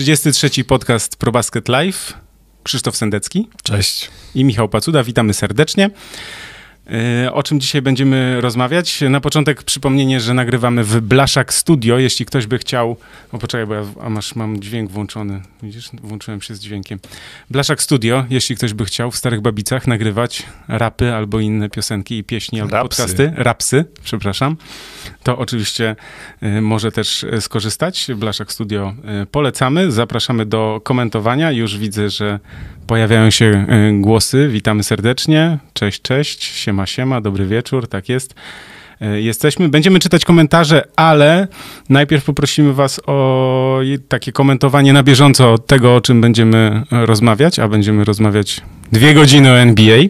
33 podcast ProBasket Live. Krzysztof Sendecki. Cześć. I Michał Pacuda. Witamy serdecznie. E, o czym dzisiaj będziemy rozmawiać? Na początek przypomnienie, że nagrywamy w Blaszak Studio. Jeśli ktoś by chciał. O, poczekaj, bo ja a masz, mam dźwięk włączony. Widzisz? Włączyłem się z dźwiękiem. Blaszak Studio, jeśli ktoś by chciał w Starych Babicach nagrywać rapy albo inne piosenki i pieśni albo Rapsy. podcasty. Rapsy, przepraszam. To oczywiście y, może też y, skorzystać. Blaszak Studio polecamy. Zapraszamy do komentowania. Już widzę, że pojawiają się y, głosy. Witamy serdecznie. Cześć, cześć. Siema, siema. Dobry wieczór. Tak jest. Y, Jesteśmy. Będziemy czytać komentarze, ale najpierw poprosimy Was o takie komentowanie na bieżąco tego, o czym będziemy e, rozmawiać, a będziemy rozmawiać dwie godziny o NBA. E,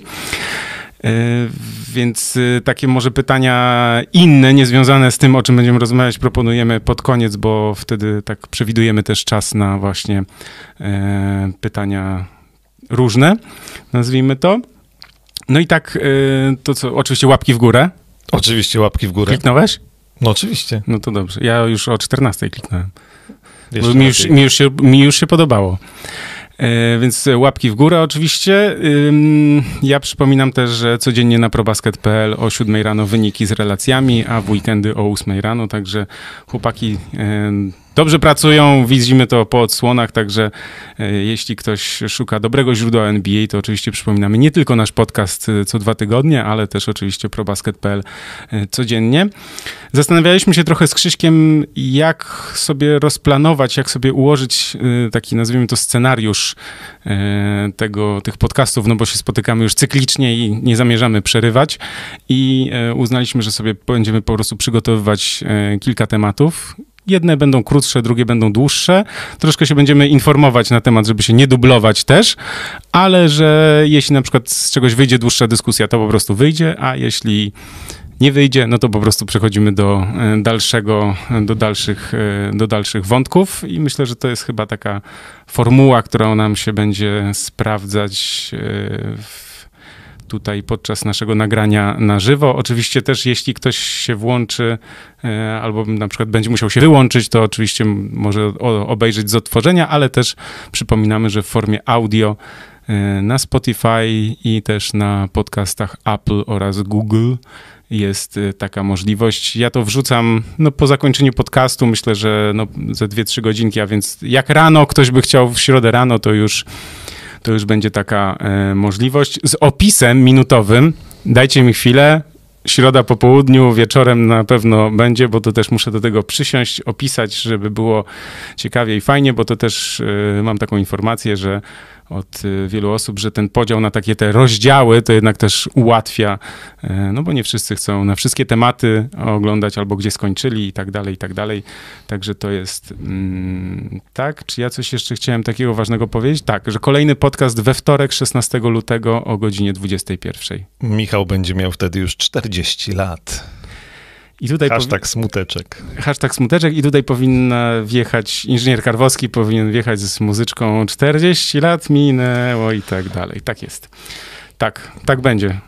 Więc takie może pytania inne, niezwiązane z tym, o czym będziemy rozmawiać, proponujemy pod koniec, bo wtedy tak przewidujemy też czas na właśnie e, pytania różne, nazwijmy to. No i tak, e, to co, oczywiście łapki w górę. Oczywiście łapki w górę. Kliknąłeś? No oczywiście. No to dobrze. Ja już o 14 kliknąłem. Jeszcze mi już, mi, już się, mi już się podobało. E, więc łapki w górę oczywiście. Ja przypominam też, że codziennie na probasket.pl o 7 rano wyniki z relacjami, a w weekendy o 8 rano, także chłopaki e, dobrze pracują, widzimy to po odsłonach, także e, jeśli ktoś szuka dobrego źródła NBA, to oczywiście przypominamy nie tylko nasz podcast e, co dwa tygodnie, ale też oczywiście probasket.pl e, codziennie. Zastanawialiśmy się trochę z Krzyśkiem, jak sobie rozplanować, jak sobie ułożyć taki, nazwijmy to, scenariusz tego, tych podcastów, no bo się spotykamy już cyklicznie i nie zamierzamy przerywać. I uznaliśmy, że sobie będziemy po prostu przygotowywać kilka tematów. Jedne będą krótsze, drugie będą dłuższe. Troszkę się będziemy informować na temat, żeby się nie dublować też, ale że jeśli na przykład z czegoś wyjdzie dłuższa dyskusja, to po prostu wyjdzie, a jeśli nie wyjdzie, no to po prostu przechodzimy do e, dalszego, do dalszych, e, do dalszych wątków i myślę, że to jest chyba taka formuła, którą nam się będzie sprawdzać e, w, tutaj podczas naszego nagrania na żywo. Oczywiście też jeśli ktoś się włączy e, albo na przykład będzie musiał się wyłączyć, to oczywiście może obejrzeć z odtworzenia, ale też przypominamy, że w formie audio e, na Spotify i też na podcastach Apple oraz Google jest y, taka możliwość. Ja to wrzucam no, po zakończeniu podcastu, myślę, że no, ze 2-3 godzinki, a więc jak rano ktoś by chciał w środę rano, to już, to już będzie taka e, możliwość. Z opisem minutowym, dajcie mi chwilę, środa po południu, wieczorem na pewno będzie, bo to też muszę do tego przysiąść, opisać, żeby było ciekawie i fajnie, bo to też e, mam taką informację, że od y, wielu osób, że ten podział na takie te rozdziały to jednak też ułatwia, e, no bo nie wszyscy chcą na wszystkie tematy oglądać albo gdzie skończyli i tak dalej, i tak dalej. Także to jest mm, tak. Czy ja coś jeszcze chciałem takiego ważnego powiedzieć? Tak, że kolejny podcast we wtorek 16 lutego o godzinie 21. Michał będzie miał wtedy już 40 lat. I tutaj Hashtag smuteczek. hashtag smuteczek i tutaj powinna wjechać, inżynier Karwowski powinien wjechać z muzyczką 40 lat minęło i tak dalej. Tak jest. Tak, tak będzie.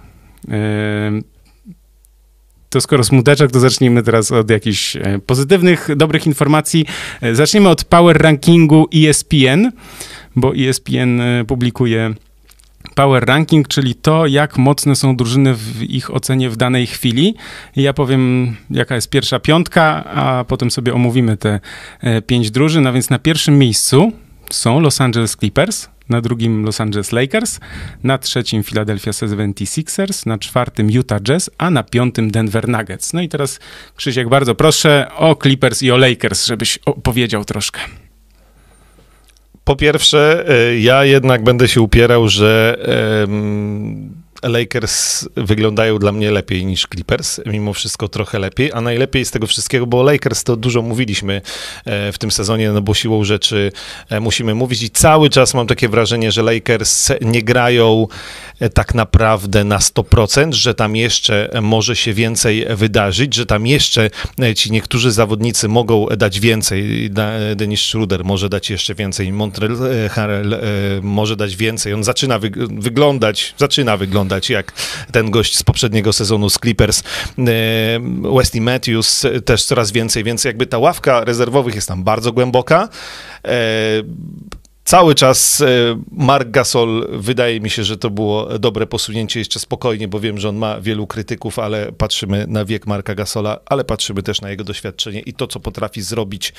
Ym, To skoro smuteczek, to zacznijmy teraz od jakichś e, pozytywnych, dobrych informacji. E, Zaczniemy od power rankingu ESPN, bo ESPN e, publikuje Power ranking, czyli to, jak mocne są drużyny w ich ocenie w danej chwili. Ja powiem, jaka jest pierwsza piątka, a potem sobie omówimy te e, pięć drużyn. A więc na pierwszym miejscu są Los Angeles Clippers, na drugim Los Angeles Lakers, na trzecim Philadelphia 76ers, na czwartym Utah Jazz, a na piątym Denver Nuggets. No i teraz Krzysiek, bardzo proszę o Clippers i o Lakers, żebyś opowiedział troszkę. Po pierwsze, e, ja jednak będę się upierał, że Lakers wyglądają dla mnie lepiej niż Clippers, mimo wszystko trochę lepiej, a najlepiej z tego wszystkiego, bo Lakers to dużo mówiliśmy e, w tym sezonie, no bo siłą rzeczy e, musimy mówić i cały czas mam takie wrażenie, że Lakers nie grają e, tak naprawdę na 100%, że tam jeszcze może się więcej wydarzyć, że tam jeszcze ci niektórzy zawodnicy mogą dać więcej. Dennis Schroeder może dać jeszcze więcej, Montrell e, Harrell może dać więcej. On zaczyna wyg- wyglądać, zaczyna wyglądać jak ten gość z poprzedniego sezonu z Clippers, Wesley Matthews też coraz więcej, więc jakby ta ławka rezerwowych jest tam bardzo głęboka. Cały czas e, Mark Gasol, wydaje mi się, że to było dobre posunięcie jeszcze spokojnie, bo wiem, że on ma wielu krytyków, ale patrzymy na wiek Marka Gasola, ale patrzymy też na jego doświadczenie i to, co potrafi zrobić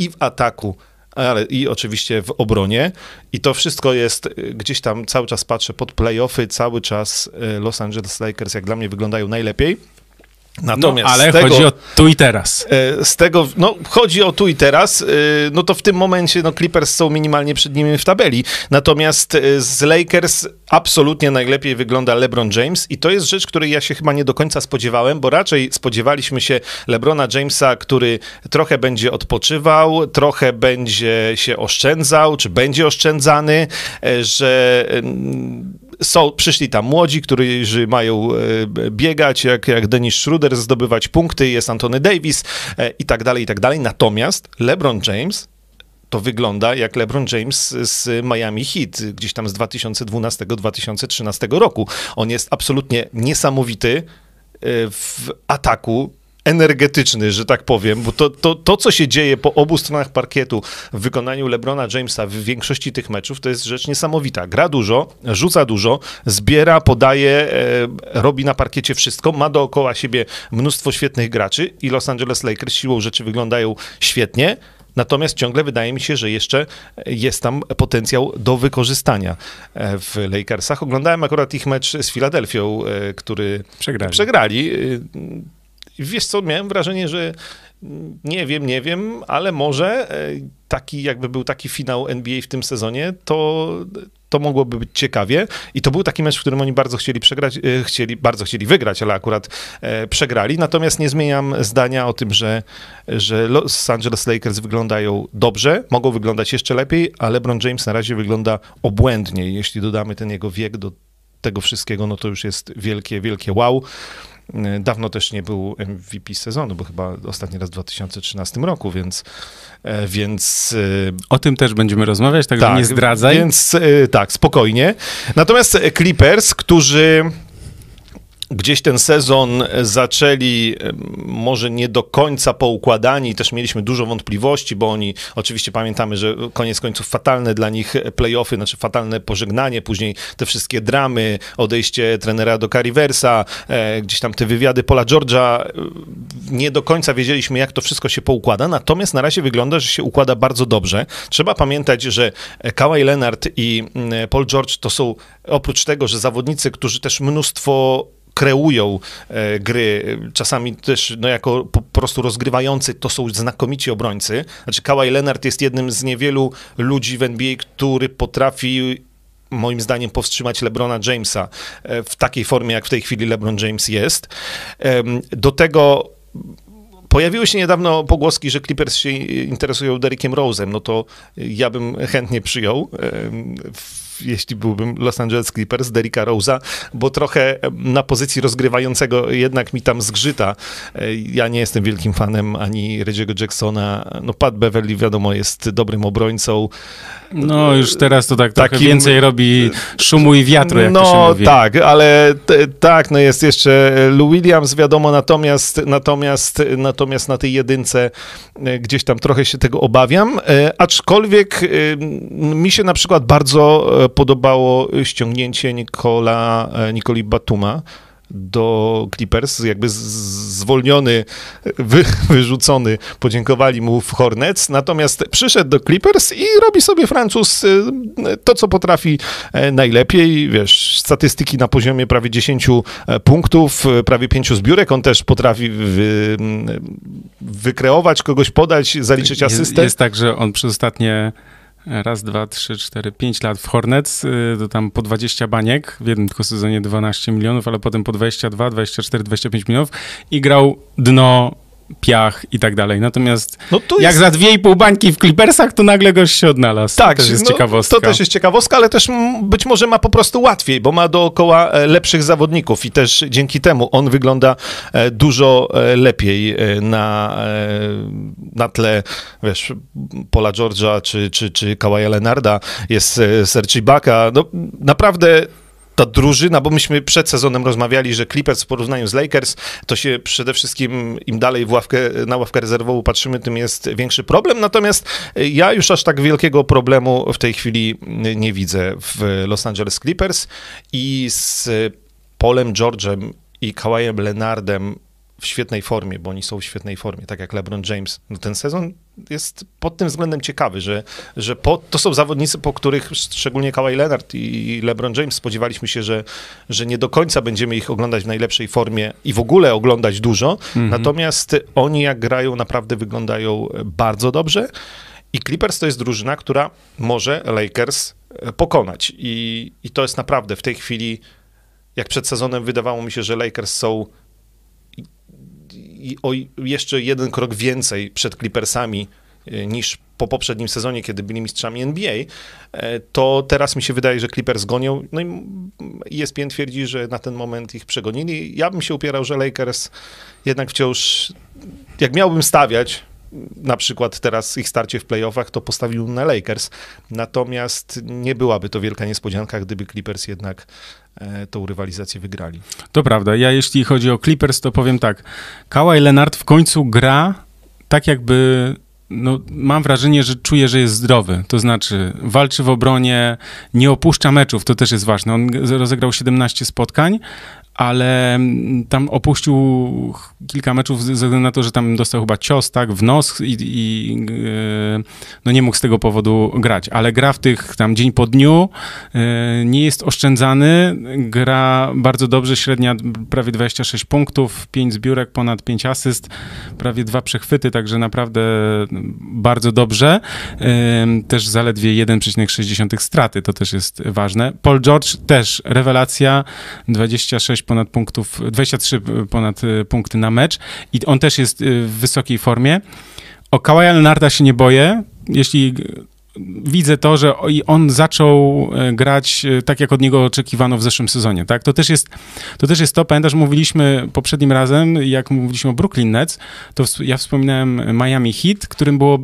i w ataku, ale i oczywiście w obronie. I to wszystko jest e, gdzieś tam, cały czas patrzę pod playoffy, cały czas e, Los Angeles Lakers, jak dla mnie, wyglądają najlepiej. Natomiast no, ale tego, chodzi o tu i teraz. E, z tego, no chodzi o tu i teraz, e, no to w tym momencie no Clippers są minimalnie przed nimi w tabeli. Natomiast e, z Lakers absolutnie najlepiej wygląda LeBron James i to jest rzecz, której ja się chyba nie do końca spodziewałem, bo raczej spodziewaliśmy się LeBrona Jamesa, który trochę będzie odpoczywał, trochę będzie się oszczędzał, czy będzie oszczędzany, że są, przyszli tam młodzi, którzy mają e, biegać, jak, jak Dennis Schroeder, zdobywać punkty, jest Antony Davis e, i tak dalej, i tak dalej. Natomiast LeBron James to wygląda jak LeBron James z Miami Heat, gdzieś tam z 2012-2013 roku. On jest absolutnie niesamowity e, w ataku, energetyczny, że tak powiem, bo to, to, to, co się dzieje po obu stronach parkietu w wykonaniu LeBrona Jamesa w większości tych meczów, to jest rzecz niesamowita. Gra dużo, rzuca dużo, zbiera, podaje, e, robi na parkiecie wszystko, ma dookoła siebie mnóstwo świetnych graczy i Los Angeles Lakers siłą rzeczy wyglądają świetnie. Natomiast ciągle wydaje mi się, że jeszcze jest tam potencjał do wykorzystania e, w Lakersach. Oglądałem akurat ich mecz z Filadelfią, e, który przegrali. przegrali wiesz co, miałem wrażenie, że nie wiem, nie wiem, ale może e, taki, jakby był taki finał NBA w tym sezonie, to, to mogłoby być ciekawie. I to był taki mecz, w którym oni bardzo chcieli przegrać, e, chcieli, bardzo chcieli wygrać, ale akurat e, przegrali. Natomiast nie zmieniam zdania o tym, że, że Los Angeles Lakers wyglądają dobrze, mogą wyglądać jeszcze lepiej, a LeBron James na razie wygląda obłędnie. Jeśli dodamy ten jego wiek do tego wszystkiego, no to już jest wielkie, wielkie wow. E, dawno też nie był MVP sezonu, bo chyba ostatni raz w 2013 roku, więc... E, więc e, o tym też będziemy rozmawiać, także tak, nie zdradzaj. Więc tak, spokojnie. Natomiast Clippers, którzy gdzieś ten sezon zaczęli może nie do końca poukładani, też mieliśmy dużo wątpliwości, bo oni oczywiście pamiętamy, że koniec końców fatalne dla nich playoffy, znaczy fatalne pożegnanie, później te wszystkie dramy, odejście trenera do Cariversa, e, gdzieś tam te wywiady Pola George'a, e, nie do końca wiedzieliśmy, jak to wszystko się poukłada, natomiast na razie wygląda, że się układa bardzo dobrze. Trzeba pamiętać, że Kawhi Leonard i mm, Paul George to są oprócz tego, że zawodnicy, którzy też mnóstwo kreują e, gry, czasami też no, jako po prostu rozgrywający, to są znakomici obrońcy. Znaczy Kawhi Leonard jest jednym z niewielu ludzi w NBA, który potrafi moim zdaniem powstrzymać LeBrona Jamesa e, w takiej formie, jak w tej chwili LeBron James jest. Do tego Pojawiły się niedawno pogłoski, że Clippers się interesują Derekiem Rose'em, no to ja bym chętnie przyjął jeśli byłbym Los Angeles Clippers, Derricka Rose'a, bo trochę na pozycji rozgrywającego jednak mi tam zgrzyta. E, ja nie jestem wielkim fanem ani Reggie'ego Jacksona. No Pat Beverly wiadomo jest dobrym obrońcą. No już teraz to tak Takim, trochę więcej robi szumu i wiatru, jak no, to się mówi. tak, ale t- tak, no jest jeszcze Lou Williams, wiadomo, natomiast, natomiast, natomiast na tej jedynce e, gdzieś tam trochę się tego obawiam, e, aczkolwiek mi się na przykład bardzo podobało ściągnięcie Nikola, e, Nikoli Batuma do Clippers, jakby zwolniony, wy, wyrzucony, podziękowali mu w Hornets, natomiast przyszedł do Clippers i robi sobie Francuz e, to, co potrafi e, najlepiej, wiesz, statystyki na poziomie prawie 10 punktów, prawie 5 zbiórek, on też potrafi wy, wykreować kogoś, podać, zaliczyć asystę. Jest, jest tak, że on przez ostatnie raz, dwa, trzy, cztery, pięć lat w Hornets, y, to tam po 20 baniek, w jednym tylko sezonie 12 milionów, ale potem po 22, 24, 25 milionów i grał dno piach i tak dalej. Natomiast no jak jest... za dwie i pół bańki w Clippersach, to nagle goś się odnalazł. Tak, to też jest no, ciekawostka. To też jest ciekawostka, ale też być może ma po prostu łatwiej, bo ma dookoła e, lepszych zawodników i też dzięki temu on wygląda e, dużo e, lepiej na, na tle, wiesz, Pola George'a czy, czy, czy Kawaja Leonarda, jest Sergi Baka. No, naprawdę ta drużyna, bo myśmy przed sezonem rozmawiali, że Clippers w porównaniu z Lakers, to się przede wszystkim im dalej w ławkę, na ławkę rezerwową patrzymy, tym jest większy problem. Natomiast ja już aż tak wielkiego problemu w tej chwili nie widzę w Los Angeles Clippers i z Polem George'em i Kawajem Leonardem w świetnej formie, bo oni są w świetnej formie, tak jak LeBron James. No ten sezon jest pod tym względem ciekawy, że, że po, to są zawodnicy, po których szczególnie Kawhi Leonard i LeBron James spodziewaliśmy się, że, że nie do końca będziemy ich oglądać w najlepszej formie i w ogóle oglądać dużo. Mhm. Natomiast oni jak grają naprawdę wyglądają bardzo dobrze. I Clippers to jest drużyna, która może Lakers pokonać. I, I to jest naprawdę w tej chwili, jak przed sezonem wydawało mi się, że Lakers są o jeszcze jeden krok więcej przed Clippersami e, niż po poprzednim sezonie, kiedy byli mistrzami NBA, e, to teraz mi się wydaje, że Clippers gonią. No i ESPN twierdzi, że na ten moment ich przegonili. Ja bym się upierał, że Lakers jednak wciąż, jak miałbym stawiać, na przykład teraz ich starcie w playoffach, to postawił na Lakers. Natomiast nie byłaby to wielka niespodzianka, gdyby Clippers jednak e, tą rywalizację wygrali. To prawda. Ja jeśli chodzi o Clippers, to powiem tak. Kawhi Leonard w końcu gra tak jakby no, mam wrażenie, że czuje, że jest zdrowy. To znaczy, walczy w obronie, nie opuszcza meczów, to też jest ważne. On rozegrał 17 spotkań, ale mm, tam opuścił kilka meczów ze względu na to, że tam dostał chyba cios, tak, w nos i, i e, no nie mógł z tego powodu grać, ale gra w tych tam dzień po dniu, e, nie jest oszczędzany, gra bardzo dobrze, średnia prawie 26 punktów, 5 zbiórek, ponad 5 asyst, prawie dwa przechwyty, także naprawdę bardzo dobrze. E, też zaledwie 1,6 straty, to też jest ważne. Paul George też rewelacja, 26 ponad punktów, 23 ponad y, punkty na mecz i on też jest y, w wysokiej formie. O Kawaja Leonarda się nie boję. Jeśli widzę to, że on zaczął e, grać e, tak, jak od niego oczekiwano w zeszłym sezonie, tak? To też jest to, też jest to. pamiętasz, mówiliśmy poprzednim razem, jak mówiliśmy o Brooklyn Nets, to ja wspominałem Miami Heat, którym było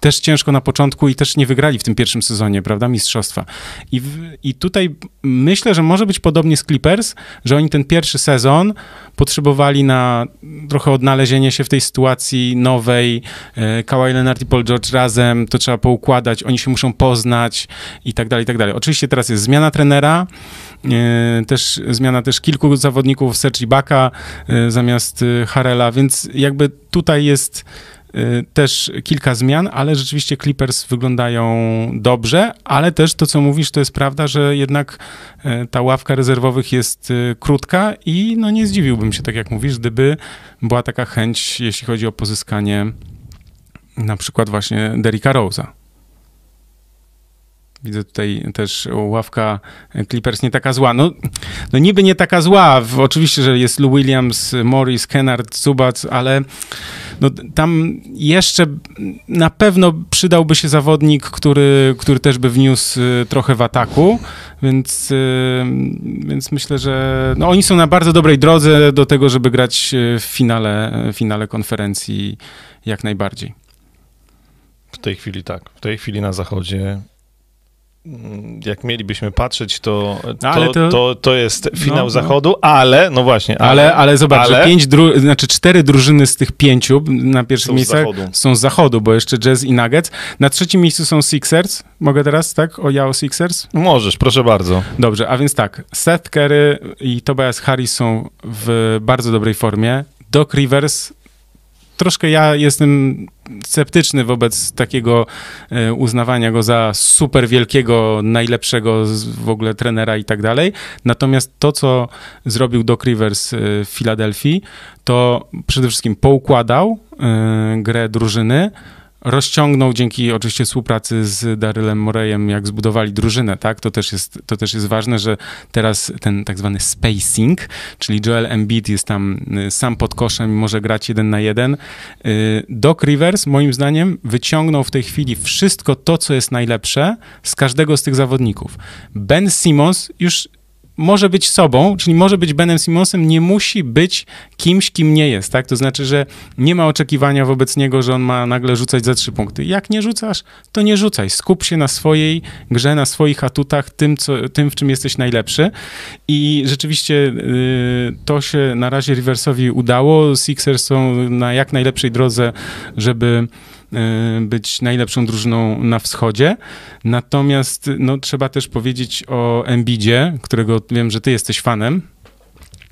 też ciężko na początku i też nie wygrali w tym pierwszym sezonie, prawda, mistrzostwa. I, w, I tutaj myślę, że może być podobnie z Clippers, że oni ten pierwszy sezon potrzebowali na trochę odnalezienie się w tej sytuacji nowej. E, Kawhi Leonard i Paul George razem, to trzeba poukładać, oni się muszą poznać i tak dalej, i tak dalej. Oczywiście teraz jest zmiana trenera, e, też zmiana też kilku zawodników, Sergi Baka e, zamiast Harela, więc jakby tutaj jest też kilka zmian, ale rzeczywiście Clippers wyglądają dobrze, ale też to, co mówisz, to jest prawda, że jednak y, ta ławka rezerwowych jest y, krótka i no nie zdziwiłbym się, tak jak mówisz, gdyby była taka chęć, jeśli chodzi o pozyskanie na przykład właśnie Derricka Rose'a. Widzę tutaj też ławka Clippers nie taka zła. No, no niby nie taka zła. Oczywiście, że jest Lou Williams, Morris, Kennard, Zubac, ale no, tam jeszcze na pewno przydałby się zawodnik, który, który też by wniósł y, trochę w ataku, więc, y, więc myślę, że no, oni są na bardzo dobrej drodze do tego, żeby grać y, w finale, w finale konferencji jak najbardziej. W tej chwili tak. W tej chwili na zachodzie jak mielibyśmy patrzeć, to, to, to, to, to jest finał no, no. zachodu, ale, no właśnie. Ale, ale, ale zobacz, ale... pięć, dru, znaczy cztery drużyny z tych pięciu na pierwszym miejscu są z zachodu, bo jeszcze Jazz i Nuggets. Na trzecim miejscu są Sixers. Mogę teraz, tak? O ja o Sixers? Możesz, proszę bardzo. Dobrze, a więc tak, Seth Curry i Tobias Harris są w bardzo dobrej formie. Doc Rivers troszkę ja jestem sceptyczny wobec takiego e, uznawania go za super wielkiego, najlepszego w ogóle trenera i tak dalej. Natomiast to, co zrobił Doc Rivers e, w Filadelfii, to przede wszystkim poukładał e, grę drużyny, rozciągnął dzięki oczywiście współpracy z Darylem Morejem, jak zbudowali drużynę, tak? To też, jest, to też jest ważne, że teraz ten tak zwany spacing, czyli Joel Embiid jest tam y, sam pod koszem i może grać jeden na jeden. Y, Doc Rivers, moim zdaniem, wyciągnął w tej chwili wszystko to, co jest najlepsze z każdego z tych zawodników. Ben Simmons już może być sobą, czyli może być Benem Simonsem, nie musi być kimś, kim nie jest, tak? To znaczy, że nie ma oczekiwania wobec niego, że on ma nagle rzucać za trzy punkty. Jak nie rzucasz, to nie rzucaj. Skup się na swojej grze, na swoich atutach, tym, co, tym w czym jesteś najlepszy. I rzeczywiście y, to się na razie Riversowi udało. Sixers są na jak najlepszej drodze, żeby być najlepszą drużyną na wschodzie. Natomiast no, trzeba też powiedzieć o Embidzie, którego wiem, że ty jesteś fanem.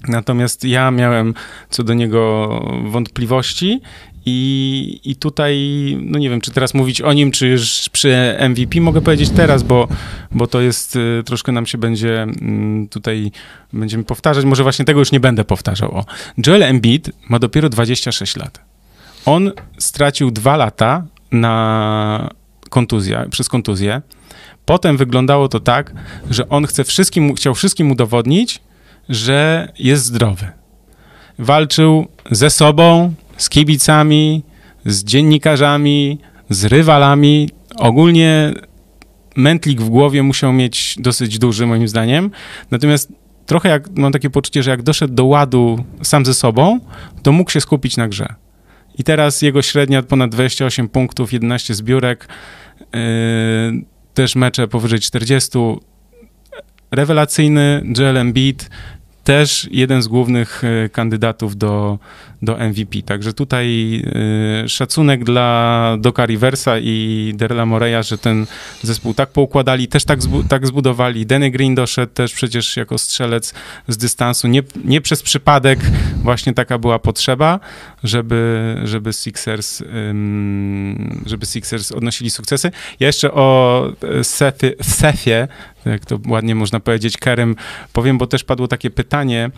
Natomiast ja miałem co do niego wątpliwości i, I tutaj, no nie wiem, czy teraz mówić o nim, czy już przy MVP mogę powiedzieć teraz, bo, bo to jest, y, troszkę nam się będzie mm, tutaj, będziemy powtarzać, może właśnie tego już nie będę powtarzał. O. Joel Embiid ma dopiero 26 lat. On stracił dwa lata na kontuzję, przez kontuzję. Potem wyglądało to tak, że on chce wszystkim, chciał wszystkim udowodnić, że jest zdrowy. Walczył ze sobą, z kibicami, z dziennikarzami, z rywalami. Ogólnie mętlik w głowie musiał mieć dosyć duży, moim zdaniem. Natomiast trochę jak, mam takie poczucie, że jak doszedł do ładu sam ze sobą, to mógł się skupić na grze. I teraz jego średnia ponad 28 punktów, 11 zbiórek, yy, też mecze powyżej 40. Rewelacyjny Joel Embiid, też jeden z głównych e, kandydatów do, do MVP. Także tutaj y, szacunek dla Doka Riversa i Derla Moreya, że ten zespół tak poukładali, też tak, zbu tak zbudowali. Danny Green doszedł też przecież jako strzelec z dystansu. Nie, nie przez przypadek właśnie taka była potrzeba, żeby, żeby, Sixers, żeby Sixers odnosili sukcesy. Ja jeszcze o Sethie, Sethie jak to ładnie można powiedzieć, Kerem powiem, bo też padło takie pytanie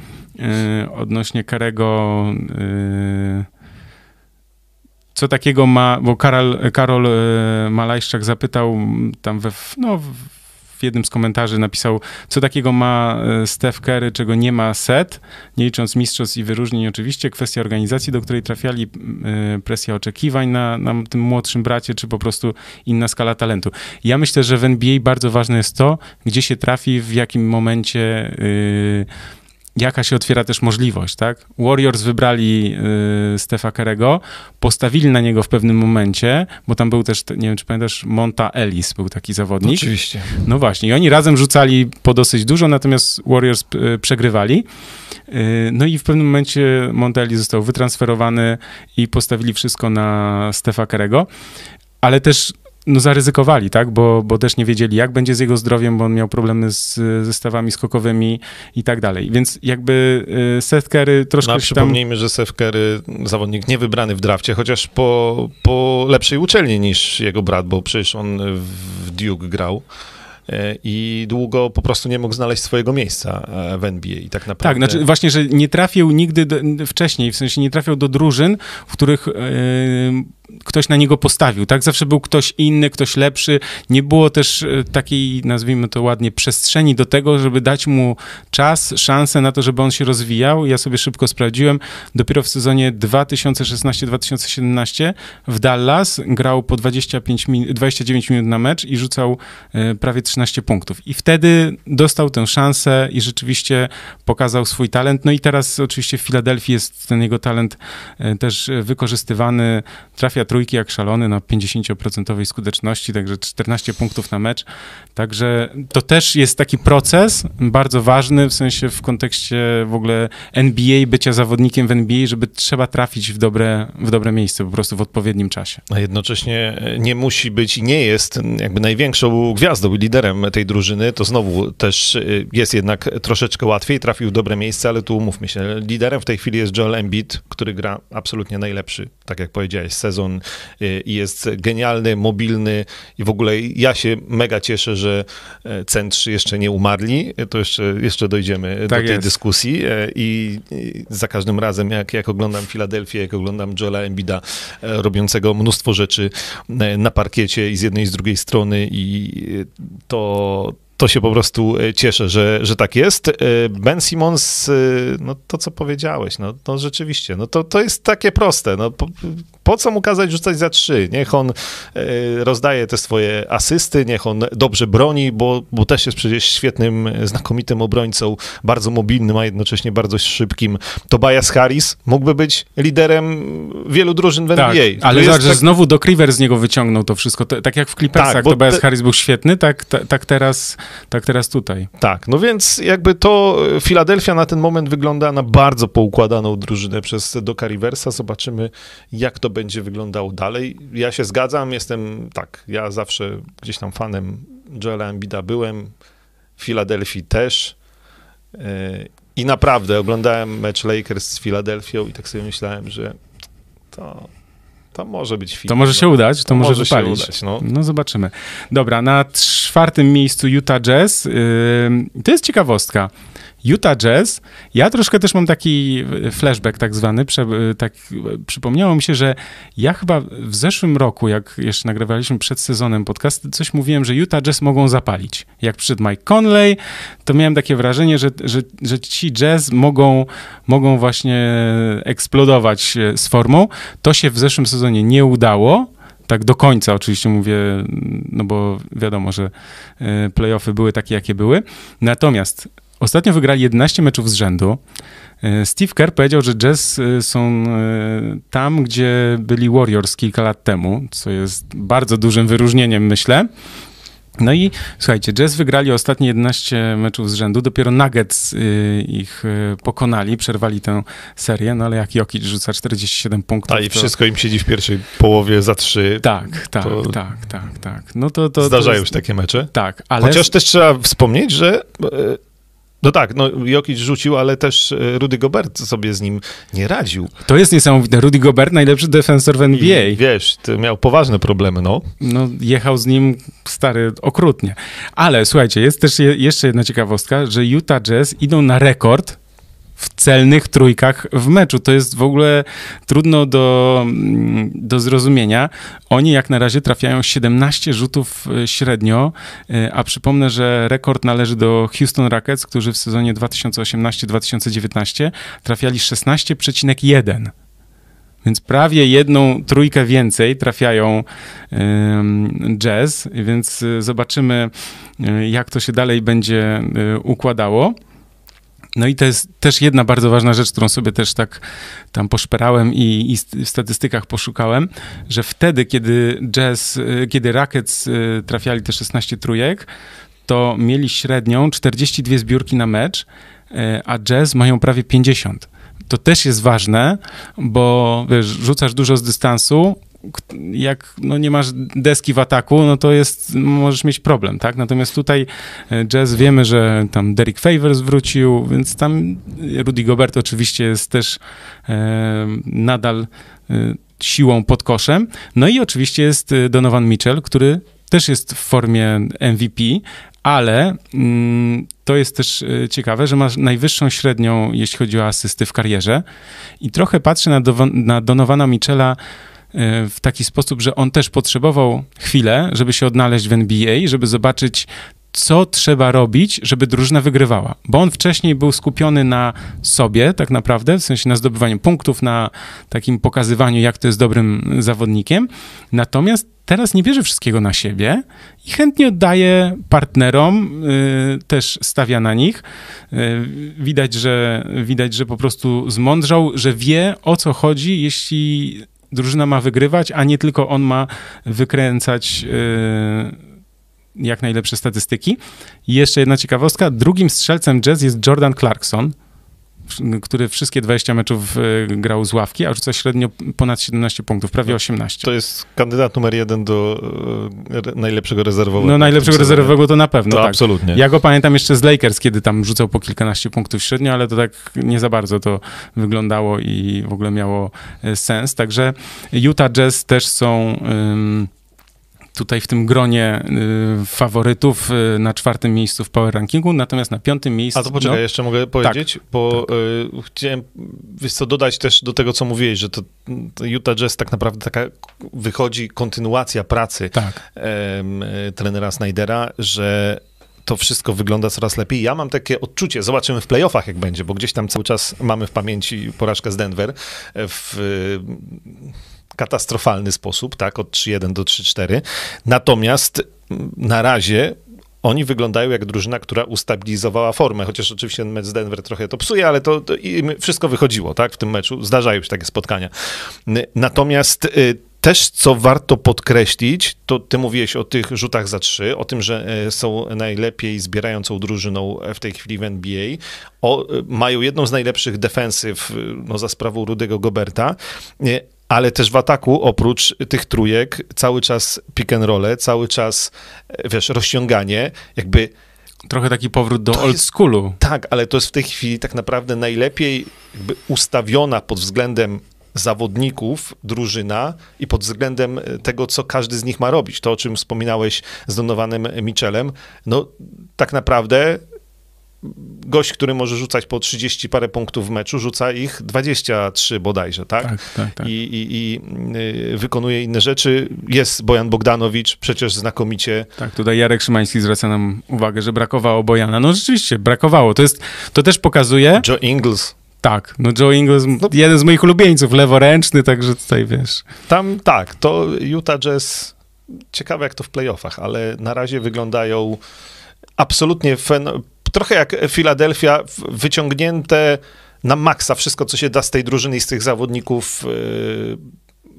odnośnie Karego y, co takiego ma, bo Karol, Karol y, Malajszczak zapytał tam we, no, w jednym z komentarzy napisał, co takiego ma Steph Curry, czego nie ma Set, nie licząc mistrzostw i wyróżnień oczywiście, kwestia organizacji, do której trafiali, presja oczekiwań na, na tym młodszym bracie, czy po prostu inna skala talentu. Ja myślę, że w NBA bardzo ważne jest to, gdzie się trafi, w jakim momencie yy, jaka się otwiera też możliwość, tak? Warriors wybrali y, Stefa Kerego, postawili na niego w pewnym momencie, bo tam był też, nie wiem czy pamiętasz, Monta Ellis był taki zawodnik. Oczywiście. No właśnie, i oni razem rzucali po dosyć dużo, natomiast Warriors y, przegrywali. Y, no i w pewnym momencie Monta Ellis został wytransferowany i postawili wszystko na Stefa Kerego, ale też no zaryzykowali, tak, bo, bo też nie wiedzieli, jak będzie z jego zdrowiem, bo on miał problemy z zestawami skokowymi i tak dalej. Więc jakby y, Seth Curry troszkę no, przypomnijmy, tam... że Seth Curry, zawodnik niewybrany w drafcie, chociaż po, po lepszej uczelni niż jego brat, bo przecież on w Duke grał e, i długo po prostu nie mógł znaleźć swojego miejsca e, w NBA i tak naprawdę... Tak, znaczy właśnie, że nie trafił nigdy do, wcześniej, w sensie nie trafiał do drużyn, w których yy, ktoś na niego postawił, tak? Zawsze był ktoś inny, ktoś lepszy. Nie było też e, takiej, nazwijmy to ładnie, przestrzeni do tego, żeby dać mu czas, szansę na to, żeby on się rozwijał. Ja sobie szybko sprawdziłem. Dopiero w sezonie 2016-2017 w Dallas grał po 25 min 29 minut na mecz i rzucał e, prawie 13 punktów. I wtedy dostał tę szansę i rzeczywiście pokazał swój talent. No i teraz oczywiście w Filadelfii jest ten jego talent e, też wykorzystywany. Trafił trafia trójki jak szalony na 50% skuteczności, także 14 punktów na mecz. Także to też jest taki proces bardzo ważny, w sensie w kontekście w ogóle NBA, bycia zawodnikiem w NBA, żeby trzeba trafić w dobre, w dobre miejsce, po prostu w odpowiednim czasie. A jednocześnie nie musi być i nie jest jakby największą gwiazdą i liderem tej drużyny, to znowu też y, jest jednak troszeczkę łatwiej, trafił w dobre miejsce, ale tu umówmy się, liderem w tej chwili jest Joel Embiid, który gra absolutnie najlepszy, tak jak powiedziałeś, sezon y, i jest genialny, mobilny i w ogóle ja się mega cieszę, że e, centrzy jeszcze nie umarli. To jeszcze, jeszcze dojdziemy tak do tej jest. dyskusji e, I, i, za każdym razem, jak, jak oglądam Filadelfię, jak oglądam Joela Embida e, robiącego mnóstwo rzeczy na parkiecie i z jednej i z drugiej strony i to, to się po prostu cieszę, że, że tak jest. Ben Simmons, no to co powiedziałeś, no, no rzeczywiście, no to, to jest takie proste. No, Po co mu kazać rzucać za trzy? Niech on e, rozdaje te swoje asysty, niech on dobrze broni, bo, bo też jest przecież świetnym, znakomitym obrońcą, bardzo mobilnym, a jednocześnie bardzo szybkim. Tobias Harris mógłby być liderem wielu drużyn w NBA. Tak, ale zobacz, tak... znowu do River z niego wyciągnął to wszystko. To, tak jak w Clippersach tak, Tobias te... Harris był świetny, tak, tak, teraz, tak teraz tutaj. Tak, no więc jakby to Filadelfia na ten moment wygląda na bardzo poukładaną drużynę przez Doka Riversa. Zobaczymy, jak to będzie wyglądało dalej. Ja się zgadzam, jestem, tak, ja zawsze gdzieś tam fanem Joela Embida byłem, Filadelfii też. E, I naprawdę oglądałem mecz Lakers z Filadelfią i tak sobie myślałem, że to, to może być film. To może się udać, to, to może, może wypalić. Udać, no. no. zobaczymy. Dobra, na czwartym miejscu Utah Jazz. Yy, to jest ciekawostka. Utah Jazz, ja troszkę też mam taki flashback tak zwany, prze, tak, przypomniało mi się, że ja chyba w zeszłym roku, jak jeszcze nagrywaliśmy przed sezonem podcast, coś mówiłem, że Utah Jazz mogą zapalić. Jak przyszedł Mike Conley, to miałem takie wrażenie, że, że, że ci Jazz mogą, mogą właśnie eksplodować z formą. To się w zeszłym sezonie nie udało, tak do końca oczywiście mówię, no bo wiadomo, że e, playoffy były takie, jakie były. Natomiast Ostatnio wygrali 11 meczów z rzędu. E, Steve Kerr powiedział, że Jazz e, są e, tam, gdzie byli Warriors kilka lat temu, co jest bardzo dużym wyróżnieniem, myślę. No i słuchajcie, Jazz wygrali ostatnie 11 meczów z rzędu, dopiero Nuggets ich pokonali, przerwali tę serię, no ale jak Jokic rzuca 47 punktów. A i wszystko im siedzi w pierwszej połowie za trzy. Tak, tak, tak, tak, tak. No to, to, zdarzają to jest... się takie mecze. Tak, ale... Chociaż też trzeba wspomnieć, że no tak, no Jokic rzucił, ale też e, Rudy Gobert sobie z nim nie radził. To jest niesamowite. Rudy Gobert, najlepszy defensor w NBA. I, wiesz, miał poważne problemy, no. No, jechał z nim stary okrutnie. Ale słuchajcie, jest też je, jeszcze jedna ciekawostka, że Utah Jazz idą na rekord w celnych trójkach w meczu. To jest w ogóle trudno do, mm, do zrozumienia. Oni jak na razie trafiają 17 rzutów e, średnio, e, a przypomnę, że rekord należy do Houston Rockets, którzy w sezonie 2018-2019 trafiali 16,1. Więc prawie jedną trójkę więcej trafiają jazz, więc e, zobaczymy, jak to się dalej będzie układało. No i to jest też jedna bardzo ważna rzecz, którą sobie też tak tam poszperałem i, i w statystykach poszukałem, że wtedy, kiedy Jazz, y, kiedy Rockets y, trafiali te 16 trójek, to mieli średnią 42 zbiórki na mecz, y, a Jazz mają prawie 50 to też jest ważne, bo wiesz, rzucasz dużo z dystansu, jak no, nie masz deski w ataku, no to jest, możesz mieć problem, tak? Natomiast tutaj e, Jazz wiemy, że tam Derek Favors wrócił, więc tam Rudy Gobert oczywiście jest też e, nadal e, siłą pod koszem. No i oczywiście jest e, Donovan Mitchell, który też jest w formie MVP, ale mm, to jest też e, ciekawe, że ma najwyższą średnią, jeśli chodzi o asysty w karierze. I trochę patrzę na, do, na E, w taki sposób, że on też potrzebował chwilę, żeby się odnaleźć w NBA, żeby zobaczyć, co trzeba robić, żeby drużyna wygrywała. Bo on wcześniej był skupiony na sobie, tak naprawdę, w sensie na zdobywaniu punktów, na takim pokazywaniu, jak to jest dobrym zawodnikiem. Natomiast teraz nie bierze wszystkiego na siebie i chętnie oddaje partnerom, y, też stawia na nich. Y, widać, że, widać, że po prostu zmądrzał, że wie o co chodzi, jeśli drużyna ma wygrywać, a nie tylko on ma wykręcać yy, jak najlepsze statystyki. I jeszcze jedna ciekawostka. Drugim strzelcem jazz jest Jordan Clarkson, który wszystkie 20 meczów e, grał z ławki, a rzuca średnio ponad 17 punktów, prawie 18. To jest kandydat numer jeden do e, najlepszego rezerwowego. No najlepszego rezerwowego to na pewno, to tak. absolutnie. Ja go pamiętam jeszcze z Lakers, kiedy tam rzucał po kilkanaście punktów średnio, ale to tak nie za bardzo to wyglądało i w ogóle miało e, sens. Także Utah Jazz też są tutaj w tym gronie y, faworytów y, na czwartym miejscu w power rankingu, natomiast na piątym miejscu... A to poczekaj, no, jeszcze mogę powiedzieć, tak, bo tak. Y, chciałem, wiesz co, dodać też do tego, co mówiłeś, że to, to Utah Jazz tak naprawdę taka wychodzi kontynuacja pracy tak. trenera Snydera, że to wszystko wygląda coraz lepiej. Ja mam takie odczucie, zobaczymy w playoffach jak będzie, bo gdzieś tam cały czas mamy w pamięci porażkę z Denver w katastrofalny sposób, tak, od 3-1 do 3-4. Natomiast na razie oni wyglądają jak drużyna, która ustabilizowała formę, chociaż oczywiście mecz z Denver trochę to psuje, ale to, to wszystko wychodziło, tak, w tym meczu. Zdarzają się takie spotkania. Natomiast y, też, co warto podkreślić, to ty mówiłeś o tych rzutach za trzy, o tym, że e, są najlepiej zbierającą drużyną w tej chwili w NBA. O, e, mają jedną z najlepszych defensyw no, za sprawą Rudego Goberta, e, ale też w ataku, oprócz tych trójek, cały czas pick and roll, cały czas, wiesz, rozciąganie, jakby... Trochę taki powrót do old schoolu. Tak, ale to jest w tej chwili tak naprawdę najlepiej ustawiona pod względem zawodników drużyna i pod względem tego, co każdy z nich ma robić. To, o czym wspominałeś z Donowanym Michelem, no tak naprawdę gość, który może rzucać po 30 parę punktów w meczu, rzuca ich 23 bodajże, tak? tak, tak, tak. I, i, I, y, wykonuje inne rzeczy. Jest Bojan Bogdanowicz, przecież znakomicie. Tak, tutaj Jarek Szymański zwraca nam uwagę, że brakowało Bojana. No rzeczywiście, brakowało. To, jest, to też pokazuje... Joe Ingles. Tak, no Joe Ingles, no, jeden z moich ulubieńców, leworęczny, także tutaj wiesz. Tam tak, to Utah Jazz, ciekawe jak to w playoffach, ale na razie wyglądają absolutnie, fen- trochę jak Philadelphia, wyciągnięte na maksa wszystko, co się da z tej drużyny i z tych zawodników yy,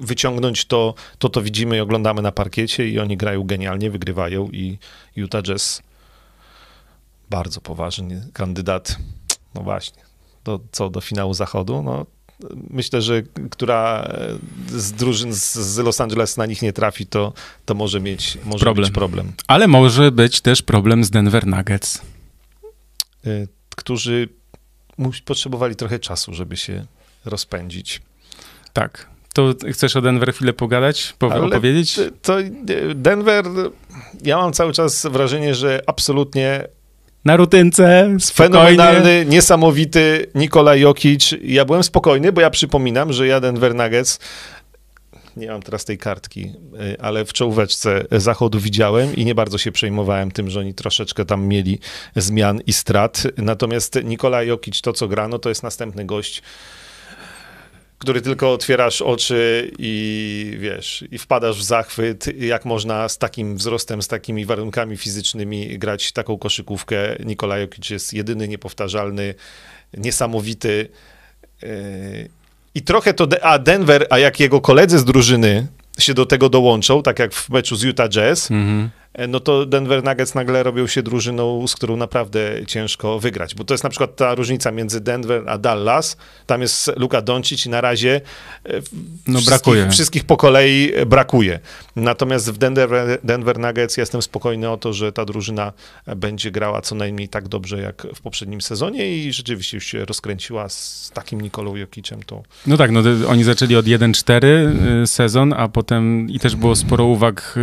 wyciągnąć, to, to to widzimy i oglądamy na parkiecie i oni grają genialnie, wygrywają i Utah Jazz bardzo poważny kandydat, no właśnie, do, co do finału zachodu, no myślę, że która z drużyn z Los Angeles na nich nie trafi, to, to może mieć może problem. Być problem. Ale może być też problem z Denver Nuggets. Y, którzy potrzebowali trochę czasu, żeby się rozpędzić. Tak. To chcesz o Denver chwilę pogadać, po, opowiedzieć? To Denver, ja mam cały czas wrażenie, że absolutnie na rutynce, spokojnie. Fenomenalny, niesamowity Nikola Jokic. Ja byłem spokojny, bo ja przypominam, że ja Denver Nuggets nie mam teraz tej kartki, y, ale w czołóweczce zachodu widziałem i nie bardzo się przejmowałem tym, że oni troszeczkę tam mieli zmian i strat. Natomiast Nikola Jokic, to co grano, to jest następny gość, który tylko otwierasz oczy i wiesz, i wpadasz w zachwyt, jak można z takim wzrostem, z takimi warunkami fizycznymi grać taką koszykówkę. Nikola Jokic jest jedyny, niepowtarzalny, niesamowity. I trochę to, a Denver, a jak jego koledzy z drużyny się do tego dołączą, tak jak w meczu z Utah Jazz, mm -hmm. E, no to Denver Nuggets nagle robią się drużyną, z którą naprawdę ciężko wygrać. Bo to jest na przykład ta różnica między Denver a Dallas. Tam jest Luka Doncic i na razie e, no, brakuje. wszystkich po kolei brakuje. Natomiast w Denver, Denver Nuggets jestem spokojny o to, że ta drużyna będzie grała co najmniej tak dobrze jak w poprzednim sezonie i rzeczywiście już się rozkręciła z takim Nikolą Jokicem. To... No tak, no oni zaczęli od 1-4 y, sezon, a potem i też było sporo uwag,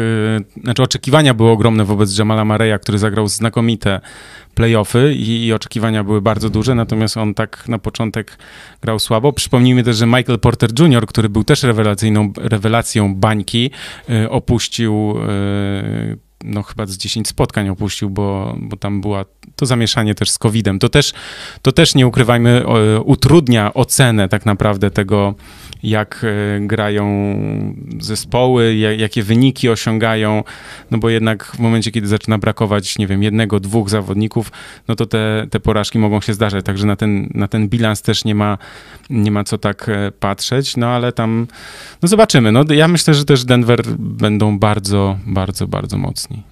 znaczy oczekiwania były ogromne wobec Jamala Mareya, który zagrał znakomite playoffy i, i, oczekiwania były bardzo duże, natomiast on tak na początek grał słabo. Przypomnijmy też, że Michael Porter Jr., który był też rewelacyjną, rewelacją bańki, y, opuścił y, no chyba z 10 spotkań opuścił, bo, bo tam była to zamieszanie też z COVID-em. To też, to też nie ukrywajmy, utrudnia ocenę tak naprawdę tego, jak e, grają zespoły, jakie wyniki osiągają, no bo jednak w momencie, kiedy zaczyna brakować, nie wiem, jednego, dwóch zawodników, no to te, te porażki mogą się zdarzać, także na ten, na ten bilans też nie ma, nie ma co tak e, patrzeć, no ale tam, no zobaczymy. No ja myślę, że też Denver będą bardzo, bardzo, bardzo mocni.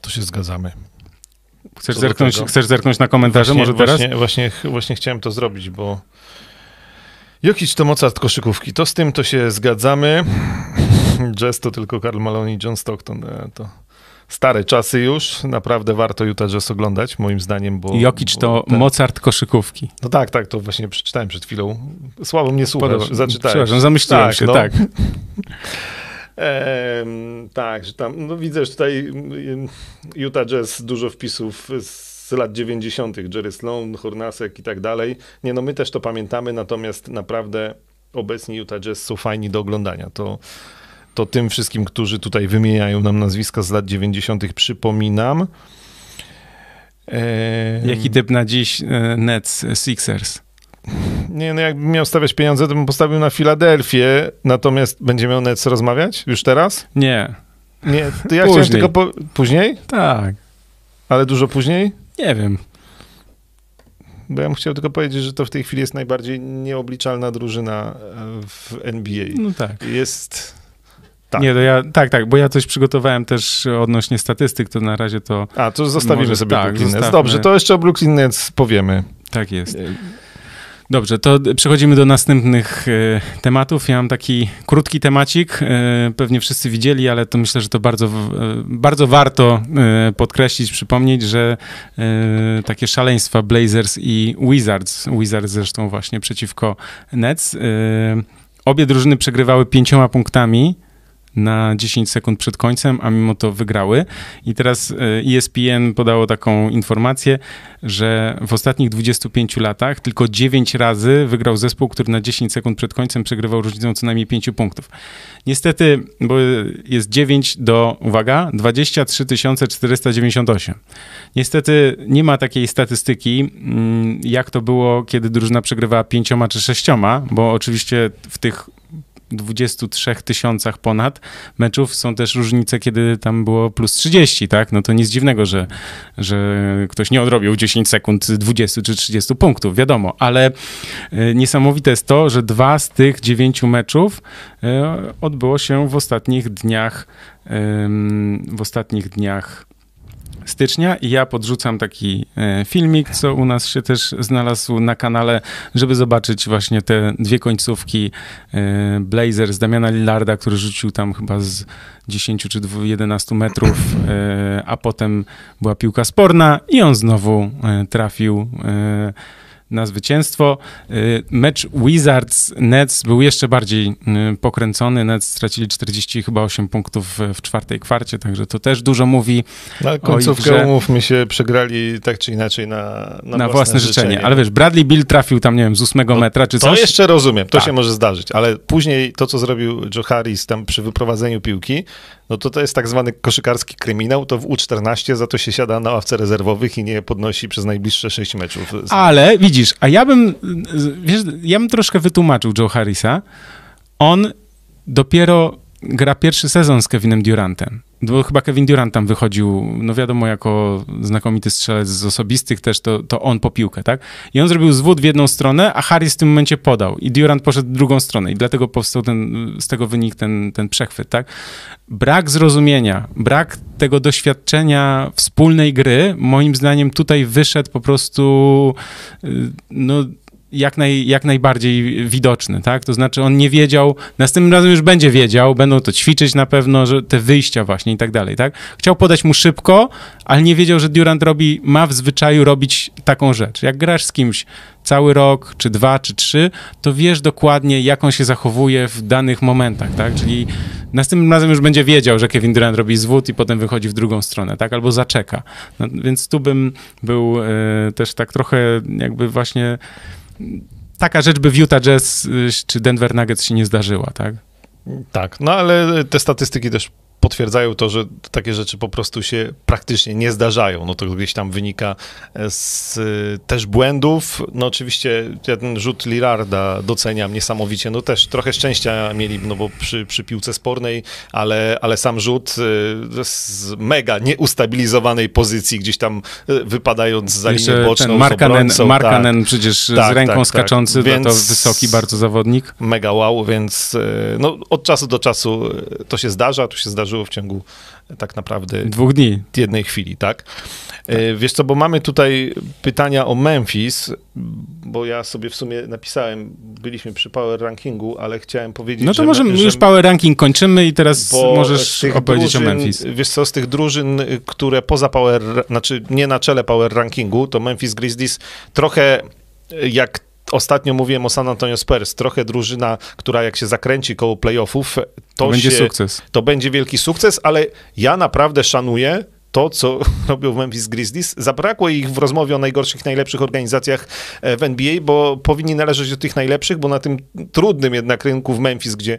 To się zgadzamy. Chcesz zerknąć, chcesz zerknąć na komentarze właśnie, może teraz? Właśnie, właśnie, właśnie chciałem to zrobić, bo Jokic to Mozart koszykówki. To z tym to się zgadzamy. Jazz to tylko Karl Malone i John Stockton. E, to stare czasy już. Naprawdę warto Utah Jazz oglądać, moim zdaniem, bo... Jokic to ten... Mozart koszykówki. No tak, tak, to właśnie przeczytałem przed chwilą. Słabo mnie słuchasz, Podoba. zaczytałeś. Przepraszam, zamyśliłem tak, się, no. tak. Ehm, tak, że tam, no widzę, że tutaj mm, Utah Jazz dużo wpisów z z lat 90., Jerry Sloan, Hornasek i tak dalej. Nie, no my też to pamiętamy, natomiast naprawdę obecni Utah Jazz są fajni do oglądania. To, to tym wszystkim, którzy tutaj wymieniają nam nazwiska z lat 90., przypominam. Eee... Jaki typ na dziś e, Nets Sixers? Nie, no jakbym miał stawiać pieniądze, to bym postawił na Filadelfię, natomiast będzie miał Nets rozmawiać już teraz? Nie. Nie, to ja Później. chciałem tylko po... Później? Tak. Ale dużo później? Nie wiem. Bo ja bym chciał tylko powiedzieć, że to w tej chwili jest najbardziej nieobliczalna drużyna e, w NBA. No tak. Jest... Tak. Nie, to ja, tak, tak, bo ja coś przygotowałem też odnośnie statystyk, to na razie to A, to zostawimy Może sobie tak, Brooklyn Nets. Dobrze, to jeszcze o Brooklyn Nets powiemy. tak jest. Dobrze, to przechodzimy do następnych e, tematów. Ja mam taki krótki temacik, e, pewnie wszyscy widzieli, ale to myślę, że to bardzo, e, bardzo warto podkreślić, przypomnieć, że takie szaleństwa Blazers i Wizards, Wizards zresztą właśnie przeciwko Nets, obie drużyny przegrywały pięcioma punktami na 10 sekund przed końcem, a mimo to wygrały. I teraz e, ESPN podało taką informację, że w ostatnich 25 latach tylko 9 razy wygrał zespół, który na 10 sekund przed końcem przegrywał różnicą co najmniej 5 punktów. Niestety, bo jest 9 do, uwaga, 23 498. Niestety nie ma takiej statystyki, mm, jak to było, kiedy drużyna przegrywała pięcioma czy sześcioma, bo oczywiście w tych 23 tysiącach ponad meczów są też różnice, kiedy tam było plus 30, tak? No to nic dziwnego, że, że ktoś nie odrobił 10 sekund 20 czy 30 punktów, wiadomo, ale e, niesamowite jest to, że dwa z tych dziewięciu meczów e, odbyło się w ostatnich dniach w ostatnich dniach stycznia i ja podrzucam taki e, filmik, co u nas się też znalazł na kanale, żeby zobaczyć właśnie te dwie końcówki e, Blazers Damiana Lillarda, który rzucił tam chyba z 10 czy 2 11 metrów, e, a potem była piłka sporna i on znowu trafił na zwycięstwo. Y, Mecz Wizards-Nets był jeszcze bardziej y, pokręcony. Nets stracili 40 chyba 8 punktów w, czwartej kwarcie, także to też dużo mówi Na końcówkę, że- umówmy się, przegrali tak czy inaczej na, na, na, własne, życzenie. Ale wiesz, Bradley Bill trafił tam, nie wiem, z 8 No, metra czy To coś. jeszcze rozumiem, to Tak. się może zdarzyć, ale później to, co zrobił Joe Harris tam przy wyprowadzeniu piłki, no to to jest tak zwany koszykarski kryminał, to w U14 za to się siada na ławce rezerwowych i nie podnosi przez najbliższe 6 meczów. Ale widzisz, a ja bym, wiesz, ja bym troszkę wytłumaczył Joe Harrisa. On dopiero gra pierwszy sezon z Kevinem Durantem. Bo chyba Kevin Durant tam wychodził, no wiadomo, jako znakomity strzelec z osobistych też, to, to on po piłkę, tak? I on zrobił zwód w jedną stronę, a Harris w tym momencie podał. I Durant poszedł w drugą stronę. I dlatego powstał ten, z tego wynik ten, ten przechwyt, tak? Brak zrozumienia, brak tego doświadczenia wspólnej gry, moim zdaniem tutaj wyszedł po prostu, y, no jak, naj, jak najbardziej widoczny, tak? To znaczy on nie wiedział, następnym razem już będzie wiedział, będą to ćwiczyć na pewno, że te wyjścia właśnie i tak dalej, tak? Chciał podać mu szybko, ale nie wiedział, że Durant robi, ma w zwyczaju robić taką rzecz. Jak grasz z kimś cały rok, czy dwa, czy trzy, to wiesz dokładnie, jak on się zachowuje w danych momentach, tak? Czyli następnym razem już będzie wiedział, że Kevin Durant robi zwód i potem wychodzi w drugą stronę, tak? Albo zaczeka. No, więc tu bym był e, też tak trochę jakby właśnie taka rzecz by w Utah Jazz y, czy Denver Nuggets się nie zdarzyła, tak? Tak, no ale te statystyki też potwierdzają to, że takie rzeczy po prostu się praktycznie nie zdarzają. No to gdzieś tam wynika z y, też błędów. No oczywiście ten rzut Lirarda doceniam niesamowicie. No też trochę szczęścia mieli, no bo przy, przy piłce spornej, ale, ale sam rzut y, z mega nieustabilizowanej pozycji, gdzieś tam wypadając za linię Jeszcze boczną ten z Markanen, obrońcą, Markanen przecież Tak, z ręką tak, tak. skaczący, no to Więc- wysoki bardzo zawodnik. mega wow, więc e, no, od czasu do czasu e, to się zdarza, to się zdarzyło w ciągu e, tak naprawdę Dwóch dni. jednej chwili, tak? E, Wiesz co, bo mamy tutaj pytania o Memphis, bo ja sobie w sumie napisałem, byliśmy przy power rankingu, ale chciałem powiedzieć, No to że... możemy, że już power ranking kończymy i teraz możesz opowiedzieć drużyn, o Memphis. Wiesz co, z tych drużyn, które poza power, znaczy nie na czele power rankingu, to Memphis Grizzlies trochę jak ostatnio mówiłem o San Antonio Spurs, trochę drużyna, która jak się zakręci koło playoffów, to, To będzie się, sukces. to będzie wielki sukces, ale ja naprawdę szanuję to, co robią w Memphis Grizzlies. Zabrakło ich w rozmowie o najgorszych, najlepszych organizacjach e, w NBA, bo powinni należeć do tych najlepszych, bo na tym trudnym jednak rynku w Memphis, gdzie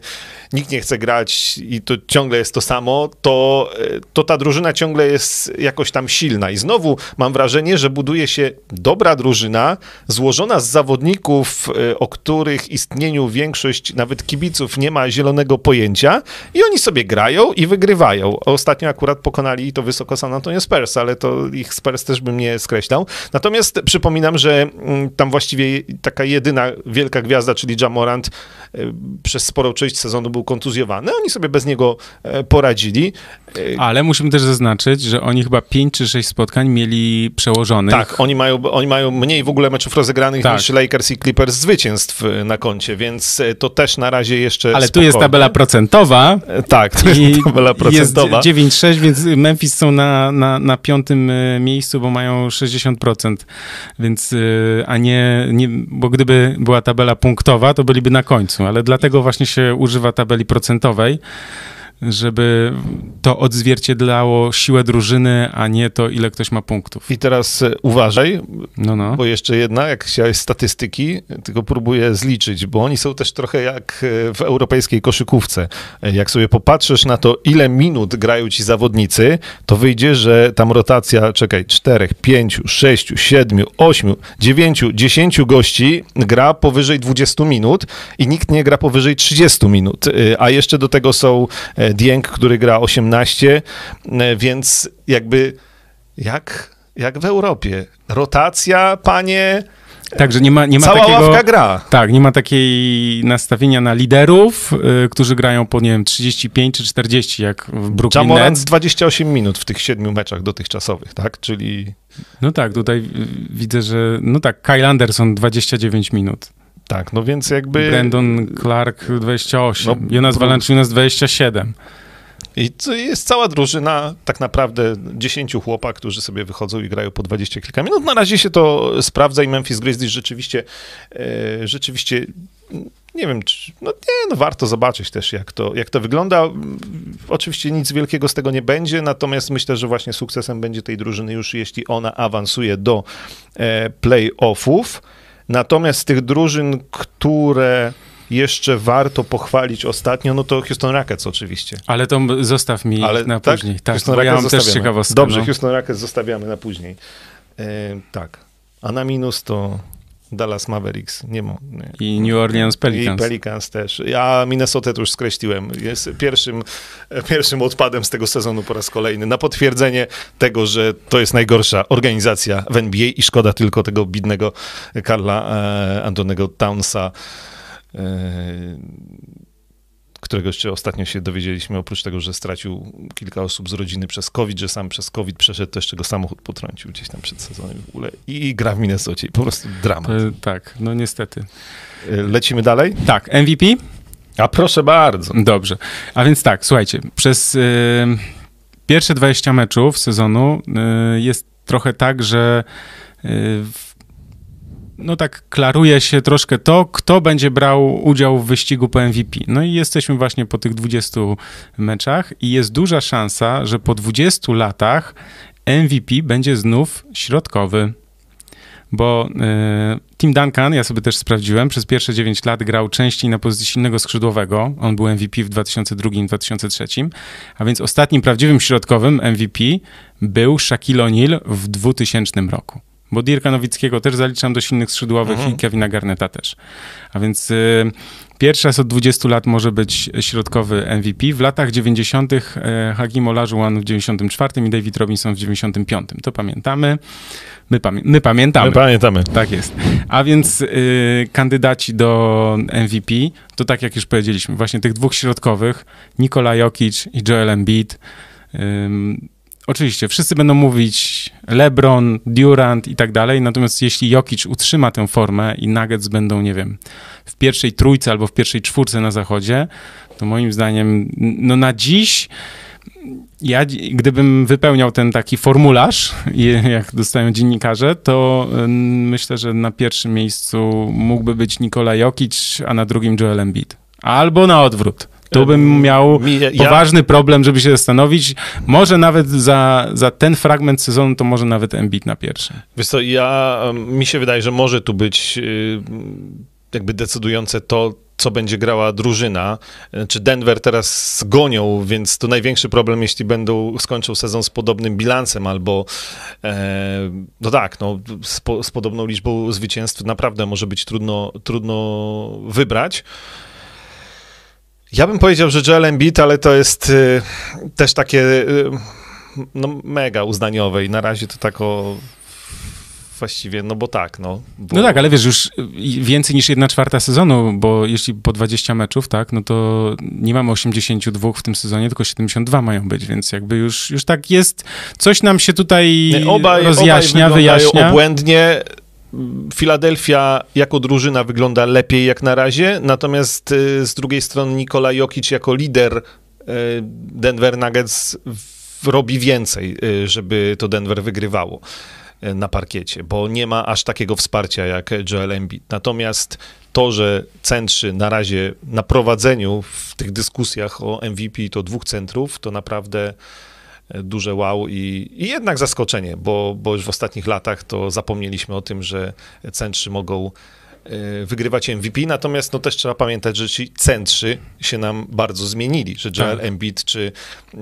nikt nie chce grać i to ciągle jest to samo, to, e, to ta drużyna ciągle jest jakoś tam silna. I znowu mam wrażenie, że buduje się dobra drużyna, złożona z zawodników, e, o których istnieniu większość nawet kibiców nie ma zielonego pojęcia i oni sobie grają i wygrywają. Ostatnio akurat pokonali to wysoko San Antonio Spurs, ale to ich Spurs też bym nie skreślał. Natomiast przypominam, że mm, tam właściwie taka jedyna wielka gwiazda, czyli Jamorant, e, przez sporą część sezonu był kontuzjowany. Oni sobie bez niego e, poradzili. E, ale musimy też zaznaczyć, że oni chyba 5 czy 6 spotkań mieli przełożonych. Tak, oni mają, oni mają mniej w ogóle meczów rozegranych tak. niż Lakers i Clippers zwycięstw na koncie, więc to też na razie jeszcze Ale spokojnie. tu jest tabela procentowa. Tak, to jest tabela procentowa. Jest 9-6, więc Memphis są na na, na, piątym e, miejscu, bo mają 60%, więc, e, a nie, nie, bo gdyby była tabela punktowa, to byliby na końcu, ale dlatego właśnie się używa tabeli procentowej, żeby to odzwierciedlało siłę drużyny, a nie to, ile ktoś ma punktów. I teraz e, uważaj, no, no. bo jeszcze jedna, jak chciałeś statystyki, tylko próbuję zliczyć, bo oni są też trochę jak e, w europejskiej koszykówce. E, jak sobie popatrzysz na to, ile minut grają ci zawodnicy, to wyjdzie, że tam rotacja, czekaj, 4, 5, 6, 7, 8, 9, 10 gości gra powyżej 20 minut i nikt nie gra powyżej 30 minut. A jeszcze do tego są Dieng, który gra 18, e, więc jakby jak, jak w Europie. Rotacja, panie... Także nie ma, nie ma Cała takiego, ławka gra. Tak, nie ma takiej nastawienia na liderów, y, którzy grają po, nie wiem, 35 czy 40, jak w Brooklyn Jamorant Nets. 28 minut w tych siedmiu meczach dotychczasowych, tak? Czyli... No tak, tutaj widzę, że... No tak, Kyle Anderson 29 minut. Tak, no więc jakby... Brandon Clark 28, no, Jonas Valanciunas 27. I jest cała drużyna, tak naprawdę 10 chłopak, którzy sobie wychodzą i grają po 20 kilka minut. Na razie się to sprawdza i Memphis Grizzlies rzeczywiście, e, rzeczywiście nie wiem, czy, no nie, no warto zobaczyć też, jak to, jak to wygląda. Oczywiście nic wielkiego z tego nie będzie, natomiast myślę, że właśnie sukcesem będzie tej drużyny już, jeśli ona awansuje do e, playoffów. Natomiast z tych drużyn, które jeszcze warto pochwalić ostatnio, no to Houston Rockets oczywiście. Ale to zostaw mi Ale, na tak? później. Tak, Houston ja mam też ciekawostkę. Dobrze, no. Houston Rockets zostawiamy na później. E, tak. A na minus to Dallas Mavericks, nie ma. Nie. I New Orleans Pelicans. I Pelicans też. Ja Minnesota to już skreśliłem. Jest pierwszym, pierwszym odpadem z tego sezonu po raz kolejny. Na potwierdzenie tego, że to jest najgorsza organizacja w NBA i szkoda tylko tego bidnego Karla e, Antonego Townsa, e, którego jeszcze ostatnio się dowiedzieliśmy, oprócz tego, że stracił kilka osób z rodziny przez COVID, że sam przez COVID przeszedł, to jeszcze go samochód potrącił gdzieś tam przed sezonem w ogóle i gra w Minnesocie. Po prostu dramat. E, tak, no niestety. E, lecimy dalej? Tak, MVP? A proszę bardzo. Dobrze. A więc tak, słuchajcie, przez y, pierwsze 20 meczów sezonu y, jest trochę tak, że no tak klaruje się troszkę to, kto będzie brał udział w wyścigu po MVP. No i jesteśmy właśnie po tych 20 meczach i jest duża szansa, że po 20 latach MVP będzie znów środkowy. Bo y, Tim Duncan, ja sobie też sprawdziłem, przez pierwsze 9 lat grał częściej na pozycji silnego skrzydłowego. On był MVP w 2002 i 2003. A więc ostatnim prawdziwym środkowym MVP był Shaquille O'Neal w 2000 roku bo Dirka Nowickiego też zaliczam do silnych skrzydłowych mhm. i Kevina Garneta też. A więc y, pierwszy raz od 20 lat może być środkowy MVP. W latach 90. Y, Hakim Olajuwon w 94 i David Robinson w 95. To pamiętamy. My, pamię my pamiętamy. My pamiętamy. Tak jest. A więc y, kandydaci do MVP, to tak jak już powiedzieliśmy, właśnie tych dwóch środkowych, Nikola Jokic i Joel Embiid, Oczywiście, wszyscy będą mówić LeBron, Durant i tak dalej, natomiast jeśli Jokic utrzyma tę formę i Nuggets będą, nie wiem, w pierwszej trójce albo w pierwszej czwórce na zachodzie, to moim zdaniem, no na dziś ja, gdybym wypełniał ten taki formularz, jak dostają dziennikarze, to myślę, że na pierwszym miejscu mógłby być Nikola Jokic, a na drugim Joel Embiid. Albo na odwrót. Tu bym miał Mi- ja- poważny problem, żeby się zastanowić. Może nawet za, za ten fragment sezonu, to może nawet Embiid na pierwsze. Wiesz co, ja, mi się wydaje, że może tu być y, jakby decydujące to, co będzie grała drużyna. Czy Denver teraz zgonią, więc to największy problem, jeśli będą skończą sezon z podobnym bilansem, albo e, no tak, no, z, po, z podobną liczbą zwycięstw naprawdę może być trudno, trudno wybrać. Ja bym powiedział, że Joel Embiid, ale to jest y, też takie y, no, mega uznaniowe i na razie to tak o właściwie, no bo tak, no. Bo... No tak, ale wiesz, już więcej niż jedna czwarta sezonu, bo jeśli po 20 meczów, tak, no to nie mamy 82 w tym sezonie, tylko 72 mają być, więc jakby już, już tak jest, coś nam się tutaj obaj, rozjaśnia, obaj wyjaśnia. obłędnie. Filadelfia jako drużyna wygląda lepiej jak na razie, natomiast y, z drugiej strony Nikola Jokic jako lider y, Denver Nuggets robi więcej, y, żeby to Denver wygrywało na parkiecie, bo nie ma aż takiego wsparcia jak Joel Embiid. Natomiast to, że centrzy na razie na prowadzeniu w tych dyskusjach o MVP to dwóch centrów, to naprawdę duże wow i, i jednak zaskoczenie, bo, bo już w ostatnich latach to zapomnieliśmy o tym, że centrzy mogą e, wygrywać MVP, natomiast no też trzeba pamiętać, że ci centrzy się nam bardzo zmienili, że Joel Tak. Embiid czy, e,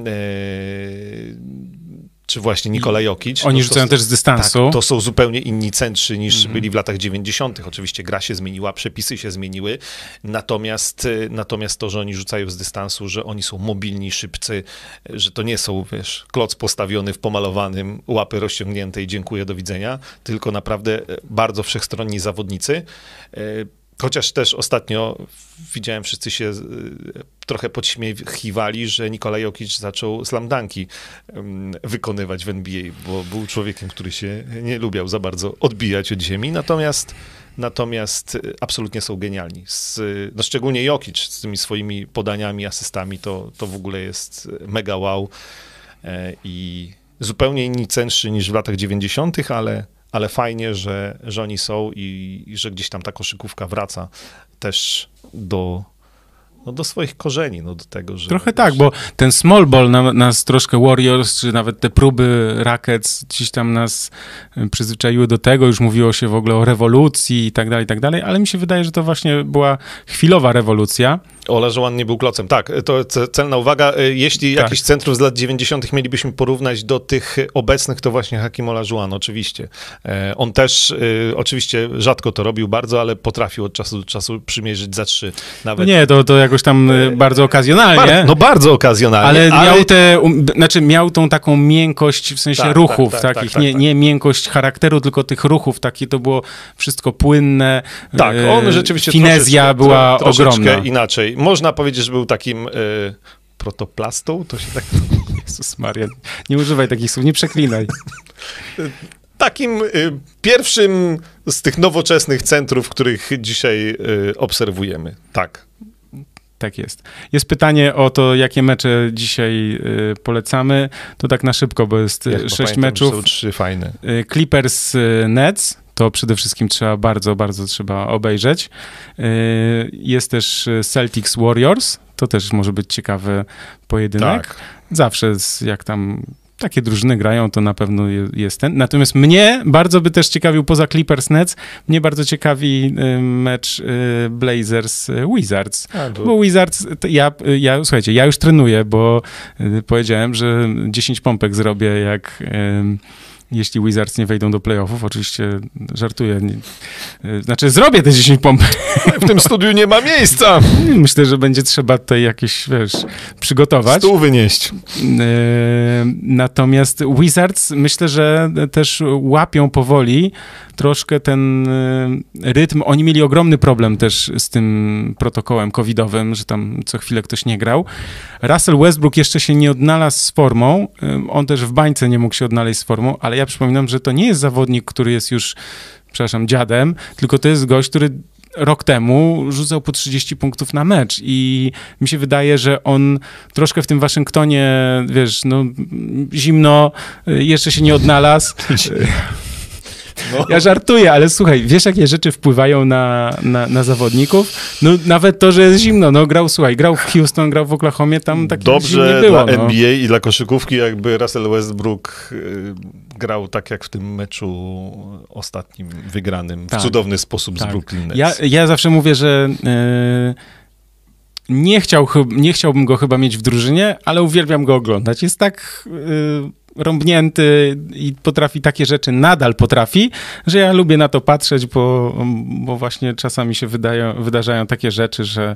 czy właśnie Nikola Jokic. Oni no to- rzucają też z dystansu. tak, to są zupełnie inni centrzy niż Mhm. byli w latach 90. Oczywiście gra się zmieniła, przepisy się zmieniły, natomiast, y, natomiast to, że oni rzucają z dystansu, że oni są mobilni, szybcy, y, że to nie są, wiesz, kloc postawiony w pomalowanym, łapy rozciągnięte i dziękuję, do widzenia, tylko naprawdę y, bardzo wszechstronni zawodnicy. Chociaż też ostatnio widziałem, wszyscy się y, trochę podśmiechiwali, że Nikola Jokic zaczął slamdanki ym, wykonywać w NBA, bo był człowiekiem, który się nie lubiał za bardzo odbijać od ziemi, natomiast natomiast y, absolutnie są genialni. Z, no szczególnie Jokic z tymi swoimi podaniami, asystami, to, to w ogóle jest mega wow e, i zupełnie inni censzy niż w latach 90., ale, ale fajnie, że, że oni są i, i że gdzieś tam ta koszykówka wraca też do, no do swoich korzeni, no do tego, że... Trochę tak, bo ten small ball na, nas troszkę Warriors, czy nawet te próby Rockets gdzieś tam nas y, przyzwyczaiły do tego, już mówiło się w ogóle o rewolucji i tak dalej, i tak dalej, ale mi się wydaje, że to właśnie była chwilowa rewolucja. Olajuwon nie był klocem. Tak, to ce- celna uwaga. Y, Jeśli Tak. jakiś centrów z lat 90. mielibyśmy porównać do tych obecnych, to właśnie Hakim Olajuwon, oczywiście. E, On też y, oczywiście rzadko to robił bardzo, ale potrafił od czasu do czasu przymierzyć za trzy nawet. nie, to, to jakoś tam bardzo okazjonalnie. Bar- no bardzo okazjonalnie. Ale, miał te, um, znaczy miał tą taką miękkość w sensie Tak, ruchów tak, tak, takich, tak, nie, tak. nie miękkość charakteru, tylko tych ruchów, takie to było wszystko płynne. Tak, e, on rzeczywiście Finezja troszeczkę- była tro- troszeczkę ogromna. inaczej. Można powiedzieć, że był takim y, protoplastą, to się tak Jezus Maria, nie używaj takich słów, nie przeklinaj. takim y, pierwszym z tych nowoczesnych centrów, których dzisiaj y, obserwujemy. Tak. Tak jest. Jest pytanie o to, jakie mecze dzisiaj y, polecamy. To tak na szybko, bo jest Ja y, chyba sześć pamiętam, meczów. Są trzy fajne. Y, Clippers y, Nets, to przede wszystkim trzeba bardzo, bardzo trzeba obejrzeć. Y, Jest też y, Celtics Warriors, to też może być ciekawy pojedynek. Tak. Zawsze jak tam takie drużyny grają, to na pewno je- jest ten. Natomiast mnie bardzo by też ciekawił, poza Clippers Nets, mnie bardzo ciekawi y, mecz Blazers Wizards. A, bo- Bo Wizards, ja, ja, słuchajcie, ja już trenuję, bo powiedziałem, że 10 pompek zrobię, jak jeśli Wizards nie wejdą do playoffów. Oczywiście żartuję. Y, znaczy, zrobię te 10 pompek. w tym studiu nie ma miejsca. Myślę, że będzie trzeba tutaj jakieś, wiesz, przygotować. Stół wynieść. E, Natomiast Wizards myślę, że też łapią powoli troszkę ten e, rytm. Oni mieli ogromny problem też z tym protokołem covidowym, że tam co chwilę ktoś nie grał. Russell Westbrook jeszcze się nie odnalazł z formą. E, On też w bańce nie mógł się odnaleźć z formą, ale ja przypominam, że to nie jest zawodnik, który jest już, przepraszam, dziadem, tylko to jest gość, który rok temu rzucał po 30 punktów na mecz i mi się wydaje, że on troszkę w tym Waszyngtonie, wiesz, no zimno, y, jeszcze się nie odnalazł. No. Ja żartuję, ale słuchaj, wiesz jakie rzeczy wpływają na, na, na, zawodników? No nawet to, że jest zimno. No grał, słuchaj, grał w Houston, grał w Oklahomie, tam tak Dobrze nie było. dla no. NBA i dla koszykówki jakby Russell Westbrook y, grał tak jak w tym meczu ostatnim wygranym tak. w cudowny sposób tak. z Brooklyn Nets. Ja, ja zawsze mówię, że... Yy nie, chciał, nie chciałbym go chyba mieć w drużynie, ale uwielbiam go oglądać. Jest tak y, rąbnięty i potrafi takie rzeczy, nadal potrafi, że ja lubię na to patrzeć, bo, bo właśnie czasami się wydają, wydarzają takie rzeczy, że,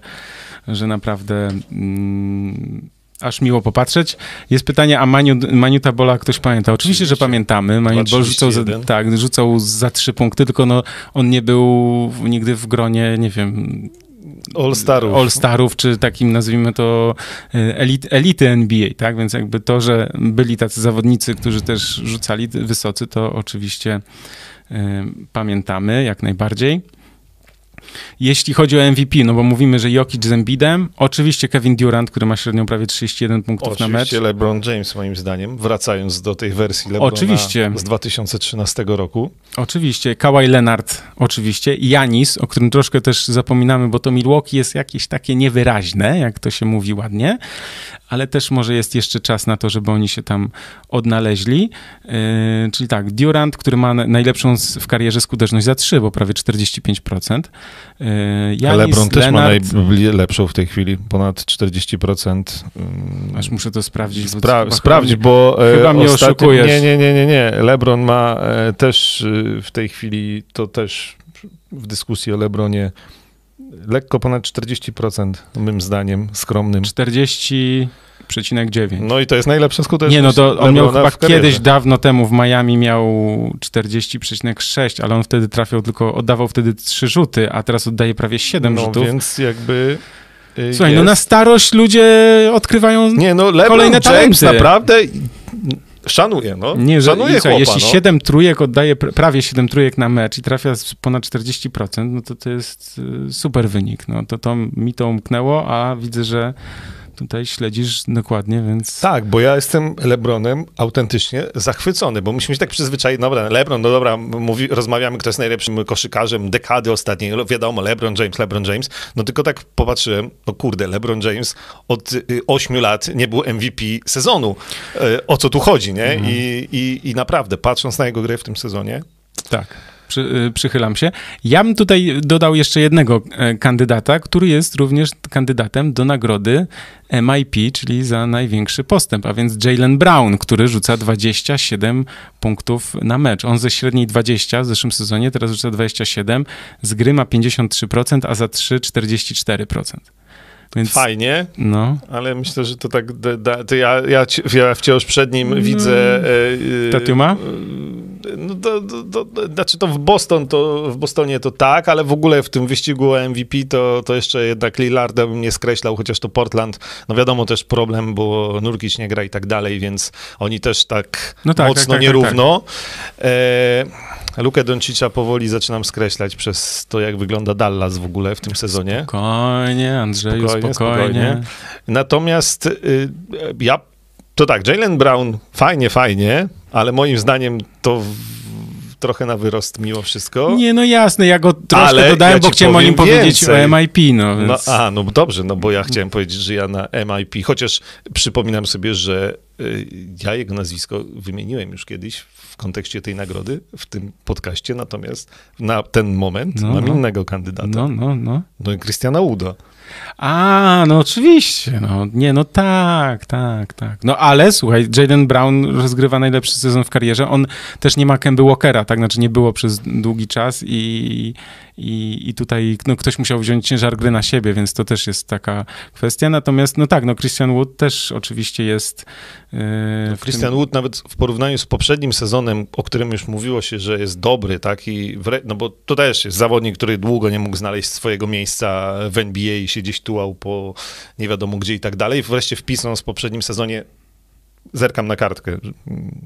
że naprawdę... Mm, aż miło popatrzeć. Jest pytanie, a Maniu, Maniuta Bola ktoś pamięta? Oczywiście, że pamiętamy. Maniut Bol rzucał, za, tak, rzucał za trzy punkty, tylko no, on nie był nigdy w gronie, nie wiem, All-Starów. All-Starów, czy takim nazwijmy to e, elit, elity NBA, tak? Więc jakby to, że byli tacy zawodnicy, którzy też rzucali wysocy, to oczywiście y, pamiętamy jak najbardziej. Jeśli chodzi o MVP, no bo mówimy, że Jokic z Embiidem, oczywiście Kevin Durant, który ma średnią prawie 31 punktów oczywiście na mecz. Oczywiście LeBron James moim zdaniem, wracając do tej wersji LeBrona oczywiście. z 2013 roku. Oczywiście, Kawhi Leonard oczywiście, Janis, o którym troszkę też zapominamy, bo to Milwaukee jest jakieś takie niewyraźne, jak to się mówi ładnie, ale też może jest jeszcze czas na to, żeby oni się tam odnaleźli. Yy, czyli tak, Durant, który ma najlepszą w karierze skuteczność za 3, bo prawie 45%. Yy, Janis, LeBron też Leonard, ma najlepszą w tej chwili, ponad 40%. Yy, Aż muszę to sprawdzić. Spra sprawdź, bo e, chyba mnie ostatnio, oszukujesz. Nie, nie, nie, nie, nie. LeBron ma e, też e, w tej chwili, to też w dyskusji o LeBronie lekko ponad 40%, moim zdaniem, skromnym. 40,9. No i to jest najlepsza skuteczność. Nie, no to on miał chyba kiedyś dawno temu w Miami miał 40,6, ale on wtedy trafiał tylko, oddawał wtedy 3 rzuty, a teraz oddaje prawie 7 no, rzutów. więc jakby... Y, Słuchaj, no jest... no na starość ludzie odkrywają Nie, no LeBron kolejne James talenty. naprawdę Szanuję, no. Nie, że Szanuję chłopa, jeśli no. 7 trójek oddaje, prawie 7 trójek na mecz i trafia ponad 40%, no to to jest y, super wynik. No to, to mi to umknęło, a widzę, że tutaj śledzisz dokładnie, więc... Tak, bo ja jestem Lebronem autentycznie zachwycony, bo musimy się tak przyzwyczaić, dobra, Lebron, no dobra, mówi, rozmawiamy, kto jest najlepszym koszykarzem dekady ostatniej, no wiadomo, LeBron James, LeBron James, no tylko tak popatrzyłem, no kurde, LeBron James od 8 y, lat nie był MVP sezonu. Y, o co tu chodzi, nie? Mhm. I, i, I naprawdę, patrząc na jego grę w tym sezonie... Tak przy, y, przychylam się. Ja bym tutaj dodał jeszcze jednego e, kandydata, który jest również kandydatem do nagrody MIP, czyli za największy postęp, a więc Jalen Brown, który rzuca 27 punktów na mecz. On ze średniej 20 w zeszłym sezonie, teraz rzuca 27, z gry ma 53%, a za 3 44%. Więc, Fajnie, no. ale myślę, że to tak, to ja, ja, ja wciąż przed nim mm. widzę... E, Tatiuma? E, no to, to, to, znaczy to w Boston, to w Bostonie to tak, ale w ogóle w tym wyścigu o MVP to, to jeszcze jednak Lillarda bym nie skreślał, chociaż to Portland, no wiadomo też problem, bo Nurkic nie gra i tak dalej, więc oni też tak, no tak, tak mocno tak, tak, nierówno. Tak, e, Lukę Doncicza powoli zaczynam skreślać przez to, jak wygląda Dallas w ogóle w tym sezonie. Spokojnie, Andrzeju, spokojnie. spokojnie. spokojnie. Natomiast y, ja to tak, Jalen Brown, fajnie, fajnie, ale moim zdaniem to trochę na wyrost mimo wszystko. Nie, no jasne, ja go troszkę ale dodałem, ja bo chciałem o nim więcej. powiedzieć o MIP, no, no. Więc... No, a, no dobrze, no bo ja chciałem powiedzieć, że ja na MIP, chociaż przypominam sobie, że ja jego nazwisko wymieniłem już kiedyś w kontekście tej nagrody, w tym podcaście, natomiast na ten moment no, mam no. innego kandydata. No, no, no. No i Christiana Uda. A, no oczywiście, no. Nie, no tak, tak, tak. No ale słuchaj, Jaden Brown rozgrywa najlepszy sezon w karierze. On też nie ma Kemby Walkera, tak? Znaczy nie było przez długi czas i, i, i tutaj no, ktoś musiał wziąć ciężar gry na siebie, więc to też jest taka kwestia. Natomiast, no tak, no Christian Wood też oczywiście jest... Yy, Christian tym... Wood nawet w porównaniu z poprzednim sezonem, o którym już mówiło się, że jest dobry, tak? I wre... no bo to też jest zawodnik, który długo nie mógł znaleźć swojego miejsca w NBA i się gdzieś tułał po nie wiadomo gdzie i tak dalej. Wreszcie wpisał w poprzednim sezonie zerkam na kartkę,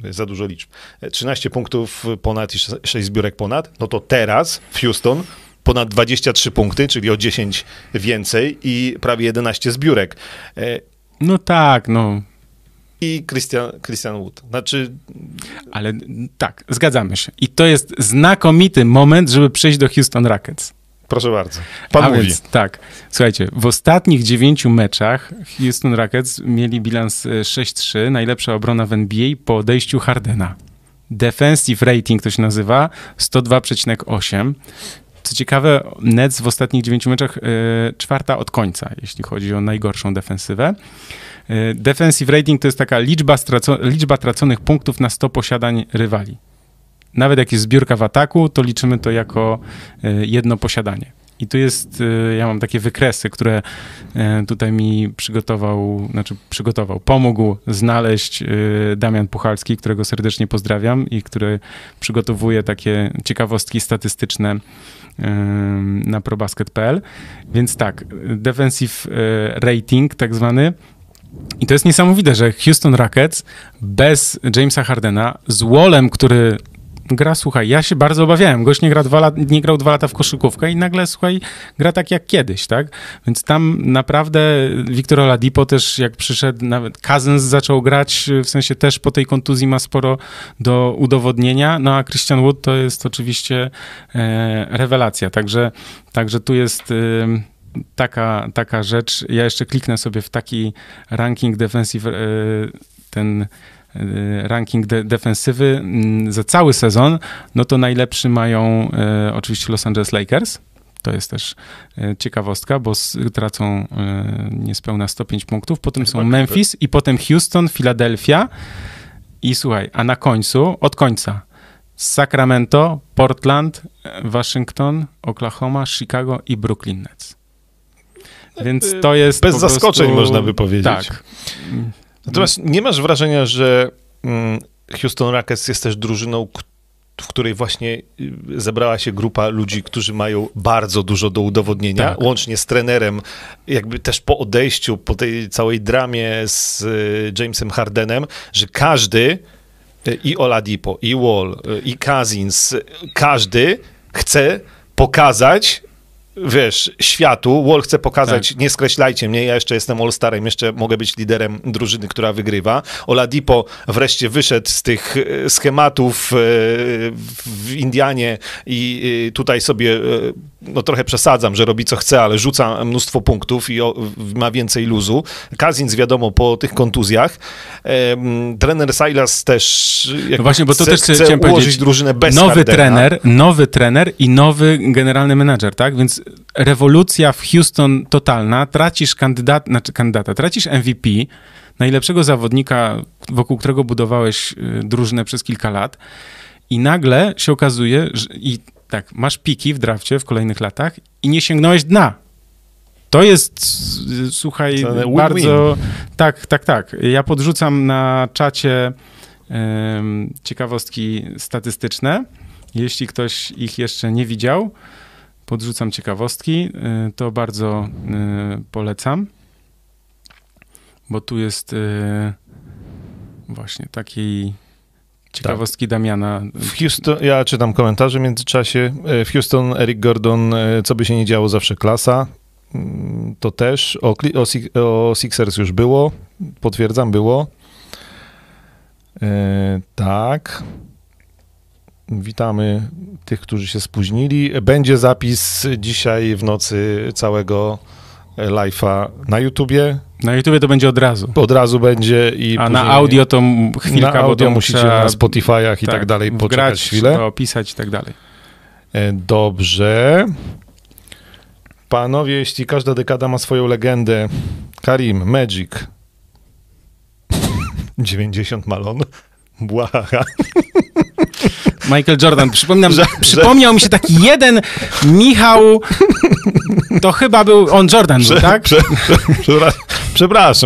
za dużo liczb. 13 punktów ponad i 6 zbiórek ponad, no to teraz w Houston ponad 23 punkty, czyli o 10 więcej i prawie 11 zbiórek. No tak, no. i Christian, Christian Wood. Znaczy, Ale mm, tak, zgadzamy się. I to jest znakomity moment, żeby przejść do Houston Rockets. Proszę bardzo. Pan A mówi. Więc, tak, słuchajcie, w ostatnich dziewięciu meczach Houston Rockets mieli bilans e, 6-3, najlepsza obrona w NBA po odejściu Hardena. Defensive rating to się nazywa 102,8. Co ciekawe, Nets w ostatnich dziewięciu meczach e, czwarta od końca, jeśli chodzi o najgorszą defensywę. E, defensive rating to jest taka liczba, straco- liczba traconych punktów na 100 posiadań rywali. Nawet jak jest zbiórka w ataku, to liczymy to jako e, jedno posiadanie. I tu jest, e, ja mam takie wykresy, które e, tutaj mi przygotował, znaczy przygotował, pomógł znaleźć Damian Puchalski, którego serdecznie pozdrawiam i który przygotowuje takie ciekawostki statystyczne na probasket.pl. Więc tak, defensive rating tak zwany, i to jest niesamowite, że Houston Rockets bez Jamesa Hardena, z Wallem, który gra, słuchaj, ja się bardzo obawiałem. Gość nie, gra dwa lat, nie grał dwa lata w koszykówkę i nagle, słuchaj, gra tak jak kiedyś, tak? Więc tam naprawdę Victor Oladipo też jak przyszedł, nawet Cousins zaczął grać, w sensie też po tej kontuzji ma sporo do udowodnienia, no a Christian Wood to jest oczywiście e, rewelacja, także, także tu jest... E, taka, taka rzecz. Ja jeszcze kliknę sobie w taki ranking defensive, e, ten ranking de defensywy mm, za cały sezon, no to najlepszy mają e, oczywiście Los Angeles Lakers. To jest też e, ciekawostka, bo tracą e, niespełna 105 punktów. Potem są Memphis i potem Houston, Philadelphia. I słuchaj, a na końcu, od końca, Sacramento, Portland, e, Waszyngton, Oklahoma, Chicago i Brooklyn Nets. Więc to jest Bez zaskoczeń prostu... można by powiedzieć. Tak. Natomiast nie masz wrażenia, że mm, Houston Rockets jest też drużyną, w której właśnie y, zebrała się grupa ludzi, którzy mają bardzo dużo do udowodnienia, Tak. łącznie z trenerem, jakby też po odejściu, po tej całej dramie z y, Jamesem Hardenem, że każdy, y, i Oladipo, i Wall, i Cousins, y, każdy chce pokazać wiesz, światu. Wall chce pokazać, nie skreślajcie mnie, ja jeszcze jestem All-Starem, jeszcze mogę być liderem drużyny, która wygrywa. Oladipo wreszcie wyszedł z tych e, schematów e, w Indianie i e, tutaj sobie, no trochę przesadzam, że robi co chce, ale rzuca mnóstwo punktów i o, ma więcej luzu. Kazins wiadomo po tych kontuzjach. Trener Silas też No właśnie, bo to chce, też chce chciałem ułożyć powiedzieć. drużynę bez nowy Hardena. trener, nowy trener i nowy generalny menadżer, tak? Więc rewolucja w Houston totalna, tracisz kandydat, znaczy kandydata, tracisz MVP, najlepszego zawodnika, wokół którego budowałeś y, drużynę przez kilka lat i nagle się okazuje, że i tak, masz piki w drafcie w kolejnych latach i nie sięgnąłeś dna. To jest, słuchaj, To bardzo... Tak, tak, tak. Ja podrzucam na czacie em, ciekawostki statystyczne. Jeśli ktoś ich jeszcze nie widział, podrzucam ciekawostki. y, To bardzo y, polecam, bo tu jest y, właśnie takiej ciekawostki Damiana. W Houston, ja czytam komentarze w międzyczasie. E, W Houston Eric Gordon, e, co by się nie działo, zawsze klasa. Mm, To też. O, o, o Sixers już było. Potwierdzam, było. E, tak. Witamy tych, którzy się spóźnili. Będzie zapis dzisiaj w nocy całego live'a na YouTubie. Na YouTubie to będzie od razu. Od razu będzie i A na audio to chwilka, na bo audio musicie na Spotify'ach i tak, dalej wgrać, poczekać chwilę. trzeba opisać i tak dalej. E, Dobrze. Panowie, jeśli każda dekada ma swoją legendę, Karim, Magic, 90 Malon, Błaha. Michael Jordan, przypominam, Że- przypomniał mi się taki jeden Michał, to chyba był on Jordan, był, tak? Prze, prze, przepraszam,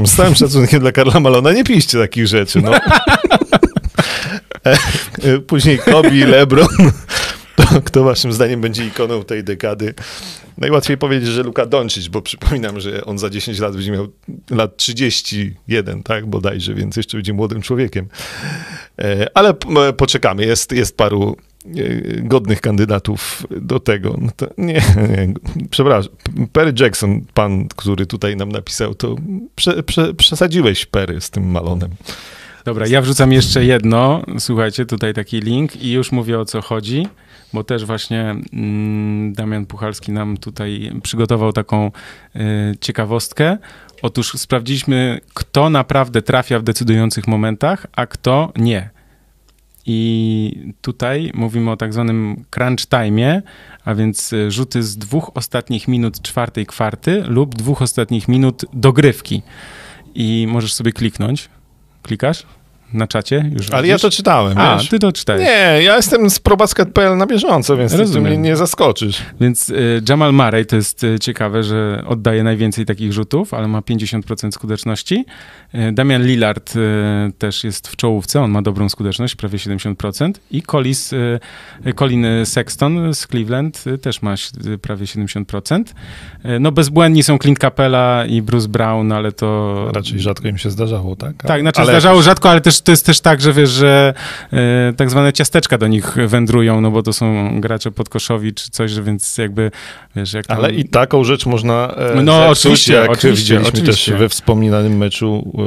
z całym szacunkiem dla Karla Malona, nie piszcie takich rzeczy. No. E, e, Później Kobe, LeBron. To, kto waszym zdaniem będzie ikoną tej dekady? Najłatwiej powiedzieć, że Luka Doncic, bo przypominam, że on za 10 lat będzie miał lat 31, tak, bodajże, więc jeszcze będzie młodym człowiekiem. E, Ale poczekamy, jest, jest paru godnych kandydatów do tego. No to nie, nie, przepraszam. Perry Jackson, pan, który tutaj nam napisał, to prze, prze, przesadziłeś Perry z tym Malonem. Dobra, ja wrzucam jeszcze jedno. Słuchajcie, tutaj taki link i już mówię o co chodzi, bo też właśnie mm, Damian Puchalski nam tutaj przygotował taką y, ciekawostkę. Otóż sprawdziliśmy, kto naprawdę trafia w decydujących momentach, a kto nie. I tutaj mówimy o tak zwanym crunch time, a więc y, rzuty z dwóch ostatnich minut czwartej kwarty lub dwóch ostatnich minut dogrywki. I możesz sobie kliknąć. Klikasz? na czacie? Już Ale ja to czytałem, A, wiesz? ty to czytałeś. Nie, ja jestem z probasket.pl na bieżąco, więc ty mnie nie zaskoczysz. Więc y, Jamal Murray to jest y, ciekawe, że oddaje najwięcej takich rzutów, ale ma 50% skuteczności. Y, Damian Lillard y, też jest w czołówce, on ma dobrą skuteczność, prawie 70%. I Collis, y, Colin Sexton z Cleveland też ma prawie 70%. no bezbłędni są Clint Capella i Bruce Brown, ale to... Raczej rzadko im się zdarzało, tak? Tak, znaczy ale... zdarzało rzadko, ale też to jest też tak, że wiesz, że e, tak zwane ciasteczka do nich wędrują, no bo to są gracze podkoszowi czy coś, że więc jakby, wiesz, jak tam... Ale i taką rzecz można e, No zepsuć, oczywiście, jak oczywiście, widzieliśmy oczywiście. też we wspominanym meczu e,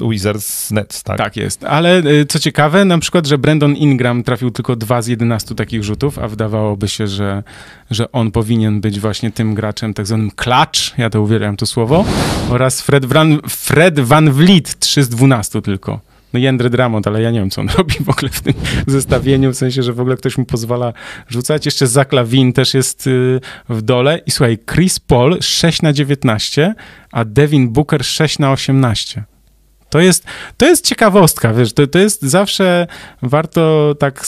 Wizards Nets, tak? Tak jest, ale e, co ciekawe, na przykład, że Brandon Ingram trafił tylko dwa z 11 takich rzutów, a wydawałoby się, że, że on powinien być właśnie tym graczem, tak zwanym clutch, ja to uwielbiam to słowo, oraz Fred Van, Fred Van Vliet 3 z 12 tylko no Jędry Dramont, ale ja nie wiem, co on robi w ogóle w tym zestawieniu, w sensie, że w ogóle ktoś mu pozwala rzucać. Jeszcze Zach Lavin też jest y, w dole. I słuchaj, Chris Paul 6 na 19, a Devin Booker 6 na 18. To jest, to jest ciekawostka, wiesz, to, to jest zawsze warto tak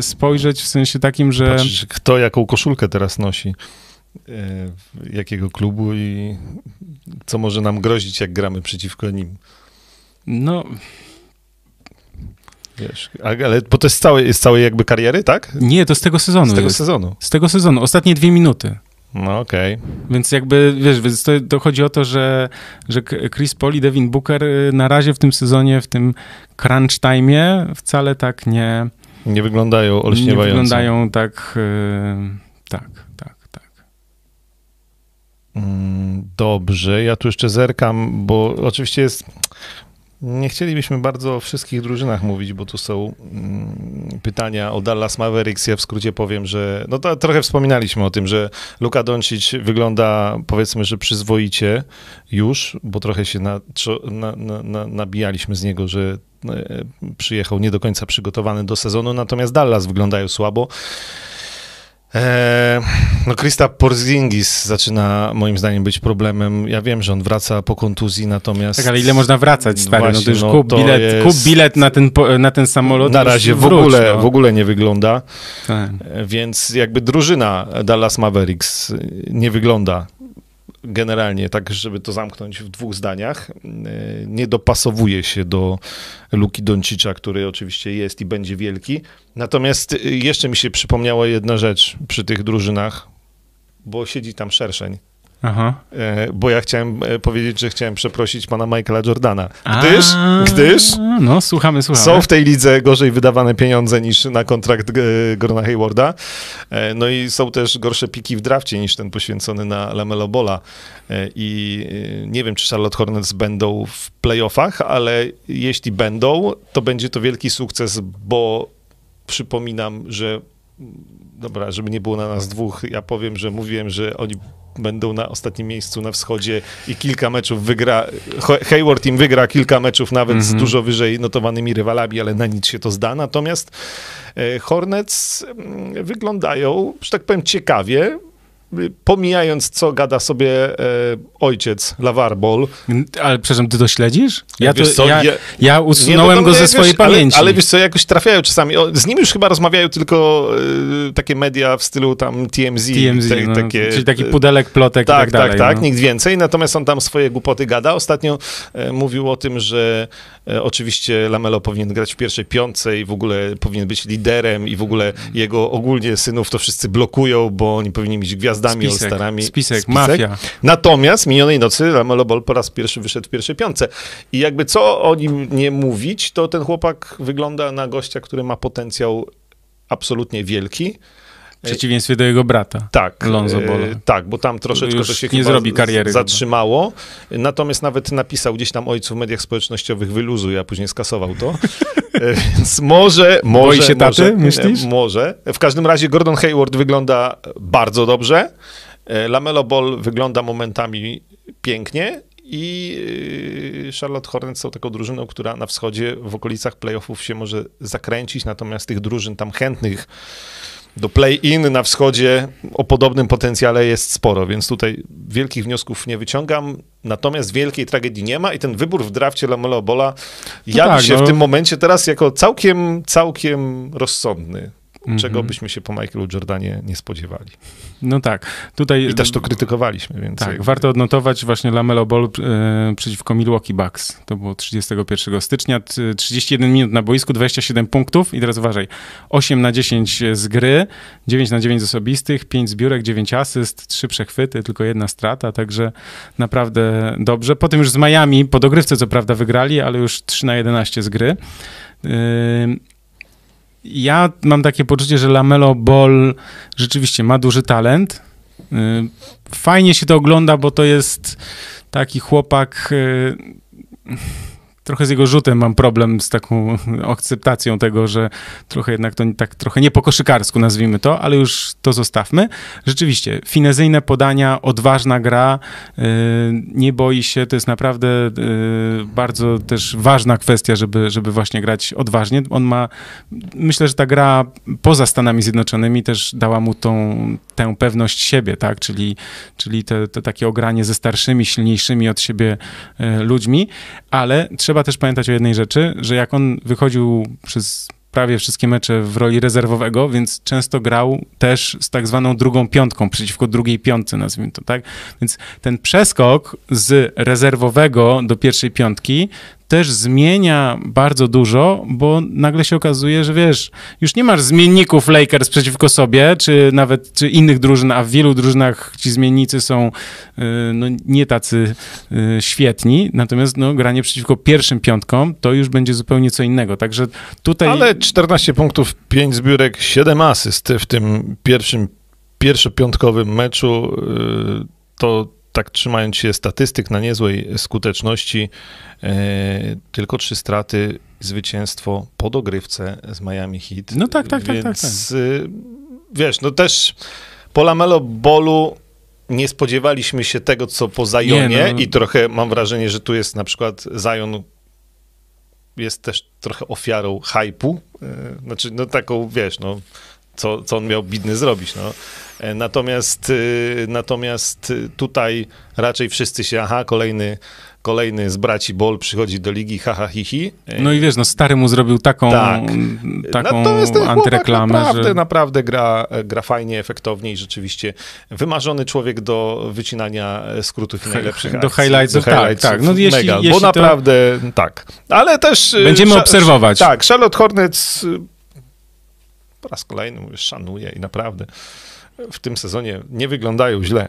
spojrzeć w sensie takim, że... Patrzysz, kto jaką koszulkę teraz nosi, e, jakiego klubu i co może nam grozić, jak gramy przeciwko nim. No, Wiesz, ale bo to jest całe, jest całej jakby kariery, tak? Nie, to z tego sezonu Z tego jest. sezonu. Z tego sezonu. Ostatnie dwie minuty. No okej. Okay. Więc jakby, wiesz, więc to, to, chodzi o to, że, że Chris Paul i Devin Booker y, na razie w tym sezonie, w tym crunch time wcale tak nie... Nie wyglądają olśniewająco. Nie wyglądają tak, yy, tak, tak, tak. Mm, dobrze, ja tu jeszcze zerkam, bo oczywiście jest nie chcielibyśmy bardzo o wszystkich drużynach mówić, bo tu są mm, pytania o Dallas Mavericks. Ja w skrócie powiem, że no to trochę wspominaliśmy o tym, że Luka Doncic wygląda powiedzmy, że przyzwoicie już, bo trochę się na, na, na, nabijaliśmy z niego, że e, przyjechał nie do końca przygotowany do sezonu, natomiast Dallas wyglądają słabo. Eee, no Krista Porzingis zaczyna moim zdaniem być problemem. Ja wiem, że on wraca po kontuzji, natomiast... Tak, ale ile można wracać, stary? Właśnie, no to już no, kup, to bilet, jest... kup bilet na ten, na ten samolot. Na razie w, ogóle, no. w ogóle nie wygląda. Tak. E, więc jakby drużyna Dallas Mavericks nie wygląda generalnie, tak żeby to zamknąć w dwóch zdaniach, e, nie dopasowuje się do Luki Doncicza, który oczywiście jest i będzie wielki. Natomiast e, jeszcze mi się przypomniała jedna rzecz przy tych drużynach, bo siedzi tam szerszeń. Aha. E, bo ja chciałem powiedzieć, że chciałem przeprosić pana Michaela Jordana. Gdyż, A, gdyż no, słuchamy, słuchamy. są w tej lidze gorzej wydawane pieniądze niż na kontrakt Gorona Haywarda. No i są też gorsze piki w drafcie niż ten poświęcony na Lamelo Bola. E, I e, nie wiem, czy Charlotte Hornets będą w playoffach, ale jeśli będą, to będzie to wielki sukces, bo przypominam, że dobra, żeby nie było na nas dwóch, ja powiem, że mówiłem, że oni będą na ostatnim miejscu na wschodzie i kilka meczów wygra, Hayward im wygra kilka meczów nawet mm -hmm. z mhm. dużo wyżej notowanymi rywalami, ale na nic się to zda. Natomiast e, Hornets mm, wyglądają, że tak powiem, ciekawie pomijając, co gada sobie e, ojciec Lavar Ball. Ale przepraszam, ty to śledzisz? Ja, to, co, ja, ja, ja usunąłem nie, go ze swojej wiesz, pamięci. Ale, ale wiesz co, jakoś trafiają czasami. O, z nim już chyba rozmawiają tylko e, takie media w stylu tam TMZ. TMZ, te, no, takie, czyli taki pudelek, plotek tak, tak, tak dalej. Tak, tak, no. nikt więcej. Natomiast on tam swoje głupoty gada. Ostatnio e, mówił o tym, że e, oczywiście Lamelo powinien grać w pierwszej piątce i w ogóle powinien być liderem i w ogóle jego ogólnie synów to wszyscy blokują, bo oni powinni mieć gwiazdę gwiazdami, spisek, All-Starami. Spisek, spisek, mafia. Natomiast minionej nocy Lamelo Ball po raz pierwszy wyszedł w pierwszej piątce. I jakby co o nim nie mówić, to ten chłopak wygląda na gościa, który ma potencjał absolutnie wielki. W przeciwieństwie do jego brata. Tak. Lonzo e, Tak, bo tam troszeczkę Już to się nie chyba zrobi kariery zatrzymało. Natomiast nawet napisał gdzieś tam ojcu w mediach społecznościowych wyluzuj, a później skasował to. E, Więc może, może... Boi się taty, może, myślisz? e, Może. W każdym razie Gordon Hayward wygląda bardzo dobrze. Lamelo Ball wygląda momentami pięknie. I Charlotte Hornets są taką drużyną, która na wschodzie w okolicach playoffów się może zakręcić, natomiast tych drużyn tam chętnych do play-in na wschodzie o podobnym potencjale jest sporo, więc tutaj wielkich wniosków nie wyciągam, natomiast wielkiej tragedii nie ma i ten wybór w drafcie Lamelo Bola jawi tak, się no. w tym momencie teraz jako całkiem, całkiem rozsądny, Mhm. czego byśmy się po Michaelu Jordanie nie spodziewali. No tak. Tutaj I też to krytykowaliśmy, więc... Tak, jakby- warto odnotować właśnie Lamelo Ball e, przeciwko Milwaukee Bucks. To było 31 stycznia, t- 31 minut na boisku, 27 punktów i teraz uważaj, 8 na 10 z gry, 9 na 9 z osobistych, 5 zbiórek, 9 asyst, 3 przechwyty, tylko jedna strata, także naprawdę dobrze. Potem już z Miami, po dogrywce co prawda wygrali, ale już 3 na 11 z gry. Ja mam takie poczucie, że Lamelo Ball rzeczywiście ma duży talent. Y, Fajnie się to ogląda, bo to jest taki chłopak. Trochę z jego rzutem mam problem z taką akceptacją tego, że trochę jednak to tak trochę nie po koszykarsku nazwijmy to, ale już to zostawmy. Rzeczywiście, finezyjne podania, odważna gra, y, nie boi się, to jest naprawdę y, bardzo też ważna kwestia, żeby, żeby właśnie grać odważnie. On ma, myślę, że ta gra poza Stanami Zjednoczonymi też dała mu tą, tę pewność siebie, tak, czyli, czyli te, te takie ogranie ze starszymi, silniejszymi od siebie e, ludźmi, ale trzeba też pamiętać o jednej rzeczy, że jak on wychodził przez prawie wszystkie mecze w roli rezerwowego, więc często grał też z tak zwaną drugą piątką, przeciwko drugiej piątce, nazwijmy to, tak? Więc ten przeskok z rezerwowego do pierwszej piątki też zmienia bardzo dużo, bo nagle się okazuje, że wiesz, już nie masz zmienników Lakers przeciwko sobie, czy nawet czy innych drużyn, a w wielu drużynach ci zmiennicy są y, no, nie tacy y, świetni, natomiast no, granie przeciwko pierwszym piątkom to już będzie zupełnie co innego, także tutaj... Ale 14 punktów, 5 zbiórek, 7 asyst w tym pierwszym, pierwszopiątkowym meczu, y, to tak trzymając się statystyk na niezłej skuteczności, y, tylko trzy straty, zwycięstwo po dogrywce z Miami Heat. No tak, tak, tak, Więc, y, wiesz, no też po Lamelo Bolu nie spodziewaliśmy się tego, co po Zionie Nie, no. i trochę mam wrażenie, że tu jest na przykład Zion jest też trochę ofiarą hypu, e, znaczy no taką, wiesz, no co, co on miał bidny zrobić, no. E, Natomiast, y, natomiast tutaj raczej wszyscy się, aha, kolejny, kolejny z braci Ball przychodzi do ligi, haha, hi, hi. E, No i wiesz, no stary mu zrobił taką, Tak. taką Natomiast ten antyreklamę, naprawdę, że... naprawdę gra, gra fajnie, efektownie i rzeczywiście wymarzony człowiek do wycinania skrótów i najlepszych do akcji. highlightsów, tak, tak. No jeśli- mega, jeśli bo to- naprawdę tak. Ale też... y, Będziemy obserwować. Tak, Charlotte Hornets y, po raz kolejny mówię, szanuję i naprawdę w tym sezonie nie wyglądają źle.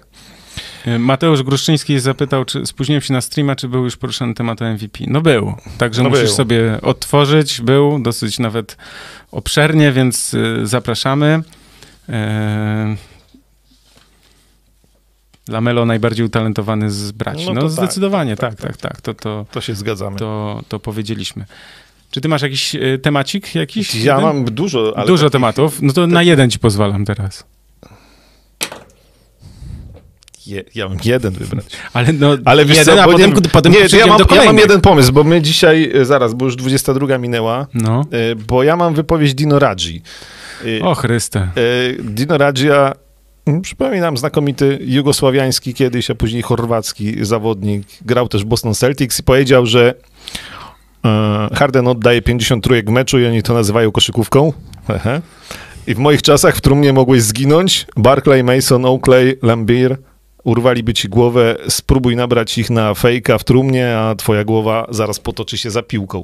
Mateusz Gruszczyński zapytał, czy spóźniłem się na streama, czy był już poruszany temat MVP. No był, także No musisz był. sobie otworzyć, był dosyć nawet obszernie, więc y, zapraszamy. E... Lamelo najbardziej utalentowany z braci. No No, tak, zdecydowanie, tak, tak, tak, tak, to, to, To się zgadzamy. to, to powiedzieliśmy. Czy ty masz jakiś temacik jakiś? ja Jeden? mam dużo, ale Dużo takich- tematów, no to na jeden ci pozwalam teraz. Je, ja mam jeden wybrać. Ale no, Ale wiesz jeden, co, a potem, nie, potem nie, ja mam, ja mam jeden pomysł, bo my dzisiaj, e, zaraz, bo już 22 minęła, No. e, bo ja mam wypowiedź Dino Radzi. E, O Chryste. Dino Radzia, mm, przypominam, znakomity jugosławiański kiedyś, a później chorwacki zawodnik, grał też w Boston Celtics i powiedział, że Harden oddaje 50 trójek w meczu i oni to nazywają koszykówką. I w moich czasach w trumnie mogłeś zginąć. Barclay, Mason, Oakley, Lambier urwaliby ci głowę, spróbuj nabrać ich na fejka w trumnie, a twoja głowa zaraz potoczy się za piłką.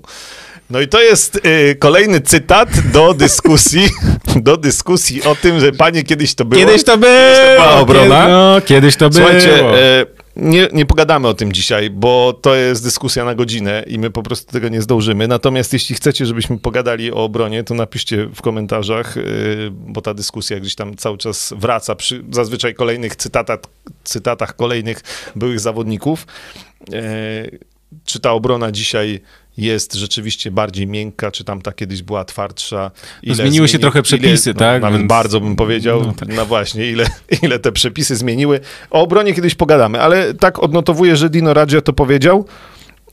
No i to jest y, kolejny cytat do dyskusji, do dyskusji o tym, że panie kiedyś to było. Kiedyś to było! była obrona. Kiedy, no, kiedyś to było. Słuchajcie, e, nie, nie pogadamy o tym dzisiaj, bo to jest dyskusja na godzinę i my po prostu tego nie zdążymy. Natomiast jeśli chcecie, żebyśmy pogadali o obronie, to napiszcie w komentarzach, yy, bo ta dyskusja gdzieś tam cały czas wraca przy zazwyczaj kolejnych cytatach, cytatach kolejnych byłych zawodników. Yy, czy ta obrona dzisiaj jest rzeczywiście bardziej miękka, czy tam ta kiedyś była twardsza. No zmieniły się trochę przepisy, ile, tak? No, nawet Więc... bardzo bym powiedział, no, tak. no, właśnie, ile, ile te przepisy zmieniły. O obronie kiedyś pogadamy, ale tak odnotowuję, że Dino Radzio to powiedział.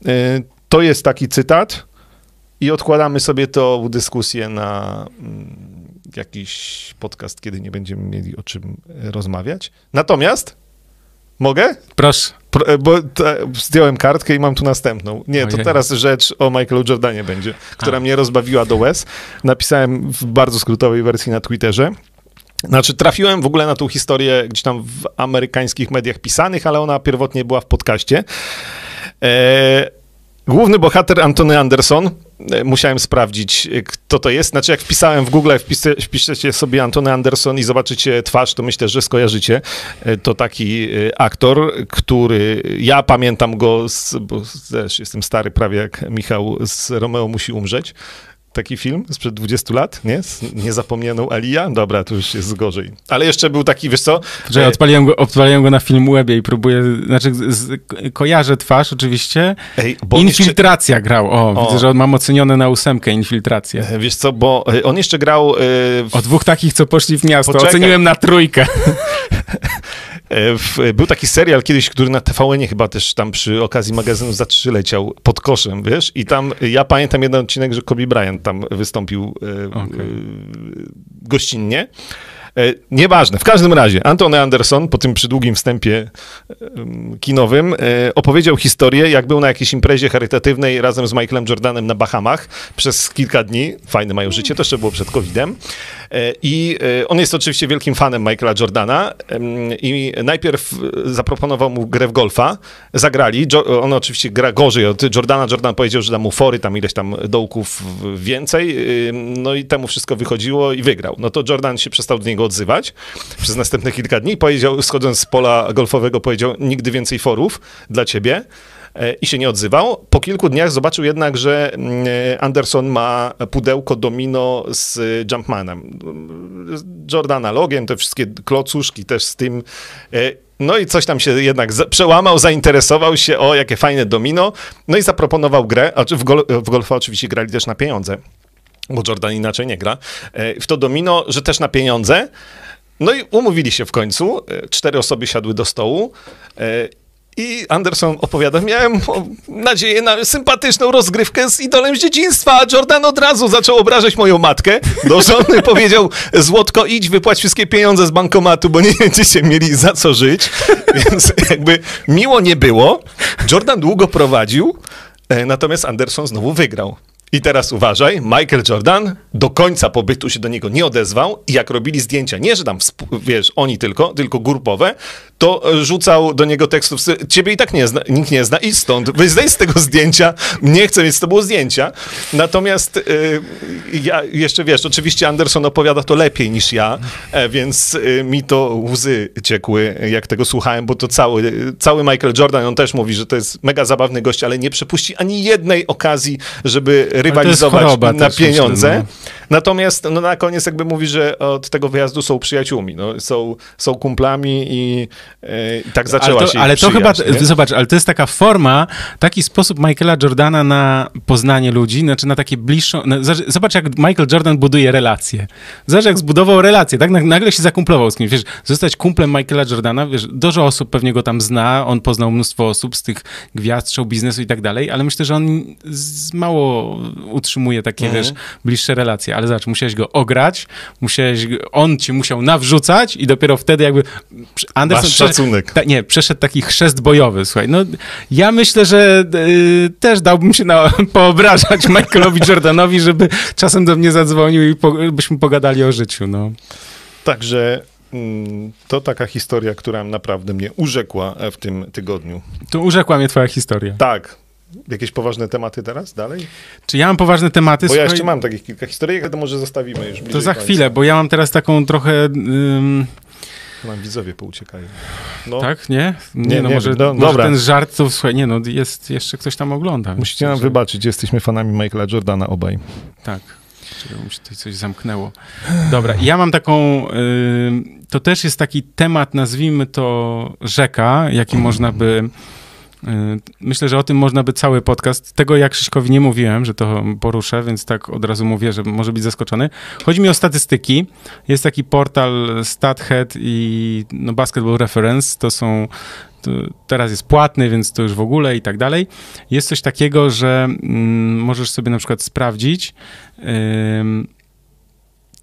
Yy, to jest taki cytat i odkładamy sobie to w dyskusję na mm, jakiś podcast, kiedy nie będziemy mieli o czym rozmawiać. Natomiast Mogę? Proszę. Pro, bo zdjąłem kartkę i mam tu następną. Nie, to teraz rzecz o Michaelu Jordanie będzie, która A. mnie rozbawiła do łez. Napisałem w bardzo skrótowej wersji na Twitterze. Znaczy, trafiłem w ogóle na tą historię gdzieś tam w amerykańskich mediach pisanych, ale ona pierwotnie była w podcaście. E, Główny bohater Antony Anderson, e, musiałem sprawdzić, e, kto to jest. Znaczy, jak wpisałem w Google, wpiszecie sobie Antony Anderson i zobaczycie twarz, to myślę, że skojarzycie. E, to taki aktor, który ja pamiętam go, z, bo też jestem stary prawie jak Michał, z Romeo musi umrzeć taki film sprzed 20 lat, nie? Z niezapomnianą Alia. Dobra, to już jest gorzej. Ale jeszcze był taki, wiesz co? Że e... odpaliłem, go, odpaliłem go na Filmwebie i próbuję, znaczy z, kojarzę twarz oczywiście. Ej, Infiltracja jeszcze... grał, o, o, widzę, że on mam ocenione na ósemkę Infiltrację. E, wiesz co, bo e, on jeszcze grał... E, w... O dwóch takich, co poszli w miasto, Poczekaj. oceniłem na trójkę. E, był taki serial kiedyś, który na tvn chyba też tam przy okazji magazynu za trzy leciał pod koszem, wiesz? I tam ja pamiętam jeden odcinek, że Kobe Bryant tam wystąpił e, okay. gościnnie. E, nieważne. W każdym razie, Antony Anderson po tym przydługim wstępie kinowym opowiedział historię, jak był na jakiejś imprezie charytatywnej razem z Michaelem Jordanem na Bahamach przez kilka dni. Fajne mają życie, to jeszcze było przed COVID-em. E, I e, on jest oczywiście wielkim fanem Michaela Jordana i najpierw zaproponował mu grę w golfa. Zagrali. On oczywiście gra gorzej od Jordana. Jordan powiedział, że da mu fory, tam ileś tam dołków więcej. No i temu wszystko wychodziło i wygrał. No to Jordan się przestał do niego odzywać przez następne kilka dni. Powiedział, schodząc z pola golfowego, powiedział, nigdy więcej forów dla ciebie. E, i się nie odzywał. Po kilku dniach zobaczył jednak, że mm, Anderson ma pudełko domino z Jumpmanem. Jordana logiem, te wszystkie klocuszki też z tym. E, no i coś tam się jednak przełamał, zainteresował się, o jakie fajne domino, no i zaproponował grę, w, gol w golfa oczywiście grali też na pieniądze, bo Jordan inaczej nie gra, e, w to domino, że też na pieniądze, no i umówili się w końcu, cztery osoby siadły do stołu i Anderson opowiada, miałem nadzieję na sympatyczną rozgrywkę z idolem z dzieciństwa, a Jordan od razu zaczął obrażać moją matkę. Do żony powiedział, Złotko, idź, wypłać wszystkie pieniądze z bankomatu, bo nie będziecie mieli za co żyć. Więc jakby miło nie było. Jordan długo prowadził, e, natomiast Anderson znowu wygrał. I teraz uważaj, Michael Jordan do końca pobytu się do niego nie odezwał i jak robili zdjęcia, nie, że tam, wiesz, oni tylko, tylko grupowe, to e, rzucał do niego tekstów, ciebie i tak nie zna, nikt nie zna, idź stąd, wyjdź z tego zdjęcia, nie chcę mieć z tobą zdjęcia. Natomiast yy, ja jeszcze, wiesz, oczywiście Anderson opowiada to lepiej niż ja, e, więc mi to łzy ciekły, jak tego słuchałem, bo to cały, cały Michael Jordan, on też mówi, że to jest mega zabawny gość, ale nie przepuści ani jednej okazji, żeby rywalizować na pieniądze. No. Natomiast no, na koniec jakby mówi, że od tego wyjazdu są przyjaciółmi, no, są, są kumplami i, e, i tak zaczęła ale to, się Ale to chyba, nie? zobacz, ale to jest taka forma, taki sposób Michaela Jordana na poznanie ludzi, znaczy na takie bliższą, na, zobacz jak Michael Jordan buduje relacje. Zobacz jak zbudował relacje, tak? Nagle się zakumplował z kimś, wiesz, zostać kumplem Michaela Jordana, wiesz, dużo osób pewnie go tam zna, on poznał mnóstwo osób z tych gwiazd, show biznesu i tak dalej, ale myślę, że on mało utrzymuje takie, mhm. wiesz, bliższe relacje ale zobacz, musiałeś go ograć, musiałeś, on ci musiał nawrzucać i dopiero wtedy jakby Anderson Masz szacunek. Ta, nie, przeszedł taki chrzest bojowy, słuchaj. No, ja myślę, że y, też dałbym się na, poobrażać Michaelowi Jordanowi, żeby czasem do mnie zadzwonił i po, byśmy pogadali o życiu, no. Także mm, to taka historia, która naprawdę mnie urzekła w tym tygodniu. To urzekła mnie twoja historia. Tak, Jakieś poważne tematy teraz dalej? Czy ja mam poważne tematy? Bo ja jeszcze mam takich kilka historii, ale to może zostawimy już To za końca. chwilę, bo ja mam teraz taką trochę... Um... Nam widzowie pouciekają. No. Tak? Nie? Nie, Nie, no nie może, wiem. No, może dobra. ten żart, to słuchaj, nie no, jest, jeszcze ktoś tam ogląda. Musicie nam że- wybaczyć, jesteśmy fanami Michaela Jordana obaj. Tak. Czekaj, mi się tutaj coś zamknęło. Dobra, ja mam taką, y, to też jest taki temat, nazwijmy to rzeka, jaki można by, myślę, że o tym można by cały podcast, tego jak Krzyśkowi nie mówiłem, że to poruszę, więc tak od razu mówię, że może być zaskoczony. Chodzi mi o statystyki. Jest taki portal StatHead i no, Basketball Reference, to są teraz jest płatny, więc to już w ogóle i tak dalej. Jest coś takiego, że mm, możesz sobie na przykład sprawdzić ym,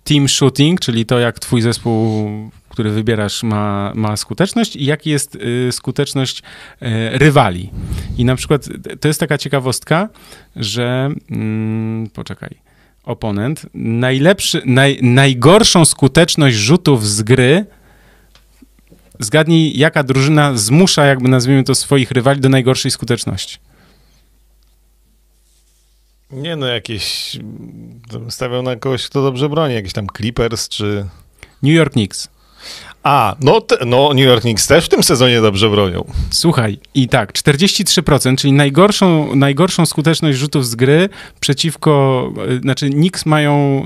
team shooting, czyli to, jak twój zespół, który wybierasz, ma, ma skuteczność i jaki jest y, skuteczność y, rywali. I na przykład y, to jest taka ciekawostka, że mm, poczekaj. Oponent. Najlepszy, naj, najgorszą skuteczność rzutów z gry Zgadnij, jaka drużyna zmusza, jakby nazwijmy to, swoich rywali do najgorszej skuteczności. Nie no, jakieś... Stawiał na kogoś, kto dobrze broni, jakieś tam Clippers, czy... New York Knicks. A, no, te, no New York Knicks też w tym sezonie dobrze bronią. Słuchaj, i tak, 43%, czyli najgorszą, najgorszą skuteczność rzutów z gry przeciwko, y, znaczy Knicks mają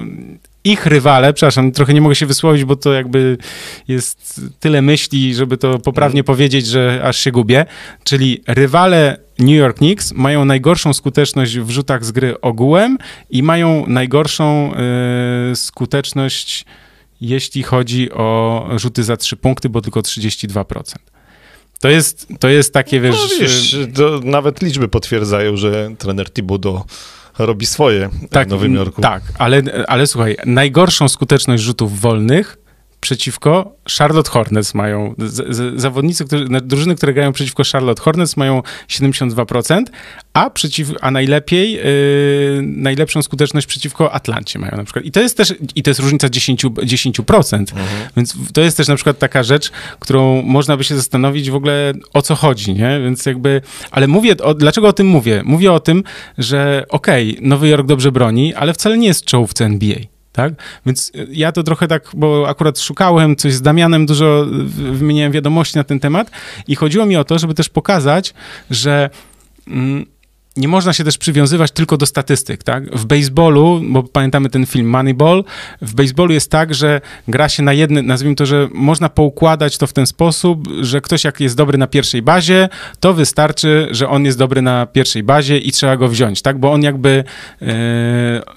ich rywale, przepraszam, trochę nie mogę się wysłowić, bo to jakby jest tyle myśli, żeby to poprawnie powiedzieć, że aż się gubię, czyli rywale New York Knicks mają najgorszą skuteczność w rzutach z gry ogółem i mają najgorszą y, skuteczność, jeśli chodzi o rzuty za trzy punkty, bo tylko 32%. To jest, to jest takie, wiesz... No wiesz, to nawet liczby potwierdzają, że trener Thibodeau robi swoje w Nowym Jorku. Tak, ale, ale słuchaj, najgorszą skuteczność rzutów wolnych przeciwko Charlotte Hornets mają, z, z, zawodnicy, którzy, drużyny, które grają przeciwko Charlotte Hornets mają 72%, a, przeciw, a najlepiej, yy, najlepszą skuteczność przeciwko Atlancie mają na przykład. I to jest też, i to jest różnica 10%, 10%. Więc w- to jest też na przykład taka rzecz, którą można by się zastanowić w ogóle o co chodzi, nie? Więc jakby, ale mówię, o, dlaczego o tym mówię? Mówię o tym, że okej, Nowy Jork dobrze broni, ale wcale nie jest czołówce NBA. Tak? Więc y, ja to trochę tak, bo akurat szukałem coś z Damianem, dużo wymieniałem wiadomości na ten temat i chodziło mi o to, żeby też pokazać, że mm, nie można się też przywiązywać tylko do statystyk, tak? W baseballu, bo pamiętamy ten film Moneyball, w baseballu jest tak, że gra się na jednym, nazwijmy to, że można poukładać to w ten sposób, że ktoś jak jest dobry na pierwszej bazie, to wystarczy, że on jest dobry na pierwszej bazie i trzeba go wziąć, tak? Bo on jakby e,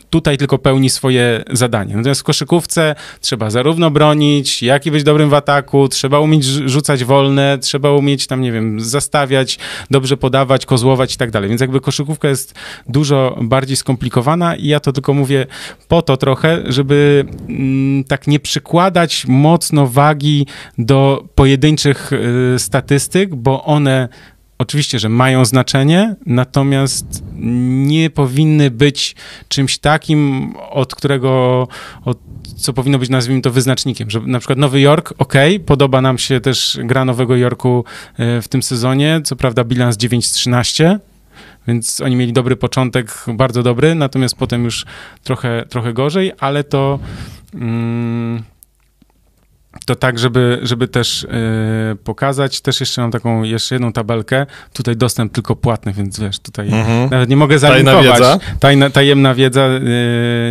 tutaj tylko pełni swoje zadanie. Natomiast w koszykówce trzeba zarówno bronić, jak i być dobrym w ataku, trzeba umieć rz- rzucać wolne, trzeba umieć tam, nie wiem, zastawiać, dobrze podawać, kozłować i tak dalej. Więc jakby koszykówka jest dużo bardziej skomplikowana i ja to tylko mówię po to trochę, żeby mm, tak nie przykładać mocno wagi do pojedynczych y, statystyk, bo one Oczywiście, że mają znaczenie, natomiast nie powinny być czymś takim, od którego, od, co powinno być, nazwijmy to, wyznacznikiem. Że na przykład Nowy Jork, ok, podoba nam się też gra Nowego Jorku e, w tym sezonie, co prawda bilans 9-13, więc oni mieli dobry początek, bardzo dobry, natomiast potem już trochę, trochę gorzej, ale to... Mm, to tak, żeby, żeby też e, pokazać. Też jeszcze mam taką, jeszcze jedną tabelkę. Tutaj dostęp tylko płatny, więc wiesz, tutaj Mhm. nawet nie mogę Tajna zalinkować. wiedza? Tajna, tajemna wiedza, e,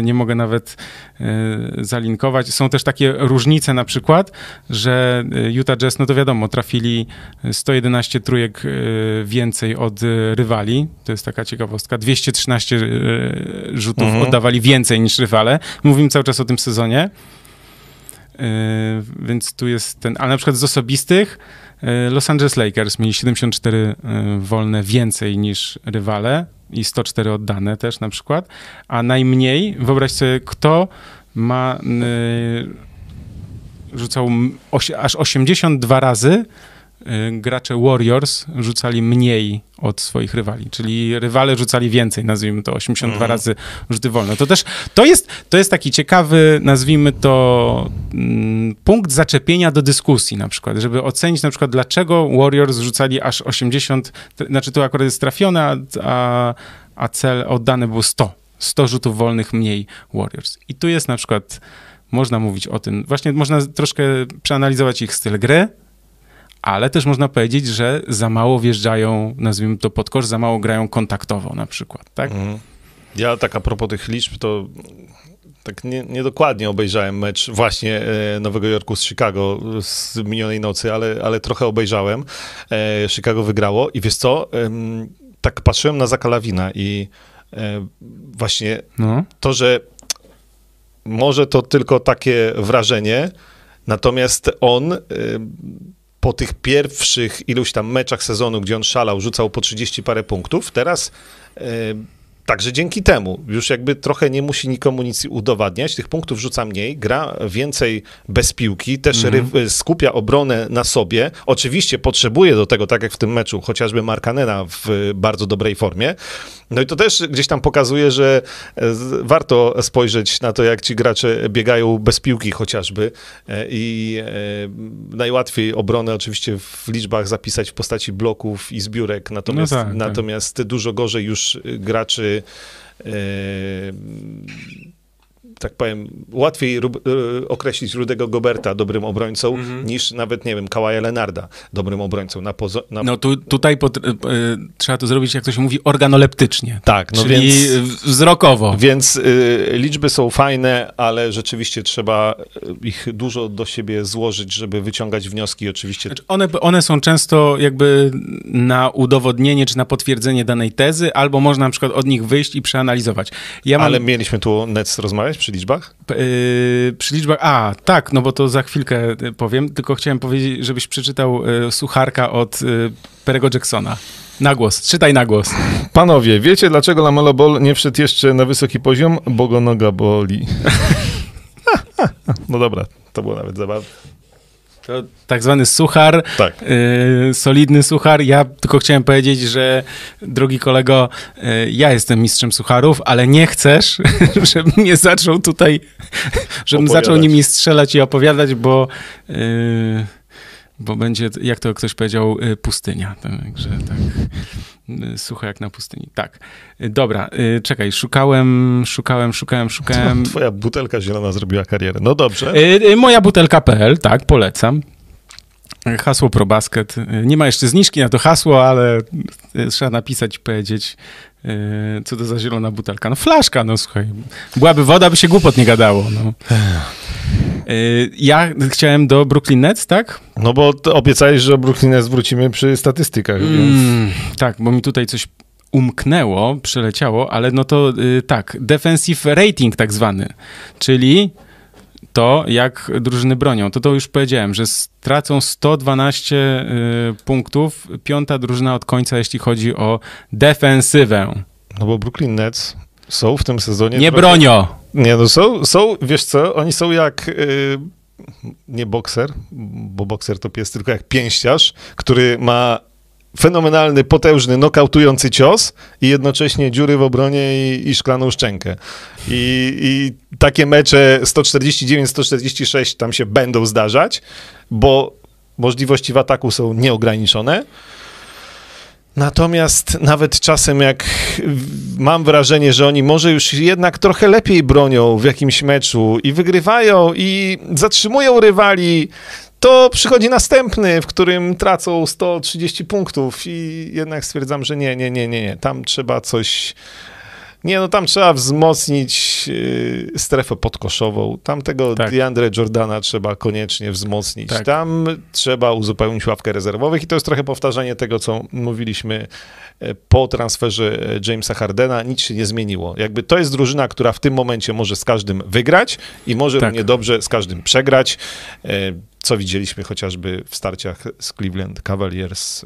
nie mogę nawet e, zalinkować. Są też takie różnice na przykład, że Utah Jazz, no to wiadomo, trafili 111 trójek więcej od rywali. To jest taka ciekawostka. 213 e, rzutów Mhm. oddawali więcej niż rywale. Mówimy cały czas o tym sezonie. Yy, więc tu jest ten, a na przykład z osobistych yy, Los Angeles Lakers mieli 74 yy, wolne więcej niż rywale i 104 oddane też na przykład, a najmniej, wyobraź sobie, kto ma rzucał aż 82 razy gracze Warriors rzucali mniej od swoich rywali, czyli rywale rzucali więcej, nazwijmy to 82 Mhm. razy rzuty wolne. To też, to jest, to jest taki ciekawy, nazwijmy to mm, punkt zaczepienia do dyskusji na przykład, żeby ocenić na przykład dlaczego Warriors rzucali aż 80, t- znaczy to akurat jest trafione, a, a, a cel oddany był 100. 100 rzutów wolnych mniej Warriors. I tu jest na przykład, można mówić o tym, właśnie można troszkę przeanalizować ich styl gry, ale też można powiedzieć, że za mało wjeżdżają, nazwijmy to pod kosz, za mało grają kontaktowo na przykład, tak? Mhm. Ja tak a propos tych liczb, to tak nie, niedokładnie obejrzałem mecz właśnie e, Nowego Jorku z Chicago z minionej nocy, ale, ale trochę obejrzałem. E, Chicago wygrało i wiesz co, tak patrzyłem na Zakalawina i e, właśnie No. to, że może to tylko takie wrażenie, natomiast on po tych pierwszych iluś tam meczach sezonu, gdzie on szalał, rzucał po 30 parę punktów, teraz y, także dzięki temu już jakby trochę nie musi nikomu nic udowadniać, tych punktów rzuca mniej, gra więcej bez piłki, też ry- skupia obronę na sobie. Oczywiście potrzebuje do tego, tak jak w tym meczu, chociażby Markanena w bardzo dobrej formie. No i to też gdzieś tam pokazuje, że e, warto spojrzeć na to, jak ci gracze biegają bez piłki chociażby E, i e, najłatwiej obronę oczywiście w liczbach zapisać w postaci bloków i zbiórek, natomiast, No tak, tak. natomiast dużo gorzej już graczy e, tak powiem, łatwiej rub, y, określić Rudego Goberta dobrym obrońcą, Mhm. niż nawet, nie wiem, Kawaja Lenarda dobrym obrońcą. Na pozo- na... No tu, tutaj e, e, trzeba to zrobić, jak to się mówi, organoleptycznie. tak, no czyli więc... wzrokowo. Więc y, liczby są fajne, ale rzeczywiście trzeba y, ich dużo do siebie złożyć, żeby wyciągać wnioski. Oczywiście Znaczy one, one są często jakby na udowodnienie czy na potwierdzenie danej tezy, albo można na przykład od nich wyjść i przeanalizować. Ja mam Ale mieliśmy tu Nets rozmawiać przy liczbach? yy, przy liczbach, a tak, no bo to za chwilkę y, powiem, tylko chciałem powiedzieć, żebyś przeczytał y, sucharka od y, Perego Jacksona. Na głos, czytaj na głos. Panowie, wiecie dlaczego Lamelo Ball nie wszedł jeszcze na wysoki poziom? Bo go noga boli. No dobra, to było nawet zabawne. To tak zwany suchar, Tak. y, solidny suchar. Ja tylko chciałem powiedzieć, że drogi kolego, y, ja jestem mistrzem sucharów, ale nie chcesz, żebym mnie zaczął tutaj, żebym Opowiadać. zaczął nimi strzelać i opowiadać, bo, y, bo będzie, jak to ktoś powiedział, pustynia. Także tak, y, suche jak na pustyni. Tak. Y, Dobra, y, czekaj, szukałem, szukałem, szukałem, szukałem. Twoja butelka zielona zrobiła karierę. No dobrze. Moja butelka.pl, tak, polecam. Hasło ProBasket. Nie ma jeszcze zniżki na to hasło, ale trzeba napisać i powiedzieć, co to za zielona butelka. No flaszka, no słuchaj. Byłaby woda, by się głupot nie gadało. No. Y, Ja chciałem do Brooklyn Nets, tak? No bo obiecałeś, że o Brooklyn Nets wrócimy przy statystykach, więc... Mm, tak, bo mi tutaj coś umknęło, przeleciało, ale no to y, tak, defensive rating tak zwany, czyli to, jak drużyny bronią. To to już powiedziałem, że stracą 112 y, punktów, piąta drużyna od końca, jeśli chodzi o defensywę. No bo Brooklyn Nets są w tym sezonie... Nie trochę- bronio! Nie, no są, są, wiesz co, oni są jak, y, nie bokser, bo bokser to pies, tylko jak pięściarz, który ma fenomenalny, potężny, nokautujący cios i jednocześnie dziury w obronie i, i szklaną szczękę. I, I takie mecze 149-146 tam się będą zdarzać, bo możliwości w ataku są nieograniczone. Natomiast nawet czasem, jak mam wrażenie, że oni może już jednak trochę lepiej bronią w jakimś meczu i wygrywają i zatrzymują rywali, to przychodzi następny, w którym tracą 130 punktów i jednak stwierdzam, że nie, nie, nie, nie, nie. Tam trzeba coś. Nie, no tam trzeba wzmocnić y, strefę podkoszową. Tam tego Tak. DeAndre Jordana trzeba koniecznie wzmocnić. Tak. Tam trzeba uzupełnić ławkę rezerwowych i to jest trochę powtarzanie tego, co mówiliśmy e, po transferze e, Jamesa Hardena. Nic się nie zmieniło. Jakby to jest drużyna, która w tym momencie może z każdym wygrać i może Tak. równie dobrze z każdym przegrać. E, Co widzieliśmy chociażby w starciach z Cleveland Cavaliers.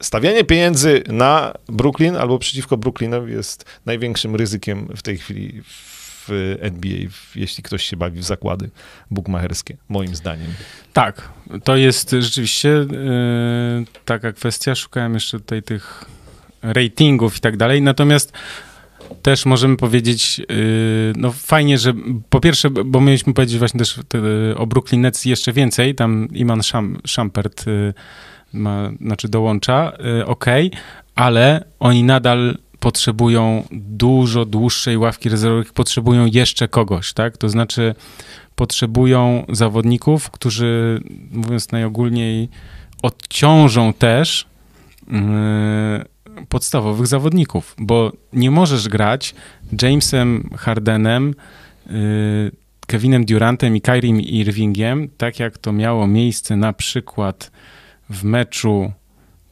Stawianie pieniędzy na Brooklyn albo przeciwko Brooklynowi jest największym ryzykiem w tej chwili w NBA, jeśli ktoś się bawi w zakłady bukmacherskie, moim zdaniem. Tak, to jest rzeczywiście y, taka kwestia. Szukałem jeszcze tutaj tych ratingów i tak dalej. Natomiast też możemy powiedzieć, y, no fajnie, że po pierwsze, bo mieliśmy powiedzieć właśnie też y, o Brooklyn Nets jeszcze więcej. Tam Iman Szam, Szampert y, ma, znaczy dołącza, y, okej, ale oni nadal potrzebują dużo dłuższej ławki rezerwowych, potrzebują jeszcze kogoś, tak? To znaczy potrzebują zawodników, którzy, mówiąc najogólniej, odciążą też yy, podstawowych zawodników, bo nie możesz grać Jamesem Hardenem, yy, Kevinem Durantem i Kyrie Irvingiem, tak jak to miało miejsce na przykład w meczu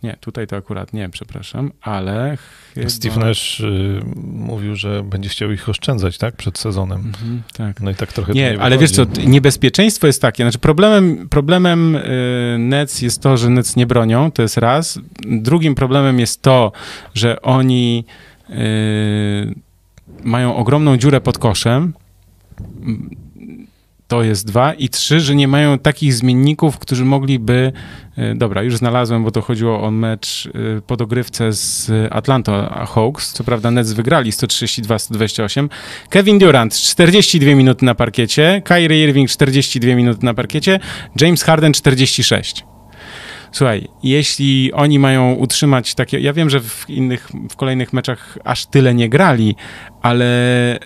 nie, tutaj to akurat nie, przepraszam, ale chyba... Steve Nash y, mówił, że będzie chciał ich oszczędzać, tak, przed sezonem. Mhm, tak. No i tak trochę Nie, to ale wiesz co, niebezpieczeństwo jest takie, znaczy problemem, problemem y, Nets jest to, że Nets nie bronią, to jest raz. Drugim problemem jest to, że oni y, mają ogromną dziurę pod koszem, to jest dwa. I trzy, że nie mają takich zmienników, którzy mogliby. y, Dobra, już znalazłem, bo to chodziło o mecz y, po dogrywce z Atlanta Hawks. Co prawda Nets wygrali 132-128. Kevin Durant 42 minuty na parkiecie, Kyrie Irving 42 minuty na parkiecie, James Harden 46. Słuchaj, jeśli oni mają utrzymać takie. Ja wiem, że w innych, w kolejnych meczach aż tyle nie grali, ale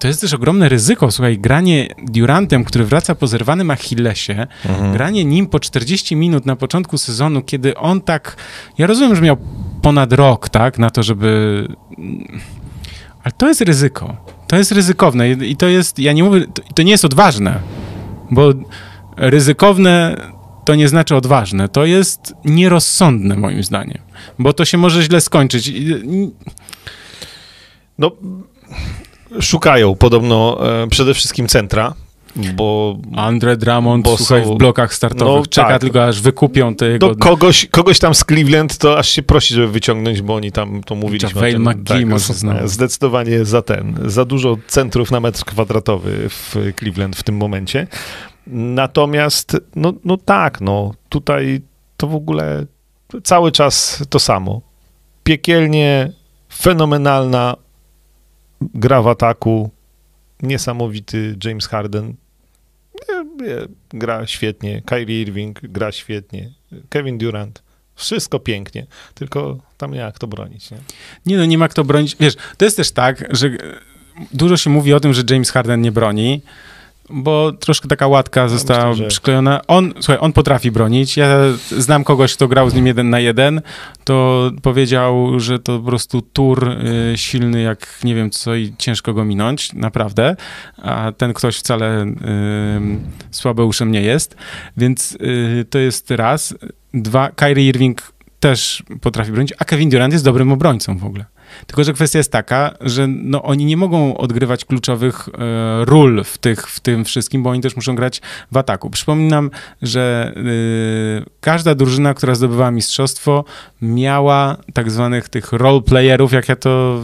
to jest też ogromne ryzyko. Słuchaj, granie Durantem, który wraca po zerwanym Achillesie, Mhm. granie nim po 40 minut na początku sezonu, kiedy on tak. Ja rozumiem, że miał ponad rok, tak, na to, żeby. Ale to jest ryzyko. To jest ryzykowne i to jest. Ja nie mówię. to- To nie jest odważne, bo ryzykowne to nie znaczy odważne. To jest nierozsądne, moim zdaniem, bo to się może źle skończyć. No, szukają podobno e, przede wszystkim centra, bo Andre Drummond, Bo słuchaj, są- w blokach startowych no czeka tak. tylko aż wykupią te jego... do kogoś, kogoś tam z Cleveland to aż się prosi, żeby wyciągnąć, bo oni tam to mówiliśmy. o JaVale. McGee znowu. Zdecydowanie za ten. Za dużo centrów na metr kwadratowy w Cleveland w tym momencie. Natomiast, no, no tak, no tutaj to w ogóle cały czas to samo. Piekielnie, fenomenalna gra w ataku, niesamowity James Harden. Gra świetnie, Kyrie Irving gra świetnie, Kevin Durant. Wszystko pięknie, tylko tam nie jak to bronić. Nie? Nie no, nie ma kto bronić. Wiesz, to jest też tak, że dużo się mówi o tym, że James Harden nie broni, bo troszkę taka łatka została myślę, że- przyklejona. On, słuchaj, on potrafi bronić. Ja znam kogoś, kto grał z nim jeden na jeden, to powiedział, że to po prostu tur y, silny jak nie wiem co i ciężko go minąć, naprawdę. A ten ktoś wcale y, słabeuszem nie jest. Więc y, to jest raz. Dwa, Kyrie Irving też potrafi bronić, a Kevin Durant jest dobrym obrońcą w ogóle. Tylko, że kwestia jest taka, że no, oni nie mogą odgrywać kluczowych e, ról w, tych, w tym wszystkim, bo oni też muszą grać w ataku. Przypominam, że e, każda drużyna, która zdobywała mistrzostwo, miała tak zwanych tych role playerów, jak ja to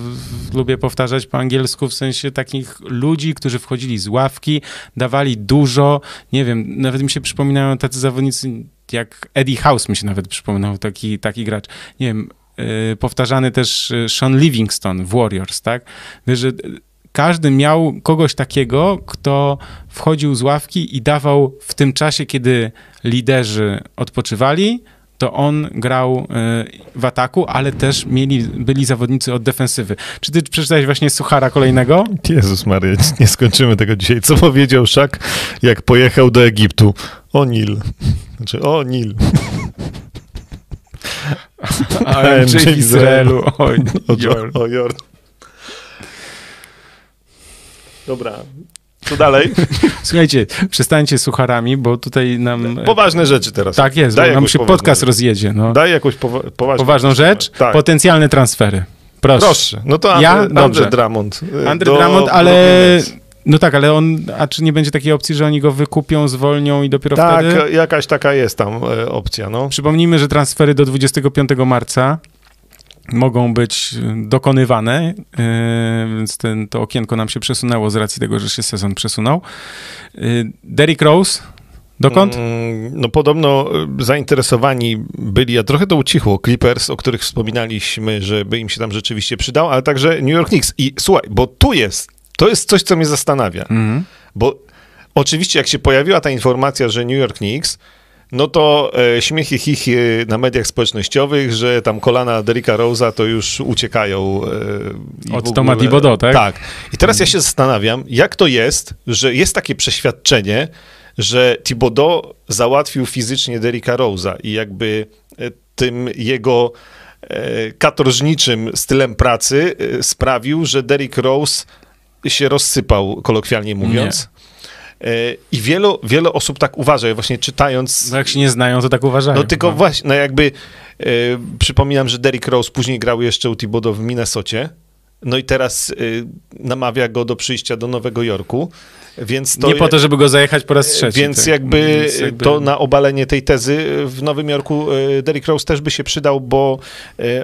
lubię powtarzać po angielsku, w sensie takich ludzi, którzy wchodzili z ławki, dawali dużo, nie wiem, nawet mi się przypominają tacy zawodnicy jak Eddie House mi się nawet przypominał, taki, taki gracz. Nie wiem, powtarzany też y, Sean Livingston w Warriors, tak? Wiesz, że y, każdy miał kogoś takiego, kto wchodził z ławki i dawał w tym czasie, kiedy liderzy odpoczywali, to on grał y, w ataku, ale też mieli, byli zawodnicy od defensywy. Czy ty przeczytałeś właśnie Suchara kolejnego? Jezus Maria, nie skończymy tego dzisiaj. Co powiedział Szak, jak pojechał do Egiptu? O Nil. Znaczy, o Nil. W Izraelu. Oj, O. Dobra, co dalej? Słuchajcie, przestańcie sucharami, bo tutaj nam... Poważne rzeczy teraz. Tak jest, Daj bo nam się podcast rzecz. rozjedzie. No. Daj jakąś powa- poważną, Poważną rzecz? Tak. Potencjalne transfery. Proszę. Proszę. No to Ja? Dobrze. Andre Drummond. y, Andre do Drummond, ale... No tak, ale on... A czy nie będzie takiej opcji, że oni go wykupią, zwolnią i dopiero Tak, wtedy... jakaś taka jest tam e, opcja, no. Przypomnijmy, że transfery do 25 marca mogą być dokonywane, yy, więc ten, to okienko nam się przesunęło z racji tego, że się sezon przesunął. Yy, Derrick Rose, dokąd? Mm, No podobno zainteresowani byli, a trochę to ucichło, Clippers, o których wspominaliśmy, że by im się tam rzeczywiście przydał, ale także New York Knicks. I słuchaj, bo tu jest, to jest coś, co mnie zastanawia, Mhm. bo oczywiście jak się pojawiła ta informacja, że New York Knicks, no to e, śmiechy chichy na mediach społecznościowych, że tam kolana Derricka Rose'a to już uciekają. E, Od w Toma ogóle- Thibodeau, tak? Tak. I teraz ja się zastanawiam, jak to jest, że jest takie przeświadczenie, że Thibodeau załatwił fizycznie Derricka Rose'a i jakby e, tym jego e, katorżniczym stylem pracy e, sprawił, że Derrick Rose się rozsypał, kolokwialnie mówiąc. E, I wielu, wiele osób tak uważa, właśnie czytając No jak się nie znają, to tak uważają. no tylko właśnie, no jakby e, przypominam, że Derrick Rose później grał jeszcze u Thibodeau w Minnesocie, no i teraz e, namawia go do przyjścia do Nowego Jorku, więc to... nie po to, żeby go zajechać po raz trzeci. Więc tak. jakby, Więc jakby- to na obalenie tej tezy w Nowym Jorku e, Derrick Rose też by się przydał, bo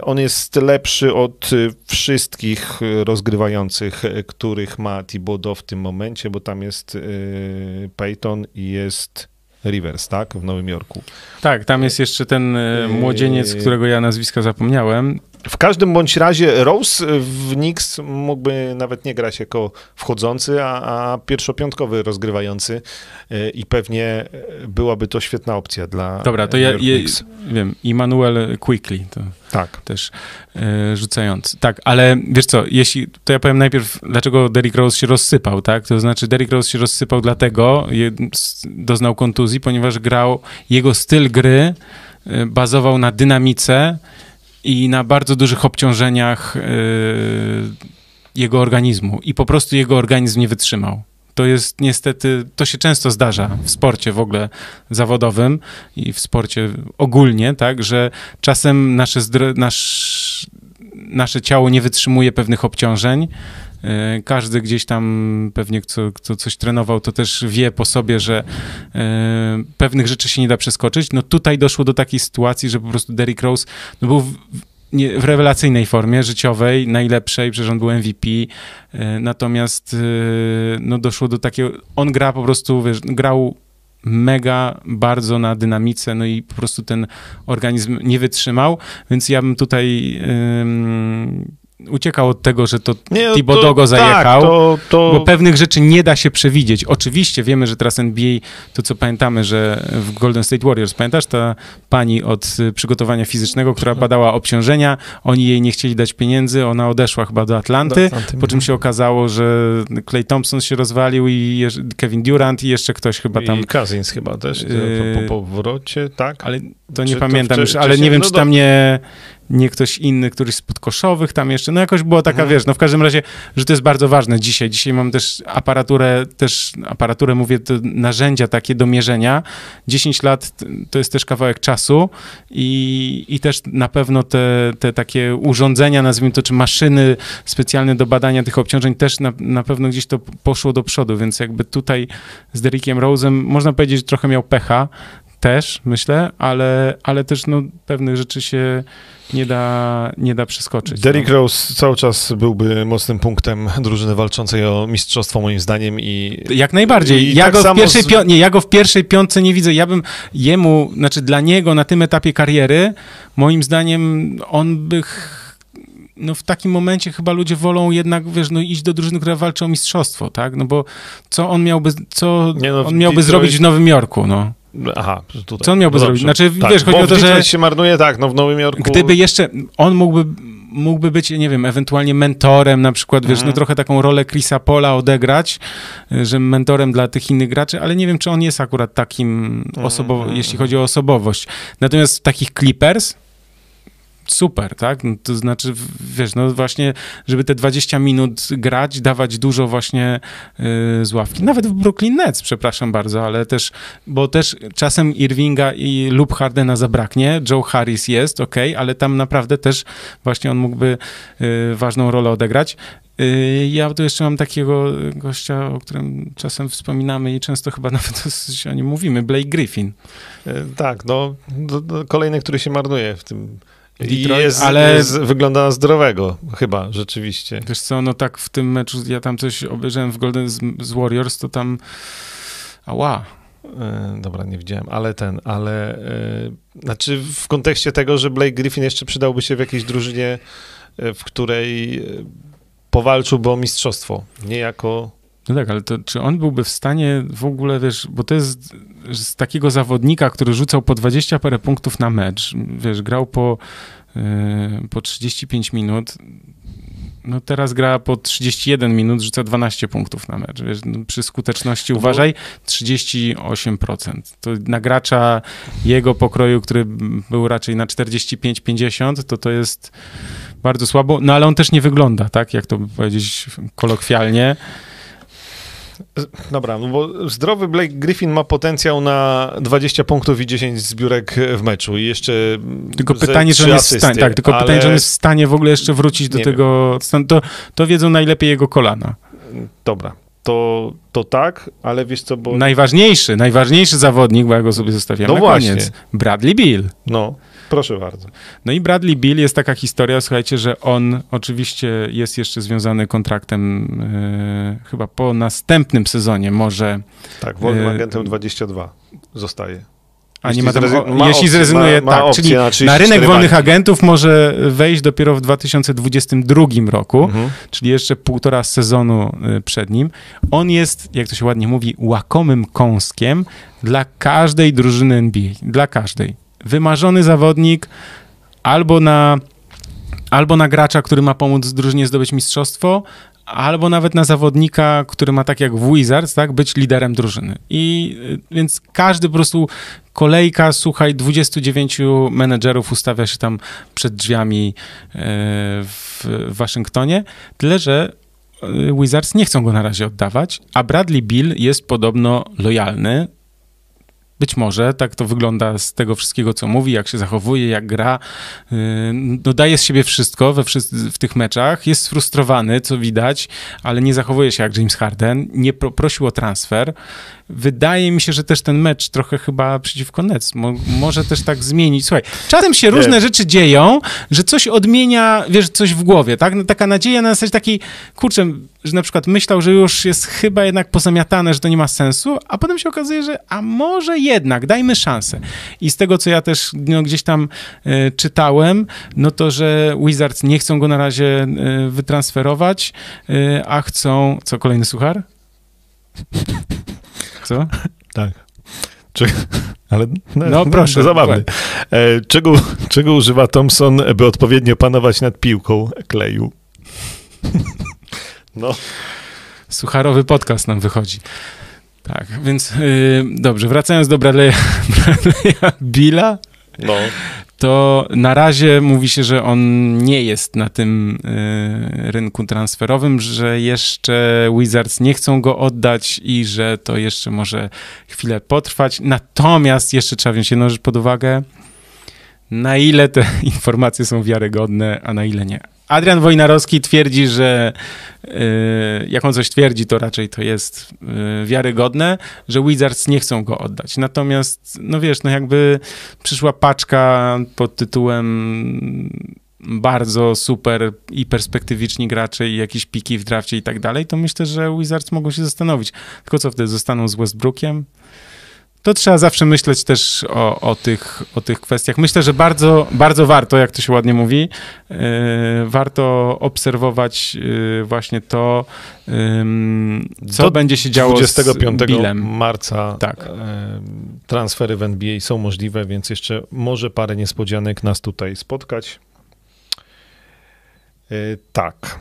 on jest lepszy od wszystkich rozgrywających, których ma Thibodeau w tym momencie, bo tam jest Peyton i jest Rivers, tak? W Nowym Jorku. Tak, tam jest jeszcze ten młodzieniec, którego ja nazwiska zapomniałem. W każdym bądź razie Rose w Knicks mógłby nawet nie grać jako wchodzący, a, a pierwszopiątkowy rozgrywający e, i pewnie e, byłaby to świetna opcja dla Dobra, to ja Knicks. wiem, Immanuel Quickly, to Tak. też e, rzucający. Tak, ale wiesz co, jeśli, to ja powiem najpierw, dlaczego Derrick Rose się rozsypał, tak? To znaczy Derrick Rose się rozsypał dlatego, je, doznał kontuzji, ponieważ grał, jego styl gry bazował na dynamice i na bardzo dużych obciążeniach e, jego organizmu i po prostu jego organizm nie wytrzymał. To jest niestety, to się często zdarza w sporcie w ogóle zawodowym i w sporcie ogólnie, tak, że czasem nasze, nasz, nasze ciało nie wytrzymuje pewnych obciążeń. E, Każdy gdzieś tam pewnie, kto, kto coś trenował, to też wie po sobie, że e, pewnych rzeczy się nie da przeskoczyć. No tutaj doszło do takiej sytuacji, że po prostu Derrick Rose no był w, w- rewelacyjnej formie życiowej, najlepszej, przecież on był MVP, e, natomiast no doszło do takiego, on gra po prostu, wiesz, grał mega bardzo na dynamice, no i po prostu ten organizm nie wytrzymał, więc ja bym tutaj ym, uciekał od tego, że to Nie, Thibodeau go zajechał, Tak, to, to... bo pewnych rzeczy nie da się przewidzieć. Oczywiście wiemy, że teraz NBA, to co pamiętamy, że w Golden State Warriors, pamiętasz ta pani od y, przygotowania fizycznego, która badała obciążenia, oni jej nie chcieli dać pieniędzy, ona odeszła chyba do Atlanty, po czym się okazało, że Clay Thompson się rozwalił i Kevin Durant i jeszcze ktoś chyba tam I Cousins chyba też, Yy, po, po powrocie, tak? ale to nie Czy to pamiętam wcze- już, ale nie wiem, no czy do- tam nie, nie ktoś inny, któryś z podkoszowych tam jeszcze, no jakoś była taka, Mhm. wiesz, no w każdym razie, że to jest bardzo ważne dzisiaj. Dzisiaj mam też aparaturę, też aparaturę, mówię, narzędzia takie do mierzenia. 10 lat to jest też kawałek czasu i, i też na pewno te, te takie urządzenia, nazwijmy to, czy maszyny specjalne do badania tych obciążeń też na, na pewno gdzieś to poszło do przodu, więc jakby tutaj z Derrickiem Rose'em, można powiedzieć, że trochę miał pecha, też, myślę, ale, ale też no, pewnych rzeczy się nie da, nie da przeskoczyć. Derrick no. Rose cały czas byłby mocnym punktem drużyny walczącej o mistrzostwo moim zdaniem i Jak najbardziej. I Ja, tak go w pierwszej z- pią- nie, ja go w pierwszej piątce nie widzę. Ja bym jemu, znaczy dla niego na tym etapie kariery, moim zdaniem on by no w takim momencie chyba ludzie wolą jednak, wiesz, no iść do drużyny, która walczy o mistrzostwo, tak? No bo co on miałby, co no, on miałby Detroit- zrobić w Nowym Jorku, no? Aha, tutaj. Co on miałby No zrobić? Znaczy, tak, wiesz, chodzi o to, że- się marnuje, tak, no w Nowym Jorku. Gdyby jeszcze, on mógłby, mógłby być, nie wiem, ewentualnie mentorem na przykład, wiesz, Mhm. no trochę taką rolę Chrisa Pola odegrać, że mentorem dla tych innych graczy, ale nie wiem, czy on jest akurat takim osobowo, Mhm. jeśli chodzi o osobowość. Natomiast takich Clippers super, tak? No, to znaczy, wiesz, no właśnie, żeby te 20 minut grać, dawać dużo właśnie y, z ławki. Nawet w Brooklyn Nets, przepraszam bardzo, ale też, bo też czasem Irvinga i lub Hardena zabraknie, Joe Harris jest, ok, ale tam naprawdę też właśnie on mógłby y, ważną rolę odegrać. Y, Ja tu jeszcze mam takiego gościa, o którym czasem wspominamy i często chyba nawet o nim mówimy, Blake Griffin. E, Tak, no, kolejny, który się marnuje w tym. I Detroit, jest, ale- jest, wygląda na zdrowego, chyba, rzeczywiście. Wiesz co, no tak w tym meczu, ja tam coś obejrzałem w Golden z, z Warriors, to tam ała. E, dobra, nie widziałem, ale ten, ale e, znaczy w kontekście tego, że Blake Griffin jeszcze przydałby się w jakiejś drużynie, e, w której powalczyłby o mistrzostwo, nie jako... No tak, ale to czy on byłby w stanie w ogóle, wiesz, bo to jest z takiego zawodnika, który rzucał po 20 parę punktów na mecz, wiesz, grał po, yy, po 35 minut, no teraz gra po 31 minut, rzuca 12 punktów na mecz. Wiesz, no przy skuteczności, uważaj, 38%. To na gracza jego pokroju, który był raczej na 45-50, to to jest bardzo słabo, no ale on też nie wygląda, tak, jak to powiedzieć kolokwialnie. Dobra, no bo zdrowy Blake Griffin ma potencjał na 20 punktów i 10 zbiórek w meczu i jeszcze Tylko pytanie, czy on jest w stanie, tak, tylko ale... pytanie, czy on jest w stanie w ogóle jeszcze wrócić do nie tego, to, to wiedzą najlepiej jego kolana. Dobra, to, to tak, ale wiesz co, bo... Najważniejszy, najważniejszy zawodnik, bo ja go sobie zostawiam no na właśnie. koniec, Bradley Bill. No, Proszę bardzo. No i Bradley Bill jest taka historia, słuchajcie, że on oczywiście jest jeszcze związany kontraktem e, chyba po następnym sezonie może. Tak, wolnym e, agentem 22 zostaje. A nie ma tam, o, ma jeśli zrezygnuje, ma, ma tak, czyli na, na rynek wolnych agentów może wejść dopiero w 2022 roku, mhm. czyli jeszcze półtora sezonu e, przed nim. On jest, jak to się ładnie mówi, łakomym kąskiem dla każdej drużyny NBA, dla każdej wymarzony zawodnik albo na, albo na gracza, który ma pomóc drużynie zdobyć mistrzostwo, albo nawet na zawodnika, który ma tak jak w Wizards, tak, być liderem drużyny. I y, więc każdy po prostu kolejka, słuchaj, 29 menedżerów ustawia się tam przed drzwiami e, w Waszyngtonie, tyle że y, Wizards nie chcą go na razie oddawać, a Bradley Bill jest podobno lojalny, być może tak to wygląda z tego wszystkiego, co mówi, jak się zachowuje, jak gra. Y, no, daje z siebie wszystko we w tych meczach. Jest sfrustrowany, co widać, ale nie zachowuje się jak James Harden. Nie pro prosił o transfer wydaje mi się, że też ten mecz trochę chyba przeciwko Nets mo może też tak zmienić. Słuchaj, czasem się różne rzeczy dzieją, że coś odmienia, wiesz, coś w głowie, tak? No, taka nadzieja na zasadzie takiej, kurczę, że na przykład myślał, że już jest chyba jednak pozamiatane, że to nie ma sensu, a potem się okazuje, że a może jednak, dajmy szansę. I z tego, co ja też no, gdzieś tam y, czytałem, no to, że Wizards nie chcą go na razie y, wytransferować, y, a chcą, co, kolejny suchar? Co? Tak. ale no, no proszę. No, zabawny. E, czego, czego używa Thompson, by odpowiednio panować nad piłką kleju? no. Sucharowy podcast nam wychodzi. Tak, więc yy, dobrze, wracając do Bradley'a, Bradley'a Billa. No to na razie mówi się, że on nie jest na tym y, rynku transferowym, że jeszcze Wizards nie chcą go oddać i że to jeszcze może chwilę potrwać. Natomiast jeszcze trzeba wziąć jedną rzecz pod uwagę, na ile te informacje są wiarygodne, a na ile nie. Adrian Wojnarowski twierdzi, że yy, jak on coś twierdzi, to raczej to jest yy, wiarygodne, że Wizards nie chcą go oddać. Natomiast, no wiesz, no jakby przyszła paczka pod tytułem bardzo super i perspektywiczni gracze i jakieś piki w drafcie i tak dalej, to myślę, że Wizards mogą się zastanowić. Tylko co wtedy zostaną z Westbrookiem? To trzeba zawsze myśleć też o, o, tych, o tych kwestiach. Myślę, że bardzo, bardzo warto, jak to się ładnie mówi, yy, warto obserwować yy, właśnie to, yy, co Do będzie się działo 25 z Billem. marca tak. E, transfery w NBA są możliwe, więc jeszcze może parę niespodzianek nas tutaj spotkać. Tak.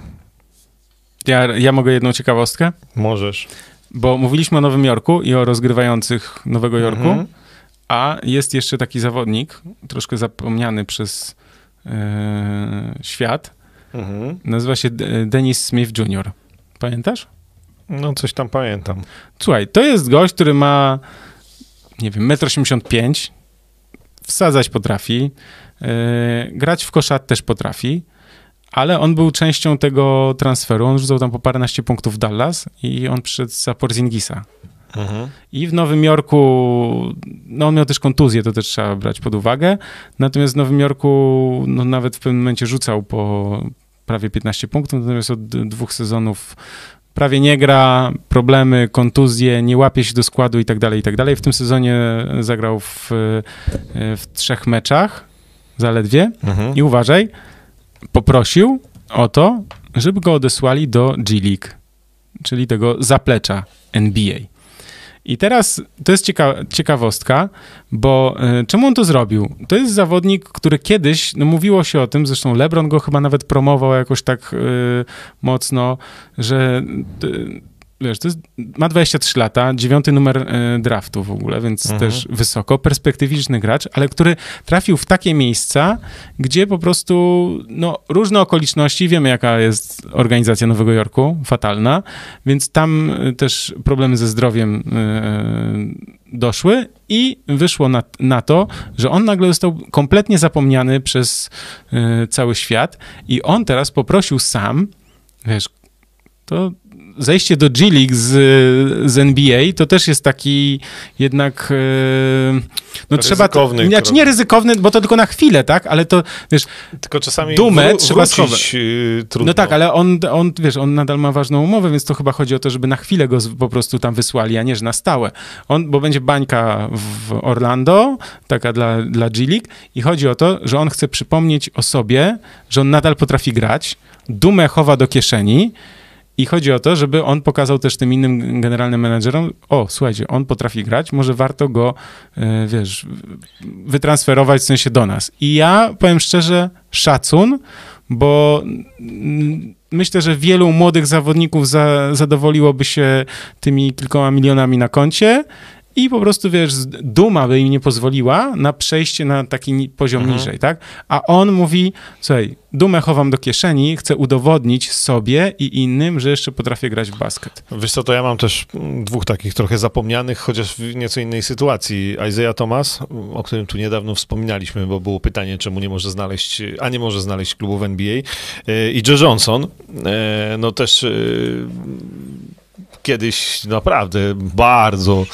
Ja, ja mogę jedną ciekawostkę? Możesz. Bo mówiliśmy o Nowym Jorku i o rozgrywających Nowego Jorku, mhm. a jest jeszcze taki zawodnik, troszkę zapomniany przez e, świat. Mhm. Nazywa się Dennis Smith Jr. Pamiętasz? No, coś tam pamiętam. Słuchaj, to jest gość, który ma, nie wiem, 1,85 m, wsadzać potrafi, yy, grać w koszat też potrafi ale on był częścią tego transferu. On rzucał tam po paręnaście punktów w Dallas i on przyszedł za Porzingisa. Mhm. I w Nowym Jorku, no on miał też kontuzję, to też trzeba brać pod uwagę. Natomiast w Nowym Jorku, no nawet w pewnym momencie rzucał po prawie 15 punktów, natomiast od dwóch sezonów prawie nie gra, problemy, kontuzje, nie łapie się do składu i tak dalej, i tak dalej. W tym sezonie zagrał w, w trzech meczach zaledwie. Mhm. I uważaj, poprosił o to, żeby go odesłali do G League, czyli tego zaplecza NBA. I teraz to jest cieka ciekawostka, bo y, czemu on to zrobił? To jest zawodnik, który kiedyś, no mówiło się o tym, zresztą LeBron go chyba nawet promował jakoś tak y, mocno, że y, wiesz, to jest, ma 23 lata, dziewiąty numer e, draftu w ogóle, więc mhm. też wysoko, perspektywiczny gracz, ale który trafił w takie miejsca, gdzie po prostu, no, różne okoliczności, wiemy jaka jest organizacja Nowego Jorku, fatalna, więc tam e, też problemy ze zdrowiem e, doszły i wyszło na, na, to, że on nagle został kompletnie zapomniany przez cały świat i on teraz poprosił sam, wiesz, to zejście do G League z, z NBA to też jest taki jednak e, no trzeba ryzykowny, znaczy nie ryzykowny, bo to tylko na chwilę, tak, ale to wiesz, tylko czasami dumę trzeba schować. Y, trudno. No tak, ale on, on, wiesz, on nadal ma ważną umowę, więc to chyba chodzi o to, żeby na chwilę go po prostu tam wysłali, a nie, że na stałe. On, bo będzie bańka w Orlando, taka dla, dla G League i chodzi o to, że on chce przypomnieć o sobie, że on nadal potrafi grać, dumę chowa do kieszeni, i chodzi o to, żeby on pokazał też tym innym generalnym menedżerom, o, słuchajcie, on potrafi grać, może warto go, e, wiesz, wytransferować w sensie do nas. I ja powiem szczerze, szacun, bo myślę, że wielu młodych zawodników za, zadowoliłoby się tymi kilkoma milionami na koncie i po prostu, wiesz, duma by im nie pozwoliła na przejście na taki poziom mhm. niżej, tak? A on mówi, słuchaj, dumę chowam do kieszeni, chcę udowodnić sobie i innym, że jeszcze potrafię grać w basket. Wiesz co, to ja mam też dwóch takich trochę zapomnianych, chociaż w nieco innej sytuacji. Isaiah Thomas, o którym tu niedawno wspominaliśmy, bo było pytanie, czemu nie może znaleźć, a nie może znaleźć klubu w NBA. E, I Joe Johnson, e, no też e, kiedyś naprawdę bardzo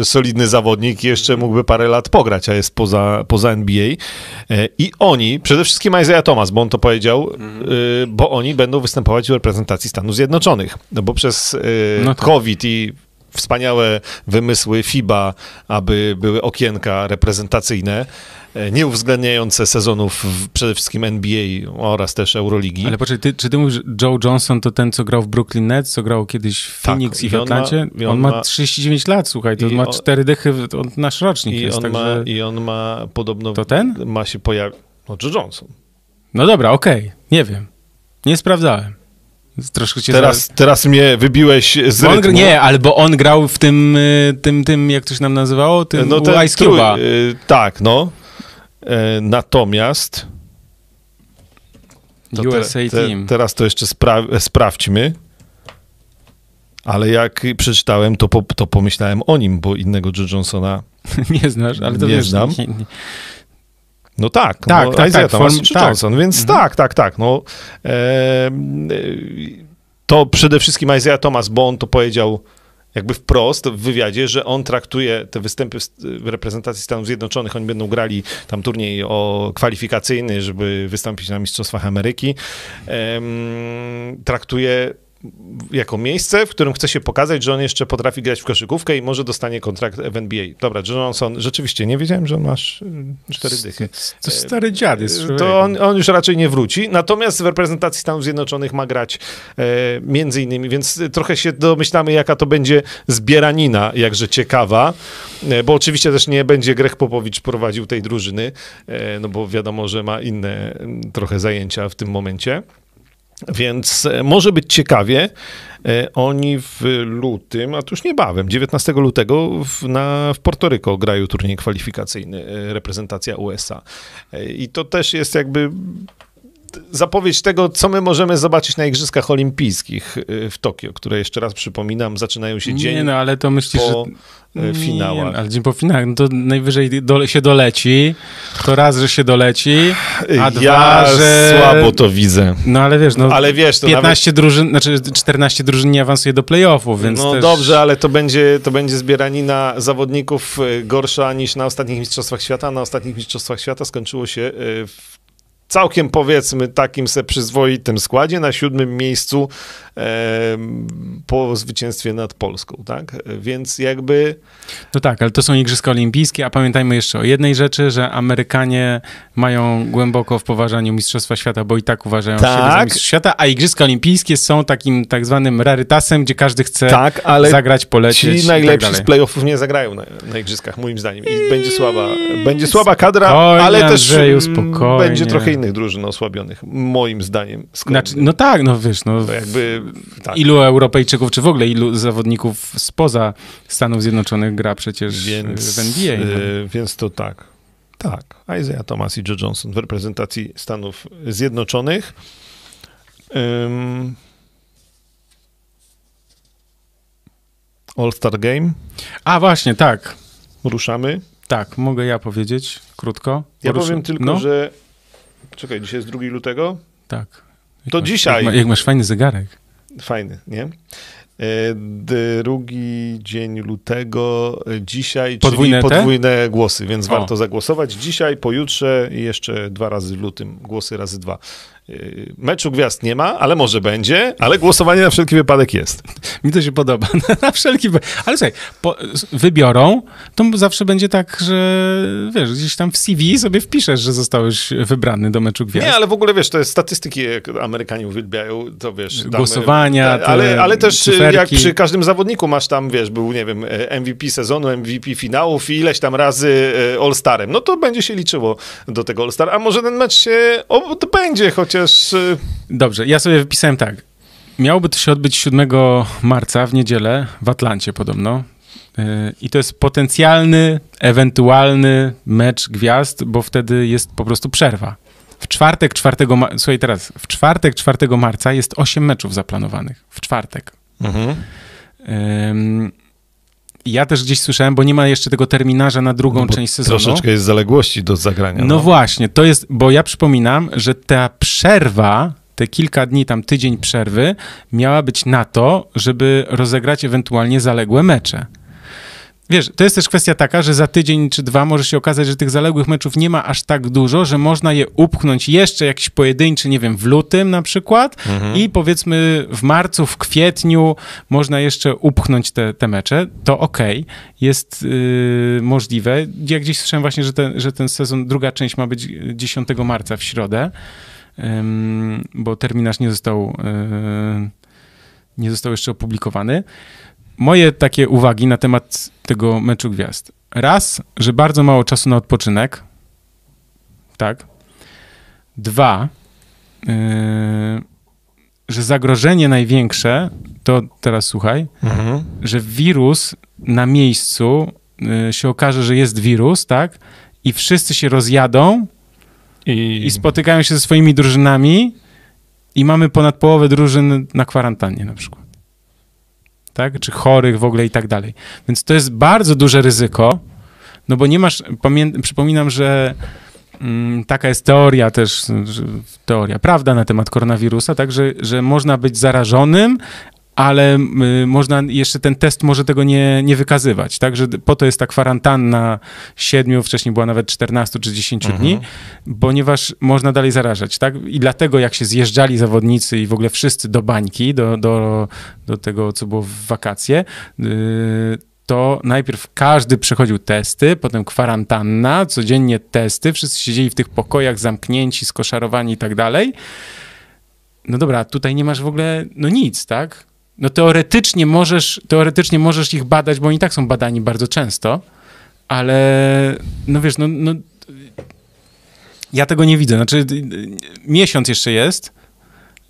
e, solidny zawodnik, jeszcze mógłby parę lat pograć, a jest poza, poza NBA. E, I oni, przede wszystkim Isaiah Thomas, bo on to powiedział, mhm. e, bo oni będą występować w reprezentacji Stanów Zjednoczonych. No bo przez no tak. COVID i wspaniałe wymysły FIBA, aby były okienka reprezentacyjne, E, nie uwzględniające sezonów przede wszystkim NBA oraz też Euroligi. Ale poczekaj, ty, czy ty mówisz, Joe Johnson to ten, co grał w Brooklyn Nets, co grał kiedyś w tak, Phoenix tak, i w Atlancie? On ma, on ma 39 lat, słuchaj, to on ma cztery dychy, to nasz rocznik i jest. On także... ma, I on ma podobno... To ten? Ma się pojawić... No, Joe Johnson. No dobra, okej, okay. nie wiem. Nie sprawdzałem. Troszkę cię teraz, za... teraz mnie wybiłeś z rytmu. On, nie, albo on grał w tym, y, tym, tym, jak to się nam nazywało, tym no ten, Ice Cube'a. Y, tak, no. E, natomiast. To USA te, te, Team. Teraz to jeszcze spra sprawdźmy. Ale jak przeczytałem, to, po, to pomyślałem o nim, bo innego Joe Johnsona nie znasz, ale to nie wiesz, znam. Nie, nie. No tak, tak, no, tak, Isaiah tak, Thomas tak. Johnson, więc mhm. tak, tak, tak. No, e, to przede wszystkim Isaiah Thomas, bo on to powiedział jakby wprost w wywiadzie, że on traktuje te występy w reprezentacji Stanów Zjednoczonych, oni będą grali tam turniej o kwalifikacyjny, żeby wystąpić na Mistrzostwach Ameryki, traktuje jako miejsce, w którym chce się pokazać, że on jeszcze potrafi grać w koszykówkę i może dostanie kontrakt w NBA. Dobra, Johnson, rzeczywiście, nie wiedziałem, że on masz cztery dychy. To stary dziad jest. To on, on, już raczej nie wróci, natomiast w reprezentacji Stanów Zjednoczonych ma grać e, między innymi, więc trochę się domyślamy, jaka to będzie zbieranina, jakże ciekawa, e, bo oczywiście też nie będzie Grech Popowicz prowadził tej drużyny, e, no bo wiadomo, że ma inne trochę zajęcia w tym momencie. Więc e, może być ciekawie. E, oni w lutym, a to już niebawem, 19 lutego w, na, w Portoryko grają turniej kwalifikacyjny, e, reprezentacja USA. I to też jest jakby zapowiedź tego, co my możemy zobaczyć na Igrzyskach Olimpijskich y, w Tokio, które jeszcze raz przypominam, zaczynają się dzień Nie, no ale to myślisz, po że... Y, finałach. Nie, ale dzień po finałach, no to najwyżej dole, się doleci, to raz, że się doleci, a dwa, ja że... słabo to widzę. No ale wiesz, no ale wiesz, to 15 nawet... drużyn, znaczy 14 drużyn nie awansuje do playoffów, więc No też... dobrze, ale to będzie, to będzie zbieranina zawodników y, gorsza niż na ostatnich Mistrzostwach Świata. Na ostatnich Mistrzostwach Świata skończyło się w całkiem powiedzmy takim se przyzwoitym składzie. Na siódmym miejscu po zwycięstwie nad Polską, tak? Więc jakby... No tak, ale to są Igrzyska Olimpijskie, a pamiętajmy jeszcze o jednej rzeczy, że Amerykanie mają głęboko w poważaniu Mistrzostwa Świata, bo i tak uważają tak. siebie za Mistrzostwa Świata, a Igrzyska Olimpijskie są takim tak zwanym rarytasem, gdzie każdy chce tak, ale zagrać, polecieć ci najlepsi tak z playoffów nie zagrają na, na, Igrzyskach, moim zdaniem. I będzie słaba, będzie słaba kadra, spokojnie, ale też Andrzeju, będzie trochę innych drużyn osłabionych, moim zdaniem. Znaczy, no tak, no wiesz, no, to jakby, tak. ilu Europejczyków, czy w ogóle ilu zawodników spoza Stanów Zjednoczonych gra przecież więc, w NBA. No. Yy, więc to tak. Tak, Isaiah Thomas i Joe Johnson w reprezentacji Stanów Zjednoczonych. Um, All-Star Game. A właśnie, tak. Ruszamy. Tak, mogę ja powiedzieć krótko. Ja powiem tylko, no? że. Czekaj, dzisiaj jest 2 lutego? Tak. To masz, dzisiaj. Jak, jak masz fajny zegarek. Fajny, nie? E, drugi dzień lutego, dzisiaj, podwójne czyli podwójne te? głosy, więc o. warto zagłosować dzisiaj, pojutrze i jeszcze dwa razy w lutym, głosy razy dwa. Yy, meczu gwiazd nie ma, ale może będzie, ale głosowanie na wszelki wypadek jest. Mi to się podoba, na wszelki wypadek. Ale słuchaj, po, wybiorą, to zawsze będzie tak, że wiesz, gdzieś tam w CV sobie wpiszesz, że zostałeś wybrany do meczu gwiazd. Nie, ale w ogóle wiesz, to jest statystyki, jak Amerykanie uwielbiają, to wiesz. Głosowania, ale, ale też cyferki. jak przy każdym zawodniku masz tam, wiesz, był, nie wiem, MVP sezonu, MVP finałów i ileś tam razy e, All-Starem, no to będzie się liczyło do tego All-Star, a może ten mecz się odbędzie, chociaż chociaż... Y, Dobrze, ja sobie wypisałem tak. Miałoby to się odbyć 7 marca w niedzielę w Atlancie podobno. Y, I to jest potencjalny, ewentualny mecz gwiazd, bo wtedy jest po prostu przerwa. W czwartek 4 marca, słuchaj teraz, w czwartek 4 marca jest 8 meczów zaplanowanych. W czwartek. Mhm. Um, ja też gdzieś słyszałem, bo nie ma jeszcze tego terminarza na drugą no część sezonu. Troszeczkę jest zaległości do zagrania. No, no właśnie, to jest, bo ja przypominam, że ta przerwa te kilka dni, tam tydzień przerwy, miała być na to, żeby rozegrać ewentualnie zaległe mecze. Wiesz, to jest też kwestia taka, że za tydzień czy dwa może się okazać, że tych zaległych meczów nie ma aż tak dużo, że można je upchnąć jeszcze jakiś pojedynczy, nie wiem, w lutym na przykład mhm. i powiedzmy w marcu, w kwietniu można jeszcze upchnąć te, te mecze. To okej, okay, jest yy, możliwe. Ja gdzieś słyszałem właśnie, że ten, że ten sezon, druga część ma być 10 marca w środę, yy, bo terminarz nie został, yy, nie został jeszcze opublikowany moje takie uwagi na temat tego meczu gwiazd. Raz, że bardzo mało czasu na odpoczynek. Tak. Dwa, yy, że zagrożenie największe, to teraz słuchaj, mhm. że wirus na miejscu yy, się okaże, że jest wirus, tak? I wszyscy się rozjadą i... i spotykają się ze swoimi drużynami i mamy ponad połowę drużyn na kwarantannie na przykład tak? Czy chorych w ogóle i tak dalej. Więc to jest bardzo duże ryzyko, no bo nie masz, pamię- przypominam, że mm, taka jest teoria też, teoria, prawda na temat koronawirusa, tak, że, że można być zarażonym, ale y, można jeszcze ten test może tego nie, nie wykazywać, tak, że po to jest ta kwarantanna 7, wcześniej była nawet 14 czy 10 mhm. dni, ponieważ można dalej zarażać, tak, i dlatego jak się zjeżdżali zawodnicy i w ogóle wszyscy do bańki, do, do, do tego, co było w wakacje, y, to najpierw każdy przechodził testy, potem kwarantanna, codziennie testy, wszyscy siedzieli w tych pokojach zamknięci, skoszarowani i tak dalej. No dobra, tutaj nie masz w ogóle, no nic, tak? No teoretycznie możesz, teoretycznie możesz ich badać, bo oni tak są badani bardzo często, ale no wiesz, no, no ja tego nie widzę. Znaczy, miesiąc jeszcze jest,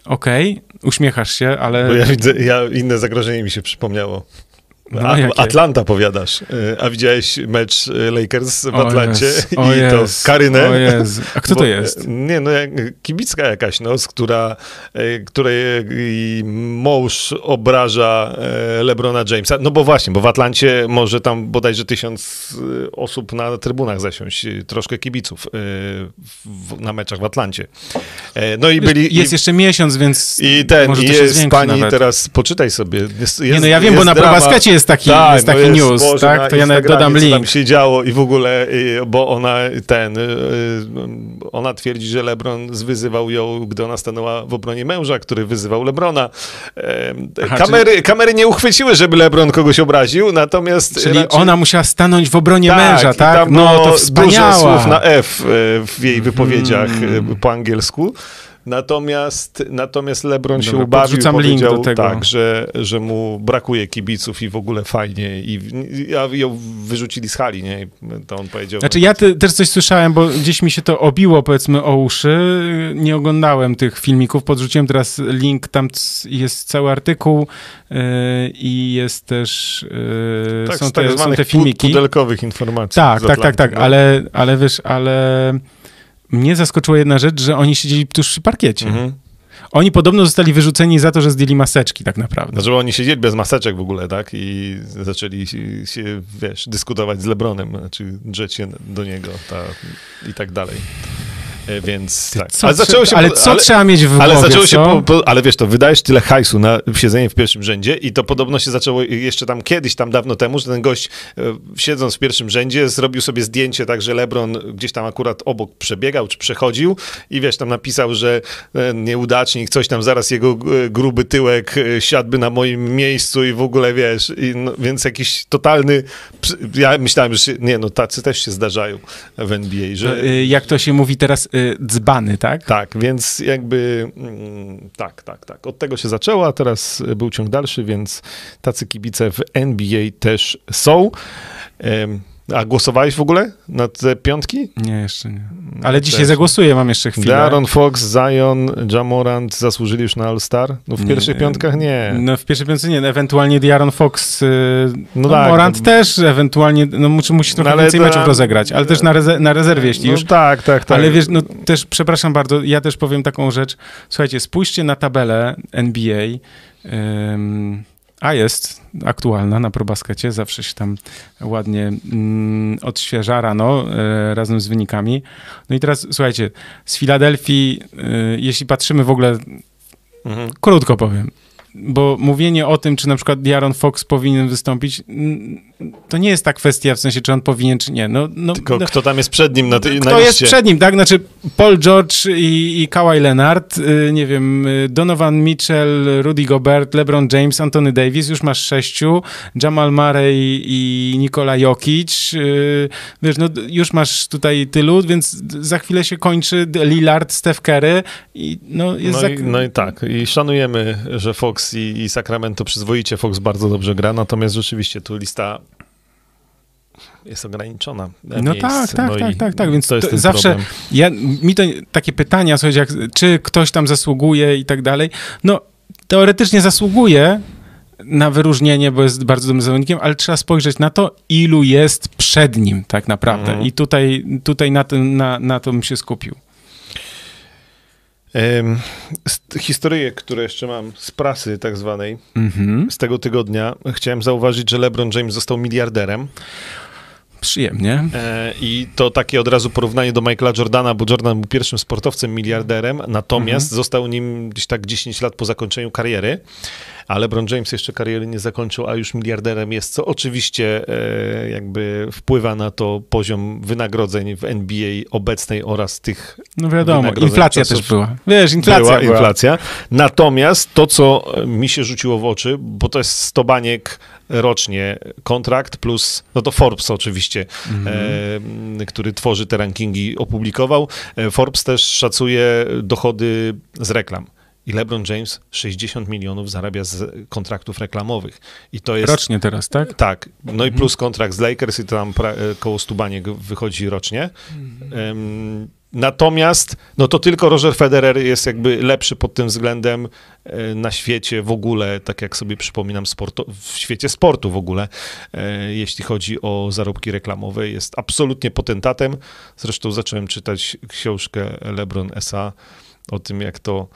okej, okay, uśmiechasz się, ale... Bo ja widzę, ja, inne zagrożenie mi się przypomniało. No, Atlanta powiadasz. E, a widziałeś mecz e, Lakers w Atlancie i to Karynę? A kto to jest? Nie, no kibicka jakaś, no, z która, e, której mąż obraża LeBrona Jamesa. No bo właśnie, bo w Atlancie może tam bodajże tysiąc osób na trybunach zasiąść, troszkę kibiców na meczach w Atlancie. No i byli... Jest i, jeszcze miesiąc, więc I ten, może jest pani nawet. teraz, poczytaj sobie. Jest, nie, no ja wiem, bo na ProBaskecie jest taki, tak, jest taki no jest, news, Boże, tak? To ja nawet dodam link. tam się działo i w ogóle, bo ona ten, y, y, ona twierdzi, że LeBron zwyzywał ją, gdy ona stanęła w obronie męża, który wyzywał LeBrona. Aha, kamery, czyli... kamery nie uchwyciły, żeby LeBron kogoś obraził, natomiast... Czyli raczej... ona musiała stanąć w obronie tak, męża, tak? No to wspaniała. Dużo słów na F w jej wypowiedziach hmm. po angielsku. Natomiast, natomiast LeBron Dobra, się ubawił, powiedział link do tego. tak, że, że mu brakuje kibiców i w ogóle fajnie i, i ją wyrzucili z hali, nie? To on powiedział. Znaczy ja te, też coś słyszałem, bo gdzieś mi się to obiło powiedzmy o uszy, nie oglądałem tych filmików, podrzuciłem teraz link, tam jest cały artykuł yy, i jest też yy, tak, są, te, są te filmiki. pudelkowych informacji. Tak, tak, tak, tak, ale, ale wiesz, ale mnie zaskoczyła jedna rzecz, że oni siedzieli tuż przy parkiecie. Mhm. Oni podobno zostali wyrzuceni za to, że zdjęli maseczki tak naprawdę. Znaczy oni siedzieli bez maseczek w ogóle, tak? I zaczęli się, wiesz, dyskutować z Lebronem, znaczy drzeć się do niego ta, i tak dalej. E, więc tak. Co, ale, zaczęło się ale co ale, trzeba mieć w ale głowie, zaczęło się po, po, Ale wiesz, to wydajesz tyle hajsu na siedzenie w pierwszym rzędzie i to podobno się zaczęło jeszcze tam kiedyś, tam dawno temu, że ten gość e, siedząc w pierwszym rzędzie zrobił sobie zdjęcie tak, że LeBron gdzieś tam akurat obok przebiegał czy przechodził i wiesz, tam napisał, że e, nieudacznik, coś tam zaraz jego gruby tyłek siadłby na moim miejscu i w ogóle wiesz, i, no, więc jakiś totalny ja myślałem, że się, nie no, tacy też się zdarzają w NBA, że... Jak to się mówi teraz, Y, dzbany, tak? Tak, więc jakby mm, tak, tak, tak. Od tego się zaczęło, a teraz był ciąg dalszy, więc tacy kibice w NBA też są. A głosowałeś w ogóle na te piątki? Nie, jeszcze nie. Ale dzisiaj zagłosuję, mam jeszcze chwilę. Darren Fox, Zion, Jamorant zasłużyli już na All-Star? No w nie, pierwszych piątkach nie. No w pierwszej piątce nie, ewentualnie Darren Fox, y, no, no tak, Morant no, też ewentualnie, no musi, musi trochę no, więcej meczów rozegrać, ale też na, reze na rezerwie, jeśli no, już. tak, tak, tak. Ale wiesz, no też, przepraszam bardzo, ja też powiem taką rzecz. Słuchajcie, spójrzcie na tabelę NBA, um, a jest aktualna na probaskecie, zawsze się tam ładnie mm, odświeża rano e, razem z wynikami. No i teraz słuchajcie, z Filadelfii, e, jeśli patrzymy w ogóle, mhm. krótko powiem, bo mówienie o tym, czy na przykład Diaron Fox powinien wystąpić, to nie jest ta kwestia, w sensie, czy on powinien, czy nie. No, no, Tylko no, kto tam jest przed nim na tej Kto jest przed nim, tak? Znaczy Paul George i, i Kawhi Leonard, y, nie wiem, y, Donovan Mitchell, Rudy Gobert, LeBron James, Anthony Davis, już masz sześciu, Jamal Murray i Nikola Jokic, y, wiesz, no już masz tutaj tylu, więc za chwilę się kończy Lillard, Steph Curry i no jest... No, za... i, no i tak, i szanujemy, że Fox i, i Sacramento przyzwoicie, Fox bardzo dobrze gra, natomiast rzeczywiście tu lista jest ograniczona. No miejsc. tak, tak, no tak, tak, tak, więc to jest to zawsze ja, mi to takie pytania, słuchajcie, jak, czy ktoś tam zasługuje i tak dalej, no teoretycznie zasługuje na wyróżnienie, bo jest bardzo dobrym zawodnikiem, ale trzeba spojrzeć na to, ilu jest przed nim tak naprawdę mhm. i tutaj, tutaj na, tym, na, na to bym się skupił. Historyje, które jeszcze mam z prasy tak zwanej, mm-hmm. z tego tygodnia, chciałem zauważyć, że LeBron James został miliarderem. Przyjemnie. E, I to takie od razu porównanie do Michaela Jordana, bo Jordan był pierwszym sportowcem miliarderem, natomiast mhm. został nim gdzieś tak 10 lat po zakończeniu kariery a LeBron James jeszcze kariery nie zakończył, a już miliarderem jest, co oczywiście e, jakby wpływa na to poziom wynagrodzeń w NBA obecnej oraz tych No wiadomo, inflacja też była. Wiesz, inflacja była. była. inflacja. Natomiast to, co mi się rzuciło w oczy, bo to jest 100 baniek rocznie kontrakt plus, no to Forbes oczywiście, mm -hmm. e, który tworzy te rankingi, opublikował. E, Forbes też szacuje dochody z reklam. I LeBron James 60 milionów zarabia z kontraktów reklamowych. I to jest... Rocznie teraz, tak? Tak. No mhm. i plus kontrakt z Lakers i to tam pra... E, koło Stubaniek wychodzi rocznie. Mhm. Um, natomiast, no to tylko Roger Federer jest jakby lepszy pod tym względem e, na świecie w ogóle, tak jak sobie przypominam, sportu, w świecie sportu w ogóle, e, jeśli chodzi o zarobki reklamowe, jest absolutnie potentatem. Zresztą zacząłem czytać książkę LeBron S.A. o tym, jak to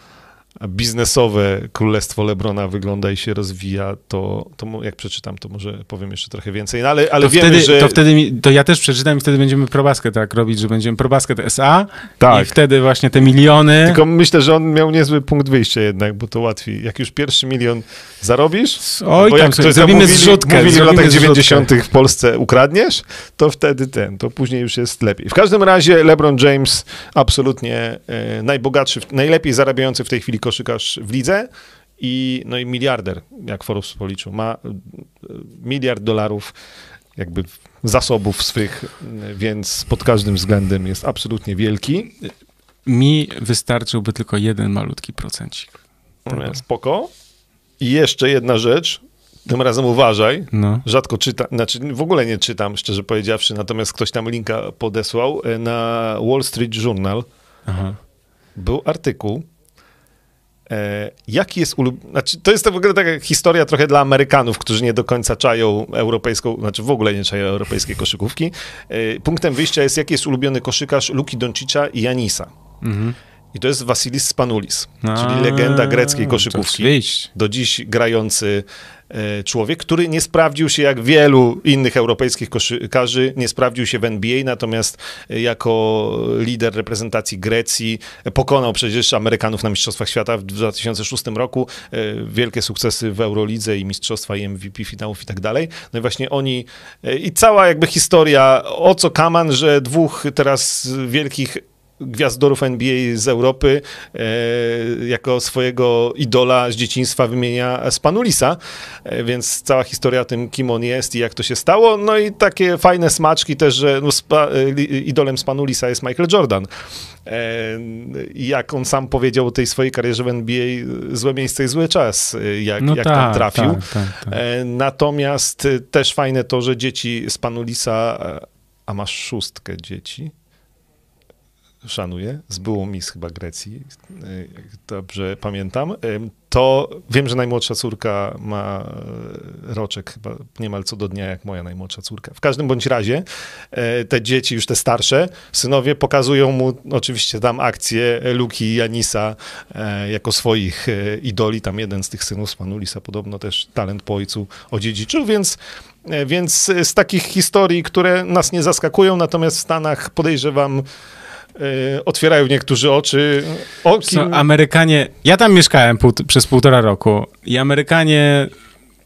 biznesowe królestwo Lebrona wygląda i się rozwija, to, to jak przeczytam, to może powiem jeszcze trochę więcej. No, ale, ale to wiemy, wtedy, że... To wtedy mi, to ja też przeczytam i wtedy będziemy probasket tak robić, że będziemy probasket SA tak. i wtedy właśnie te miliony... Tylko myślę, że on miał niezły punkt wyjścia jednak, bo to łatwiej. Jak już pierwszy milion zarobisz, Oj, bo jak sobie, zrobimy mówili, zrzutkę. Mówili w latach 90. w Polsce ukradniesz, to wtedy ten, to później już jest lepiej. W każdym razie LeBron James absolutnie e, najbogatszy, najlepiej zarabiający w tej chwili koszykarz w lidze i, no i miliarder, jak Forbes policzył, ma e, miliard dolarów jakby zasobów swych, więc pod każdym względem jest absolutnie wielki. Mi wystarczyłby tylko jeden malutki procencik. Spoko. I jeszcze jedna rzecz, tym razem uważaj. No. Rzadko czytam, znaczy w ogóle nie czytam, szczerze powiedziawszy, natomiast ktoś tam linka podesłał. E, na Wall Street Journal Aha. był artykuł, jaki jest ulubiony, znaczy to jest to w ogóle taka historia trochę dla Amerykanów, którzy nie do końca czają europejską, znaczy w ogóle nie czają europejskiej koszykówki. E, punktem wyjścia jest, jaki jest ulubiony koszykarz Luki Doncicza i Janisa. Mhm. I to jest Vasilis Spanoulis, A, czyli legenda greckiej koszykówki. Do dziś grający e, człowiek, który nie sprawdził się jak wielu innych europejskich koszykarzy, nie sprawdził się w NBA, natomiast e, jako lider reprezentacji Grecji pokonał przecież Amerykanów na Mistrzostwach Świata w 2006 roku, e, wielkie sukcesy w Eurolidze i Mistrzostwa i MVP finałów i tak dalej. No i właśnie oni i cała jakby historia, o co Kaman, że dwóch teraz wielkich gwiazdorów NBA z Europy e, jako swojego idola z dzieciństwa wymienia Spanulisa, e, więc cała historia o tym, kim on jest i jak to się stało. No i takie fajne smaczki też, że no, spa, e, idolem Spanulisa jest Michael Jordan. Jak on sam powiedział o tej swojej karierze w NBA, złe miejsce i zły czas, jak, no jak tam tak, trafił. Tak, tak, natomiast też fajne to, że dzieci Spanulisa, a masz szóstkę dzieci, szanuję, z byłą mis chyba Grecji, y, dobrze pamiętam, y, to wiem, że najmłodsza córka ma y, roczek chyba niemal co do dnia, jak moja najmłodsza córka. W każdym bądź razie te dzieci, już te starsze, synowie pokazują mu oczywiście tam akcję Luki i Janisa jako swoich idoli. Tam jeden z tych synów Manulisa podobno też talent po ojcu odziedziczył, więc więc z takich historii, które nas nie zaskakują, natomiast w Stanach podejrzewam, E, otwierają niektórzy oczy. O kim... Co, Amerykanie, ja tam mieszkałem pół, przez półtora roku i Amerykanie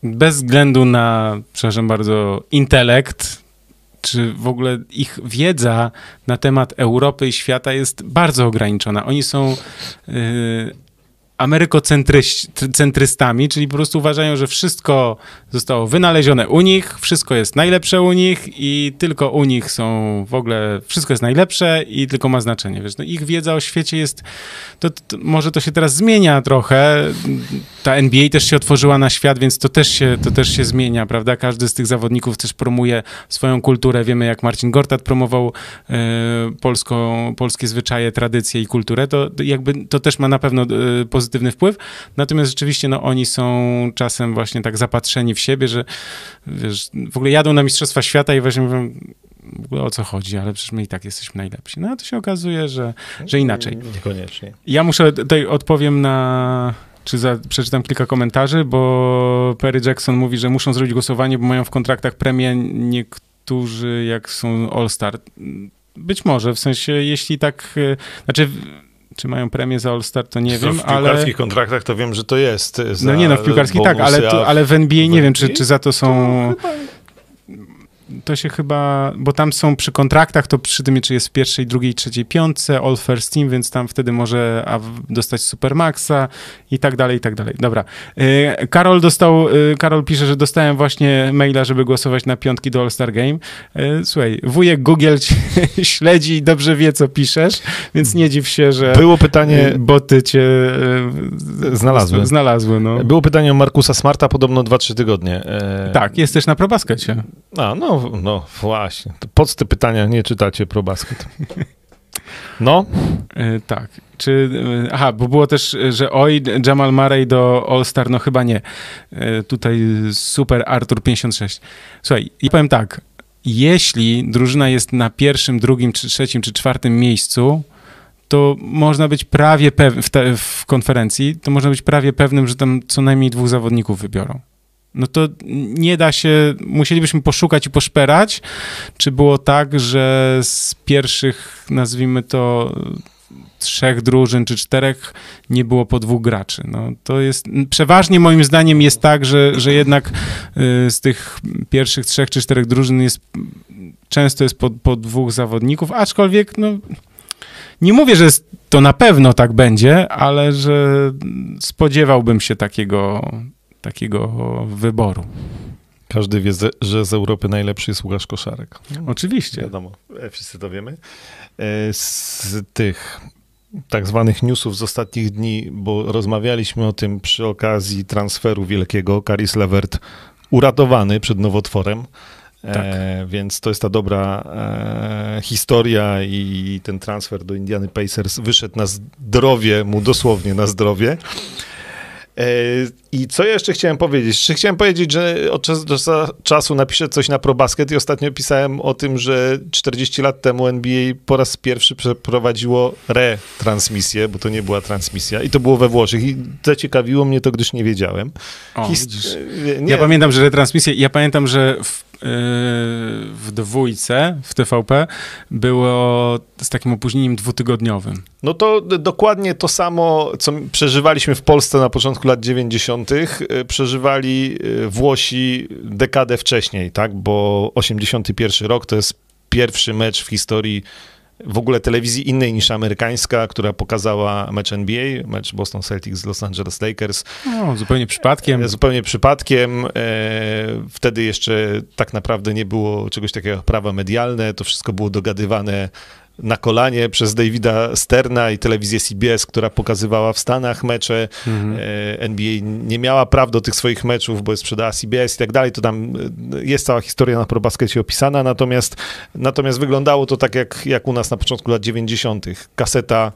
bez względu na, przepraszam bardzo, intelekt, czy w ogóle ich wiedza na temat Europy i świata jest bardzo ograniczona. Oni są yy, amerykocentrystami, czyli po prostu uważają, że wszystko zostało wynalezione u nich, wszystko jest najlepsze u nich i tylko u nich są w ogóle, wszystko jest najlepsze i tylko ma znaczenie. Wiesz, no ich wiedza o świecie jest, to, to, może to się teraz zmienia trochę, ta NBA też się otworzyła na świat, więc to też się, to też się zmienia, prawda? Każdy z tych zawodników też promuje swoją kulturę. Wiemy, jak Marcin Gortat promował e, polską, polskie zwyczaje, tradycje i kulturę, to jakby to też ma na pewno e, pozytywny wpływ. Natomiast rzeczywiście, no oni są czasem właśnie tak zapatrzeni w siebie, że wiesz, w ogóle jadą na Mistrzostwa Świata i właśnie mówią, w ogóle o co chodzi, ale przecież my i tak jesteśmy najlepsi. No a to się okazuje, że, że inaczej. Niekoniecznie. Ja muszę tutaj odpowiem na czy za, przeczytam kilka komentarzy, bo Perry Jackson mówi, że muszą zrobić głosowanie, bo mają w kontraktach premię niektórzy, jak są All-Star. Być może, w sensie, jeśli tak, e, znaczy czy mają premię za All-Star, to nie wiem, ale... W piłkarskich kontraktach to wiem, że to jest. no nie, no w piłkarskich tak, ale, to, ale w NBA nie wiem, czy, czy za to są... to się chyba, bo tam są przy kontraktach, to przy tym, czy jest w pierwszej, drugiej, trzeciej, piątce, All First Team, więc tam wtedy może dostać Supermaxa i tak dalej, i tak dalej. Dobra. E, Karol dostał, e, Karol pisze, że dostałem właśnie maila, żeby głosować na piątki do All Star Game. E, słuchaj, wujek Google śledzi i dobrze wie, co piszesz, więc nie dziw się, że Było pytanie, boty cię znalazły. znalazły no. Było pytanie o Markusa Smarta, podobno 2-3 tygodnie. Tak, jest też na ProBaskecie. A, no no, właśnie. Po co te pytania nie czytacie pro basket? No. E, tak. Czy, e, aha, bo było też, że oj, Jamal Murray do All-Star, no chyba nie. E, tutaj super Artur 56. Słuchaj, i powiem tak, jeśli drużyna jest na pierwszym, drugim, czy trzecim, czy czwartym miejscu, to można być prawie pewnym, w, w, konferencji, to można być prawie pewnym, że tam co najmniej dwóch zawodników wybiorą. No to nie da się, musielibyśmy poszukać i poszperać, czy było tak, że z pierwszych, nazwijmy to, trzech drużyn czy czterech nie było po dwóch graczy. No, to jest, przeważnie moim zdaniem jest tak, że, że jednak y, z tych pierwszych trzech czy czterech drużyn jest, często jest po, po dwóch zawodników, aczkolwiek no, nie mówię, że to na pewno tak będzie, ale że spodziewałbym się takiego, takiego wyboru. Każdy wie, że z Europy najlepszy jest Łukasz Koszarek. Oczywiście. Wiadomo, e, wszyscy to wiemy. E, z tych tak zwanych newsów z ostatnich dni, bo rozmawialiśmy o tym przy okazji transferu wielkiego. Karis Levert uratowany przed nowotworem. E, tak. E, więc to jest ta dobra e, historia i ten transfer do Indiany Pacers wyszedł na zdrowie, mu dosłownie na zdrowie. E, I co jeszcze chciałem powiedzieć? Czy chciałem powiedzieć, że od czasu do czasu napiszę coś na ProBasket i ostatnio pisałem o tym, że 40 lat temu NBA po raz pierwszy przeprowadziło retransmisję, bo to nie była transmisja i to było we Włoszech i zaciekawiło mnie to, gdyż nie wiedziałem. O, Hist- nie. Ja pamiętam, że retransmisję, ja pamiętam, że w w dwójce, w TVP, było z takim opóźnieniem dwutygodniowym. No to dokładnie to samo, co przeżywaliśmy w Polsce na początku lat 90., y, przeżywali y, Włosi dekadę wcześniej, tak? Bo 81 rok to jest pierwszy mecz w historii w ogóle telewizji innej niż amerykańska, która pokazała mecz NBA, mecz Boston Celtics z Los Angeles Lakers. No, zupełnie przypadkiem. E, zupełnie przypadkiem. E, wtedy jeszcze tak naprawdę nie było czegoś takiego jak prawa medialne, to wszystko było dogadywane na kolanie przez Davida Sterna i telewizję CBS, która pokazywała w Stanach mecze. Mhm. E, NBA nie miała praw do tych swoich meczów, bo je sprzedała CBS i tak dalej. To tam e, jest cała historia na ProBaskecie opisana, natomiast, natomiast wyglądało to tak jak, jak u nas na początku lat 90. Kaseta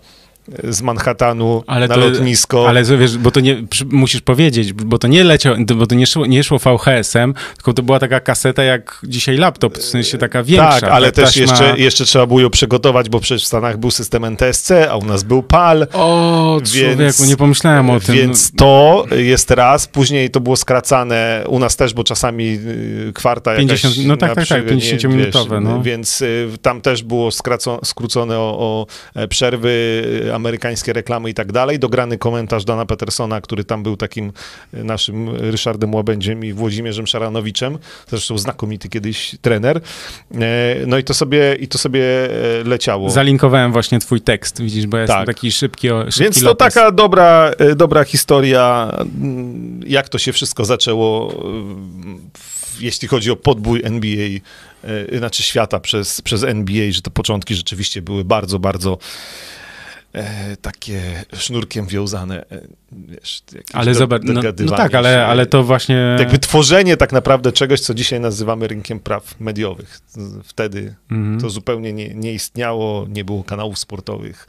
z Manhattanu ale na to, lotnisko. Ale wiesz, bo to nie, musisz powiedzieć, bo to nie leciał, bo to nie szło, nie szło VHS-em, tylko to była taka kaseta jak dzisiaj laptop, w sensie taka większa. Tak, ale też jeszcze, jeszcze trzeba było ją przygotować, bo przecież w Stanach był system NTSC, a u nas był PAL. O, więc, człowieku, nie pomyślałem o tym. Więc to jest raz, później to było skracane u nas też, bo czasami y, kwarta 50, jakaś... No tak, tak, tak, 50-minutowe. No. Więc y, tam też było skrócone o, o e, przerwy amerykańskie reklamy i tak dalej. Dograny komentarz Dana Petersona, który tam był takim e, naszym Ryszardem Łabędziem i Włodzimierzem Szaranowiczem, zresztą znakomity kiedyś trener. E, no i to sobie, i to sobie e, leciało. Zalinkowałem właśnie twój tekst, widzisz, bo jest tak. taki szybki, szybki Więc to taka dobra, dobra historia, mm, jak to się wszystko zaczęło, jeśli chodzi o podbój NBA znaczy świata przez, przez NBA, że te początki rzeczywiście były bardzo, bardzo e, takie sznurkiem wiązane. E, wiesz, ale zobacz, no, no, tak, ale, ale to właśnie... Jakby tworzenie tak naprawdę czegoś, co dzisiaj nazywamy rynkiem praw mediowych. Wtedy mhm. to zupełnie nie, nie istniało, nie było kanałów sportowych.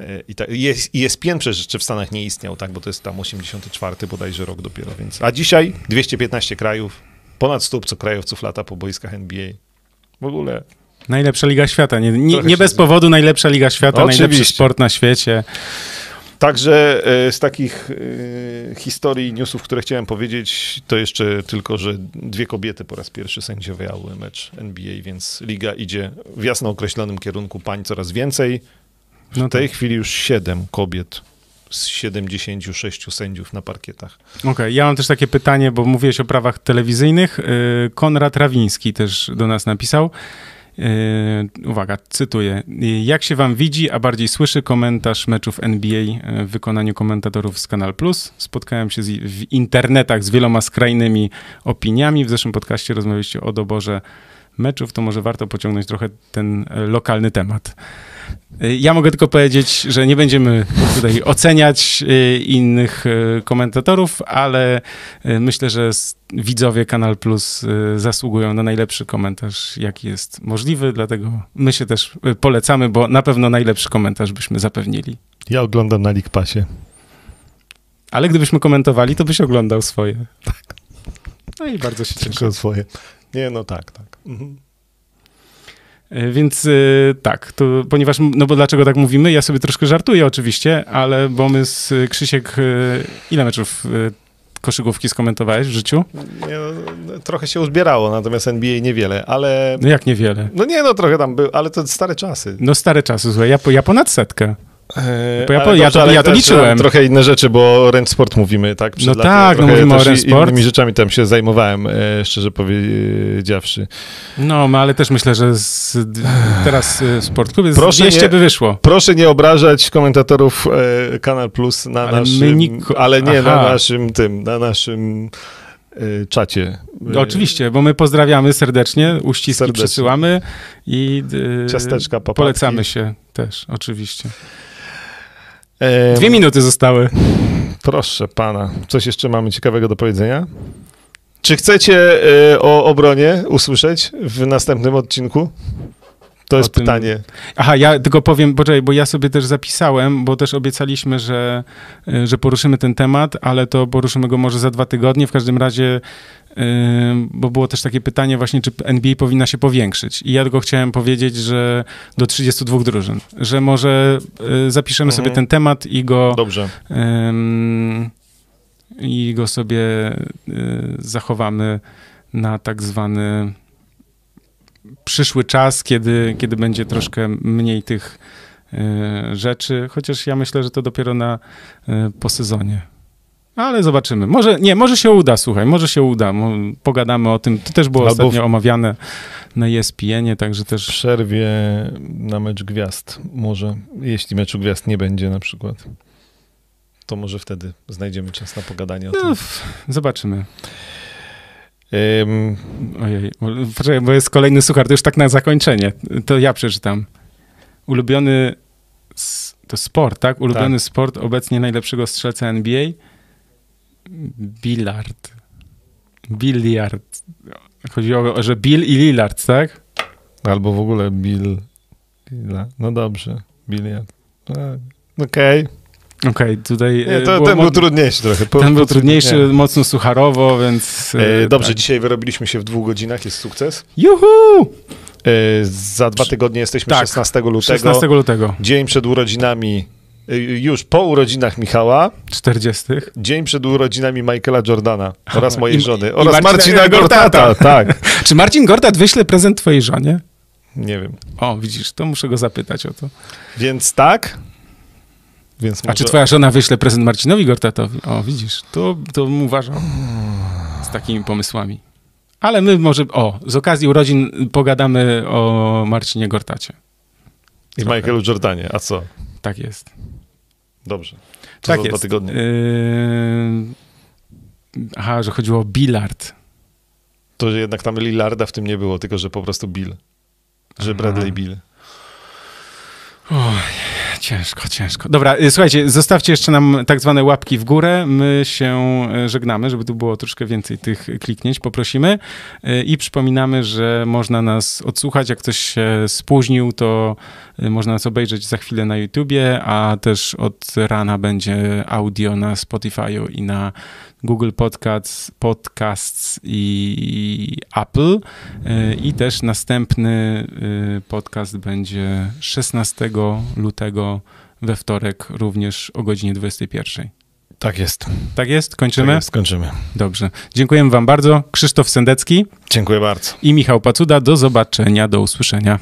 E, I tak, ESPN przecież jeszcze w Stanach nie istniał, tak, bo to jest tam 84 bodajże rok dopiero, więc... A dzisiaj 215 krajów, ponad 100 obcokrajowców lata po boiskach NBA. W ogóle Najlepsza Liga Świata. Nie, nie, nie bez powodu najlepsza Liga Świata, Oczywiście. najlepszy sport na świecie. Także e, z takich e, historii, newsów, które chciałem powiedzieć, to jeszcze tylko, że dwie kobiety po raz pierwszy sędziowały mecz NBA, więc liga idzie w jasno określonym kierunku, pań coraz więcej. W no tej tak. chwili już siedem kobiet z 76 sędziów na parkietach. Okej, okay, ja mam też takie pytanie, bo mówiłeś o prawach telewizyjnych. E, Konrad Rawiński też do nas napisał. Yy, uwaga, cytuję. Jak się wam widzi, a bardziej słyszy komentarz meczów NBA yy, w wykonaniu komentatorów z Kanal Plus? Spotkałem się z, w internetach z wieloma skrajnymi opiniami. W zeszłym podcaście rozmawialiście o doborze meczów, to może warto pociągnąć trochę ten e, lokalny temat. Y, ja mogę tylko powiedzieć, że nie będziemy tutaj oceniać y, innych y, komentatorów, ale myślę, że widzowie Kanal Plus zasługują na najlepszy komentarz, jaki jest możliwy, dlatego my się też polecamy, bo na pewno najlepszy komentarz byśmy zapewnili. Ja oglądam na League Passie. Ale gdybyśmy komentowali, to byś oglądał swoje. Tak. No i bardzo się cieszę. Tylko swoje. Nie, no tak, tak. Mhm. E, Więc y, tak, to, ponieważ, no bo dlaczego tak mówimy? Ja sobie troszkę żartuję oczywiście, ale bo my z y, Krzysiek, ile meczów koszykówki skomentowałeś w życiu? Nie, no, trochę się uzbierało, natomiast NBA niewiele, ale... No jak niewiele. No nie, no trochę tam był, ale to stare czasy. No stare czasy, słuchaj, ja, po- ja ponad setkę. Bo ja ale po- ja to- ja to liczyłem. e, Trochę inne rzeczy, bo o Rent Sport mówimy, tak? Przed No laty. tak, no mówimy o Rent Sport. Innymi rzeczami tam się zajmowałem, e, szczerze powiedziawszy. No, no ale też myślę, że z, teraz y, Sport Klubie z Proszę 200 nie- by wyszło. Proszę nie obrażać komentatorów e, Kanal Plus na Ale naszym... niko- Ale nie na Aha. naszym tym, na naszym e, czacie. No, oczywiście, bo my pozdrawiamy serdecznie, uściski Serdecznie. przesyłamy i Ciasteczka, papatki. polecamy się też, oczywiście. Dwie minuty zostały. Proszę pana, coś jeszcze mamy ciekawego do powiedzenia? Czy chcecie e, o obronie usłyszeć w następnym odcinku? To jest tym- pytanie. Aha, ja tylko powiem, poczekaj, bo ja sobie też zapisałem, bo też obiecaliśmy, że, y, że poruszymy ten temat, ale to poruszymy go może za dwa tygodnie. W każdym razie, y, bo było też takie pytanie właśnie, czy NBA powinna się powiększyć. I ja tylko chciałem powiedzieć, że do 32 drużyn, że może y, zapiszemy sobie Mhm. ten temat i go, Dobrze. ym, i go sobie zachowamy na tak zwany przyszły czas, kiedy, kiedy będzie troszkę mniej tych y, rzeczy, chociaż ja myślę, że to dopiero na y, po sezonie. Ale zobaczymy. Może nie, może się uda, słuchaj, może się uda. Pogadamy o tym. To też było Albo w- ostatnio omawiane na E ESPN-ie, także W też przerwie na mecz gwiazd może, jeśli meczu gwiazd nie będzie na przykład, to może wtedy znajdziemy czas na pogadanie o no, tym. zobaczymy. Ym, Ojej, bo- poczekaj, bo jest kolejny suchar, to już tak na zakończenie. To ja przeczytam. Ulubiony to sport, tak? Ulubiony sport obecnie najlepszego strzelca NBA? Billard. Billiard. Chodzi o, że Bill i Lillard, tak? albo w ogóle Bill. No dobrze, biliard. Tak. Okej. Okej, tutaj... Nie, e, to, było ten był trudniejszy trochę. Po- ten był trudniejszy, nie. mocno sucharowo, więc... e, E, dobrze, tak. dzisiaj wyrobiliśmy się w dwóch godzinach, jest sukces. Juhu! E, za dwa tygodnie jesteśmy Tak. 16 lutego. 16 lutego. Dzień przed urodzinami, e, już po urodzinach Michała, 40. dzień przed urodzinami Michaela Jordana oraz mojej I- żony i oraz Marcina Marcina, Gortata. Gortata. Tak, Czy Marcin Gortat wyśle prezent twojej żonie? nie wiem. O, widzisz, to muszę go zapytać o to. Więc tak. Więc A może... czy twoja żona wyśle prezent Marcinowi Gortatowi? O, widzisz, to, to bym uważał z takimi pomysłami. Ale my może, o, z okazji urodzin pogadamy o Marcinie Gortacie. I Michaelu Jordanie, a co? Tak jest. Dobrze. To tak jest. dwa tygodnie. Yy... Aha, że chodziło o bilard. To, że jednak tam Lillarda w tym nie było, tylko że po prostu Bill. Że Aha. Bradley Bill. Ciężko, ciężko. Dobra, y, słuchajcie, zostawcie jeszcze nam tak zwane łapki w górę. My się y, żegnamy, żeby tu było troszkę więcej tych kliknięć, poprosimy. Y, I przypominamy, że można nas odsłuchać. Jak ktoś się spóźnił, to można nas obejrzeć za chwilę na YouTubie, a też od rana będzie audio na Spotify'u i na Google Podcasts, Podcasts i Apple. Y, I też następny y, podcast będzie 16 lutego we wtorek, również o godzinie 21. Tak jest. Tak jest? Kończymy? Tak jest. Skończymy. Dobrze. Dziękujemy Wam bardzo. Krzysztof Sendecki Dziękuję bardzo. i Michał Pacuda. Do zobaczenia, do usłyszenia.